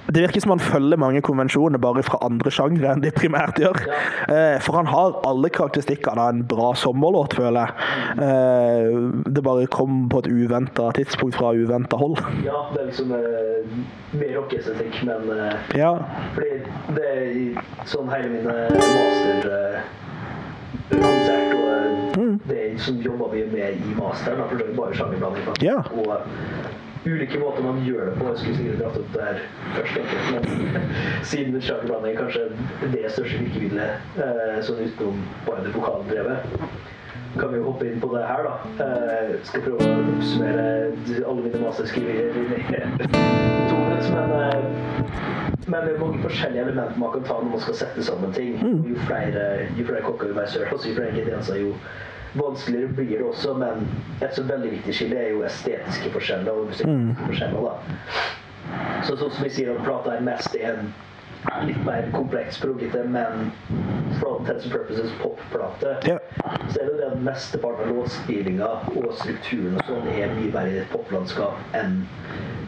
det virker som han følger mange konvensjoner bare fra andre sjangre enn de primært gjør. Ja. for han har alle karakteristikkene av en bra sommerlåt, føler jeg. Eh, det bare kom på et uventa tidspunkt fra uventa hold. Ja, det er liksom eh, mer rockestetikk, men eh, Ja. Fordi det er sånn hele mine master eh, konsert og eh, det som jobber vi med i masteren, for det er bare sjangerblanding. Ja. Og ulike måter man gjør det på. Jeg skulle sikkert dratt opp [LAUGHS] det her først, men siden sjangerblanding er kanskje det største virkemidlet eh, sånn utenom bare det vokaldrevet kan vi jo hoppe inn på det her, da. Eh, skal prøve å oppsummere alle mine masterskriverier i [LAUGHS] to minutter, men eh, men det er mange forskjellige elementer man kan ta når man skal sette sammen ting. Jo flere, jo flere kokker vi ser, altså jo flere ingredienser, jo vanskeligere blir det også. Men et så veldig viktig skille er jo estetiske forskjeller og musikalske forskjeller. da. Så sånn som vi sier at plata er mest en litt mer kompleks, progete, men for all intents and purposes popplate, Ja. så er det den mesteparten av låtspillinga og strukturen og sånn er mye mer i et poplandskap enn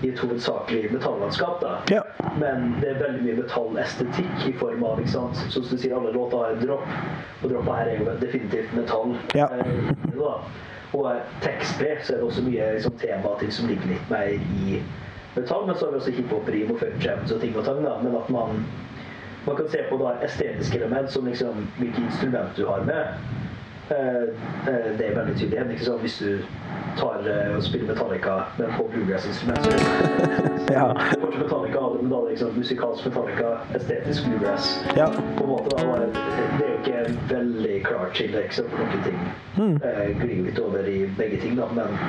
i et hovedsakelig metallandskap. da. Ja. Men det er veldig mye metallestetikk i form av ikke sant? Som du sier, alle låter har en dropp, og droppa her er jo definitivt metall. Ja. Eh. Og eh, tekstlig så er det også mye liksom, tema ting som ligger litt mer i metall, men så har vi også hiphop-rim og funk jams og ting og tang. da, Men at man, man kan se på da estetiske element som liksom hvilke instrument du har med. Eh, eh, det er veldig tydelig. Ikke sant? Hvis du tar eh, og spiller Metallica, men på bluegrass-instrument, så Ja. det Metallica av Metallica, men da er det liksom musikalsk Metallica, estetisk bluegrass. Ja. På en måte, da, det er jo ikke en veldig klart skille eksempel på noen ting. mm. Eh, glir litt over i begge ting, da, men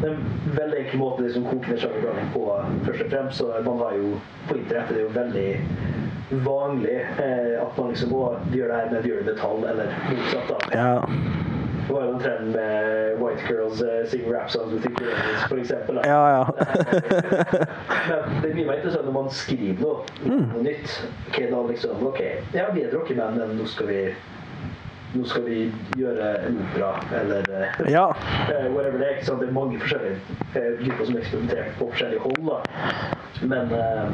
det er en veldig enkel måte liksom koke ned sjangerblanding på, først og fremst. Så man har jo på internett, det er jo veldig vanlig eh, at man liksom å, gjør det her, med i metall, eller motsatt. da. Ja. Det var jo den trenden med white girls uh, sing rap songs with eksempel. da. Ja, ja. [LAUGHS] Men det blir meg interessant når man skriver noe, noe nytt. Ok, da liksom, ok, ja, vi er et rockeband, men nå skal vi nå skal vi gjøre en opera, eller eh, Ja. uh, [LAUGHS] whatever det er. ikke sant? Det er mange forskjellige uh, grupper som eksperimenterer på forskjellige hold. da. Men eh,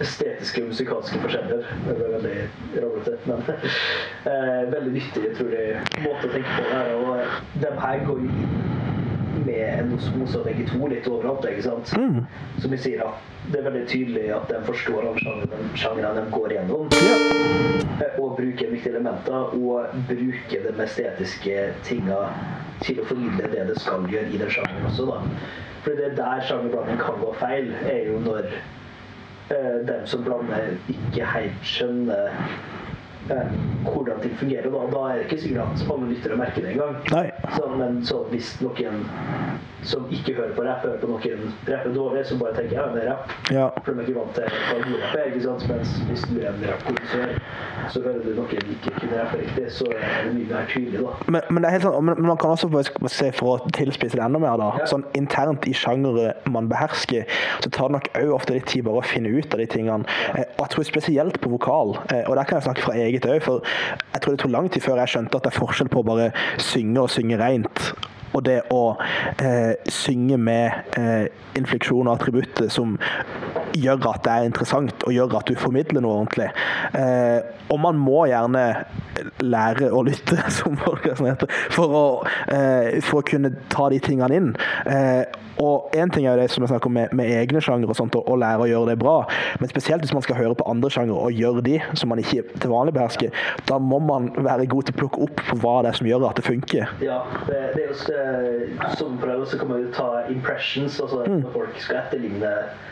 estetiske og musikalske forskjeller Det ble veldig rollete, men [LAUGHS] eh, veldig nyttig, jeg tror jeg, måte å tenke på det her. Og eh, de her går jo med en osmose av begge to litt overalt. ikke sant? Som vi sier, at det er veldig tydelig at de forstår alle sjangrene sjangerne de går gjennom. Ja. Og bruker viktige elementer, og bruker de estetiske tinga til å formidle det det skal gjøre i den sjangeren også. da. For det er der sjangerblanding kan gå feil, er jo når eh, dem som blander, ikke helt skjønner eh, hvordan ting fungerer. Da, da er det ikke sikkert at alle lyttere merker det engang. Så, men så hvis noen som ikke hører på rapp, hører på noen rapper dårlig, så bare tenker jeg ja, det er rapp. Ja. For de er ikke vant til hva god rapp er. ikke sant? Mens hvis du er en rappkonsert, så hører du noen ikke kunne rappe riktig, så er det mye mer tydelig, da. Men, men, det er helt sant, men man kan også bare se for å tilspisse det enda mer, da. Ja. Sånn internt i sjangere man behersker, så tar det nok òg ofte litt tid bare å finne ut av de tingene. Eh, og jeg tror spesielt på vokal, eh, og der kan jeg snakke fra eget òg, for jeg tror det tok lang tid før jeg skjønte at det er forskjell på å bare synge og synge reint. Og det å eh, synge med eh, infleksjon og attributter som gjør at det er interessant, og gjør at du formidler noe ordentlig. Eh, og man må gjerne lære å lytte, [LAUGHS] som podcasten heter, for å, eh, for å kunne ta de tingene inn. Eh, og én ting er jo det som jeg snakker om med, med egne sjangere og sånt, og, og lære å gjøre det bra, men spesielt hvis man skal høre på andre sjangere og gjøre de som man ikke til vanlig behersker, da må man være god til å plukke opp på hva det er som gjør at det funker. Ja, det, det er jo som prøver, så kan man jo ta impressions, altså når folk skal etterligne eh,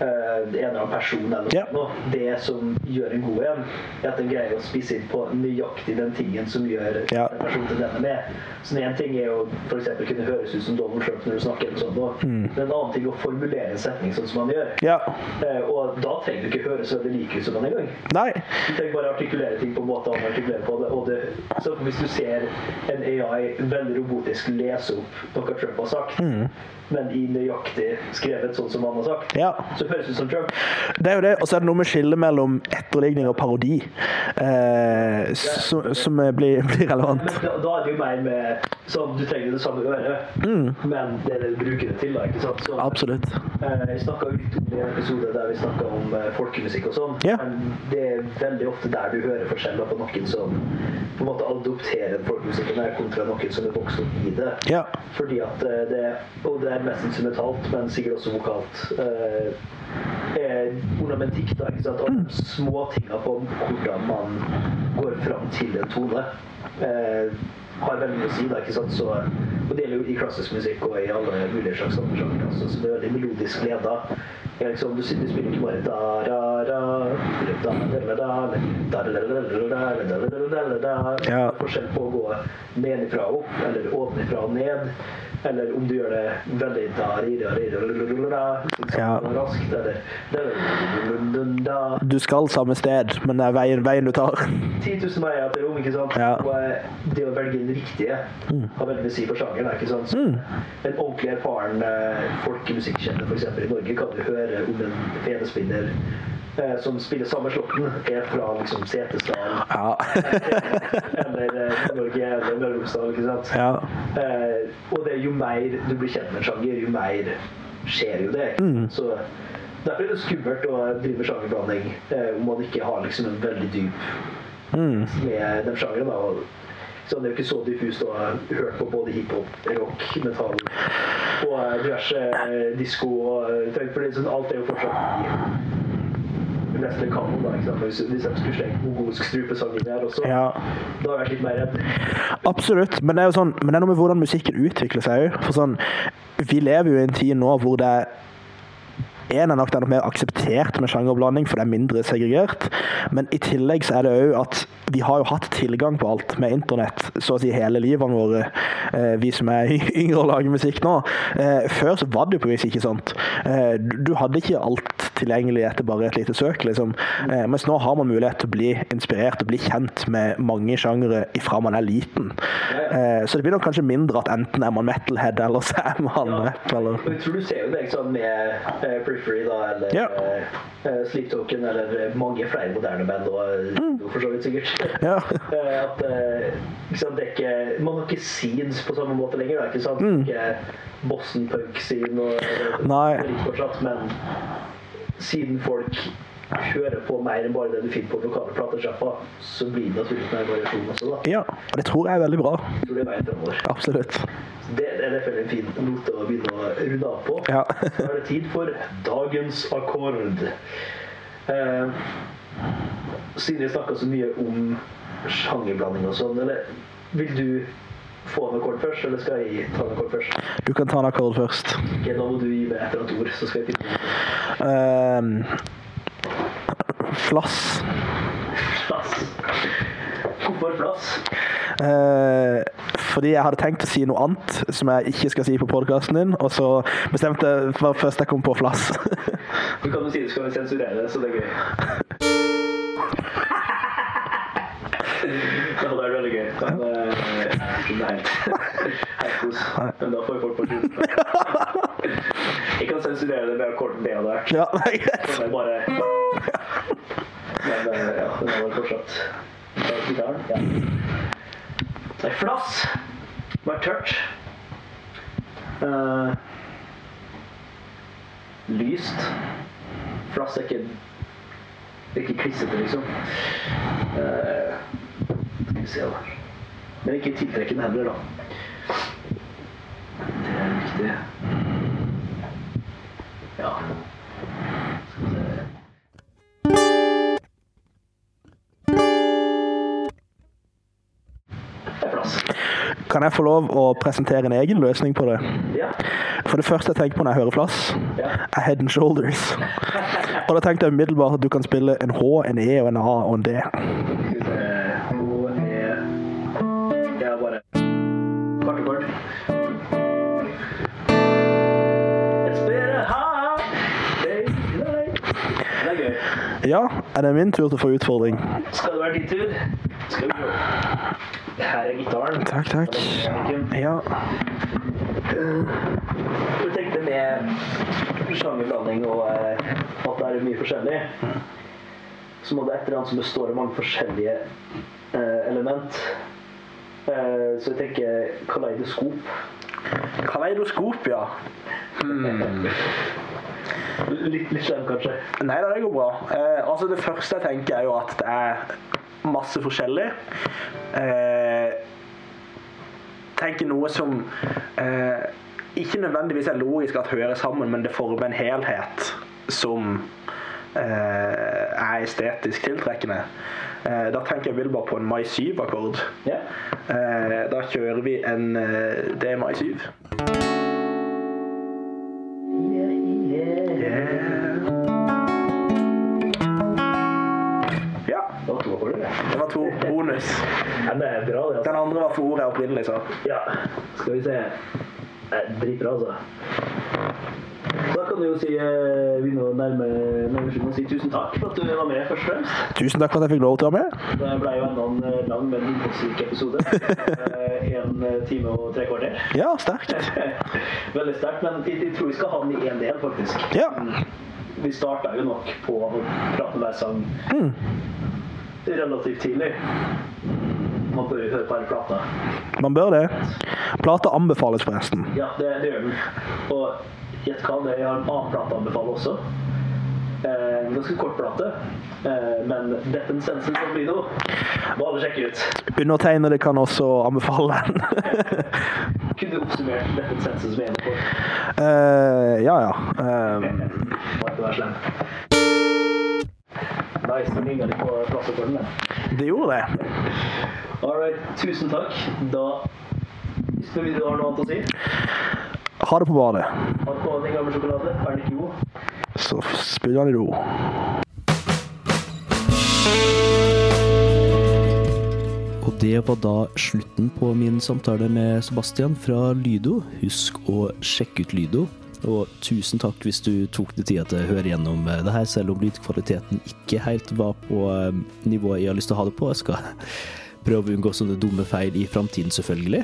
en eller annen person eller yeah. noe. Det som gjør en god en, er at den greier å spise inn på nøyaktig den tingen som gjør yeah. en person til den er med. Så en ting er jo eksempel kunne høres ut som Donald Trump når du snakker eller sånt, og men en annen ting er å formulere en setning sånn som han gjør. Yeah. Eh, og da trenger du ikke høre så veldig like ut som han engang. Du trenger bare artikulere ting på en måte han artikulerer på det. Og det så hvis du ser en AI veldig robotisk lese opp noe Trump har sagt, men i nøyaktig skrevet sånn som han har sagt, Ja. så høres ut som Trump. Det er jo det, og så er det noe med skillet mellom etterligning og parodi eh, som, som blir, blir relevant. Men da, da er det jo mer med sånn Du trenger det samme øret, men det er det du bruker det til. da, ikke sant? Så, Absolutt. Eh, Jeg snakka litt om en episode der vi snakka om eh, folkemusikk og sånn. Ja. Men det er veldig ofte der du hører forskjeller på noen som på en måte adopterer folkemusikken kontra noen som er vokst opp i det. Ja. Fordi at eh, det Og det er mest instrumentalt, men sikkert også vokalt. eh, er ornamentikk, da. ikke sant? Og små tinga på hvordan man går fram til en tone. eh, har veldig mye å si. da, ikke sant? Så, og det gjelder jo i klassisk musikk og i alle mulige slags andre sjangre. Altså, så det er veldig melodisk leda. Liksom, du, du spiller ikke bare da, da, da, eller da, da, da, eller da, da, da, da, da, da, da, da, da, da, da. Ja. Det er Forskjell på å gå nedenfra og opp, eller ovenfra og ned. Eller om du gjør det veldig da, rida, rida, ri, da, sånn Ja. raskt, eller da, da, da, Du skal samme sted, men det er veien, veien du tar. 10 000 veier til Rom, ikke sant? Ja. Og eh, det å velge den riktige har veldig mye å si for sjangeren. ikke sant? Så En ordentlig erfaren folkemusikkjenner f.eks. i Norge kan du høre om en fenespinner eh, som spiller samme slåtten, er fra liksom Setesdal Ja. [LAUGHS] eller eh, Norge eller Møre og Romsdal. ikke sant? ja. Eh, og det er jo mer du blir kjent med en sjanger, jo mer skjer jo det. Så Derfor er det skummelt å drive eh, om man ikke har liksom en veldig dyp med den sjangeren. da, så det er jo ikke så diffust å ha hørt på både hiphop, rock, metall og eh, diverse eh, disko eh, sånn, alt er jo fortsatt i nesten en kanon, da. ikke sant? Hvis, hvis jeg skulle slengt mongolsk strupesang inn der også, Ja. da hadde jeg vært litt mer redd. Absolutt, men det er jo sånn, men det er noe med hvordan musikken utvikler seg òg. Sånn, vi lever jo i en tid nå hvor det er det er nok mer akseptert med sjangerblanding, for det er mindre segregert. Men i tillegg så er det òg at vi har jo hatt tilgang på alt med internett så å si hele livene våre, eh, vi som er [LAUGHS] yngre og lager musikk nå. Eh, før så var det jo på vis ikke sånt. Eh, du hadde ikke alt tilgjengelig etter bare et lite søk, liksom. Mens nå har man mulighet til å bli inspirert og bli kjent med mange sjangere ifra man er liten. Så det blir nok kanskje mindre at enten er man metalhead, eller så er man rap, eller jeg tror du ser jo det ikke sånn med Periphery da, eller Ja. uh, Sleep Token, eller eh, mange flere moderne band, og mm. for så vidt sikkert. [LAUGHS] Ja. [LAUGHS] At ikke det er ikke, Man har ikke scenes på samme måte lenger. Da, ikke sant? Ikke Boston punk-scene og og- Nei. fortsatt, men siden folk hører på mer enn bare det du finner på lokale platesjappa, så blir det naturligvis mer variasjon også. da. ja. Og det tror jeg er veldig bra. Jeg tror det er veien fremover. Absolutt. Det, det er derfor en fin note å begynne å runde av på. Ja. [LAUGHS] Så er det tid for dagens akkord. Eh, siden vi snakka så mye om sjangerblanding og sånn, eller vil du få en akkord først, eller skal jeg ta en akkord først? Du kan ta en akkord først. Ok, Da må du gi meg et eller annet ord, så skal jeg finne ut. Ehm, flass. Flass. Hvorfor flass? Eh, fordi jeg hadde tenkt å si noe annet som jeg ikke skal si på podkasten din, og så bestemte jeg for først jeg kom på flass. Du kan jo si du skal sensurere det, så det er gøy. [LAUGHS] Det hadde vært veldig gøy. Men ikke helt helt kos. Men da får folk på tur. Jeg kan sensurere det med akkorden det hadde vært. ja, det er greit. Det er bare Men uh, ja, den er vel fortsatt Ta gitaren. Ja. er Flass var tørt. Uh, lyst. Flass er ikke det er ikke klissete, liksom. Eh, skal vi se, da. Men ikke tiltrekkende heller, da. Det er viktig. Ja. Skal vi se. Kan jeg få lov å presentere en egen løsning på det? Ja. For det første jeg tenker på når jeg hører flass, Ja. er head and shoulders. Og da tenkte jeg umiddelbart at du kan spille en H, en E og en A og en D. Ja, er det min tur til å få utfordring? Skal det være din tur? Skal vi. Her er gitaren. Takk, takk. Ja. Du tenkte med sjangerblanding og eh, at det er mye forskjellig, så må det et eller annet som består av mange forskjellige eh, element. Eh, så jeg tenker kaleidoskop. Kaleidoskop, ja. [LAUGHS] Litt, litt slem, kanskje. Nei det går bra. Eh, altså Det første jeg tenker, er jo at det er masse forskjellig. Eh, tenker noe som eh, ikke nødvendigvis er logisk at hører sammen, men det former en helhet som eh, er estetisk tiltrekkende. Eh, da tenker jeg bare på en mai 7-akkord. Yeah. Eh, da kjører vi en eh, D mai 7. bonus. Ja, det er bra, det. Den Altså. andre var for ordet jeg opprinnelig sa. Ja, skal vi se. Nei, Dritbra, altså. Da kan du jo si eh, nå å nærme nærme si tusen takk for at du var med, først og fremst. Tusen takk for at jeg fikk lov til å være med. Det ble jo enda en eh, lang, men innholdsrik episode. [LAUGHS] Eh, En time og tre kvarter. Ja, sterkt. [LAUGHS] Veldig sterkt, men jeg, jeg tror vi skal ha den i én del, faktisk. Ja. Vi starta jo nok på å prate hver sang Mm. Relativt tidlig. man bør høre på en plate. Man bør det. Plata anbefales forresten. Ja, det, det gjør den. Og gjett hva, det har en annen plate å anbefale også. Eh, en ganske kort plate, eh, men Death Senses of Lido må alle sjekke ut. Undertegnede kan også anbefale den. [LAUGHS] Kunne du oppsummert Death som er en kort? Eh, ja, ja. Um, Må ikke være slem. Nice, nå ringer de på klassekorden. det gjorde det. All right, tusen takk. Da Hvis du har noe annet å si, Ha det på badet. ha det på den gamle sjokolade. Er den ikke god? Så spiller han i ro. Og det var da slutten på min samtale med Sebastian fra Lydo. Husk å sjekke ut Lydo. Og tusen takk hvis du tok deg tida til å høre gjennom eh, det her, selv om lydkvaliteten ikke helt var på eh, nivået jeg har lyst til å ha det på. Jeg skal [LAUGHS] prøve å unngå sånne dumme feil i framtiden, selvfølgelig.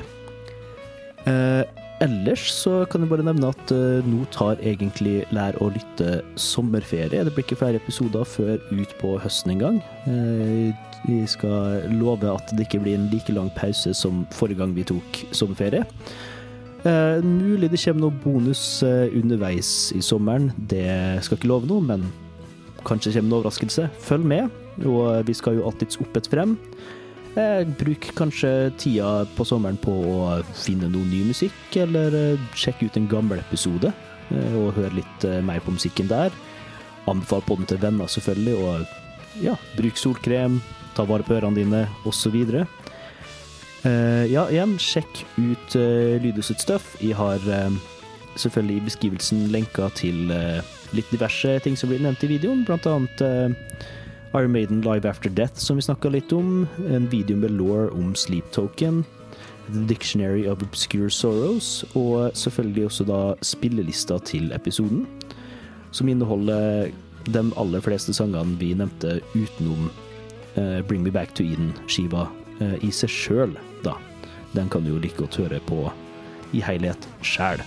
Eh, ellers så kan jeg bare nevne at nå tar egentlig Lær å lytte sommerferie. Det blir ikke flere episoder før ut på høsten en gang. Vi skal love at det ikke blir en like lang pause som forrige gang vi tok sommerferie. Eh, mulig det kommer noe bonus eh, underveis i sommeren. Det skal ikke love noe, men kanskje kommer en overraskelse. Følg med, og vi skal jo alltids opp et frem. Eh, bruk kanskje tida på sommeren på å finne noe ny musikk, eller eh, sjekke ut en gammel episode eh, og høre litt mer på musikken der. Anbefal podden til venner, selvfølgelig, og ja, bruk solkrem, ta vare på ørene dine, osv. Uh, ja, igjen, sjekk ut uh, Lydo stuff. Jeg har eh, selvfølgelig i beskrivelsen lenka til eh, litt diverse ting som blir nevnt i videoen, blant annet eh, Iron Maiden Live After Death, som vi snakka litt om, en video med law om Sleep Token, The Dictionary of Obscure Sorrows, og selvfølgelig også da spillelista til episoden, som inneholder de aller fleste sangene vi nevnte utenom eh, Bring Me Back to Eden-skiva eh, i seg sjøl, da. Den kan du jo like godt høre på i helhet sjæl.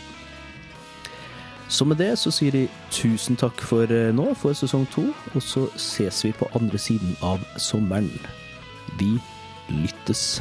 Så med det så sier de tusen takk for eh, nå, for sesong to, og så ses vi på andre siden av sommeren. Vi lyttes.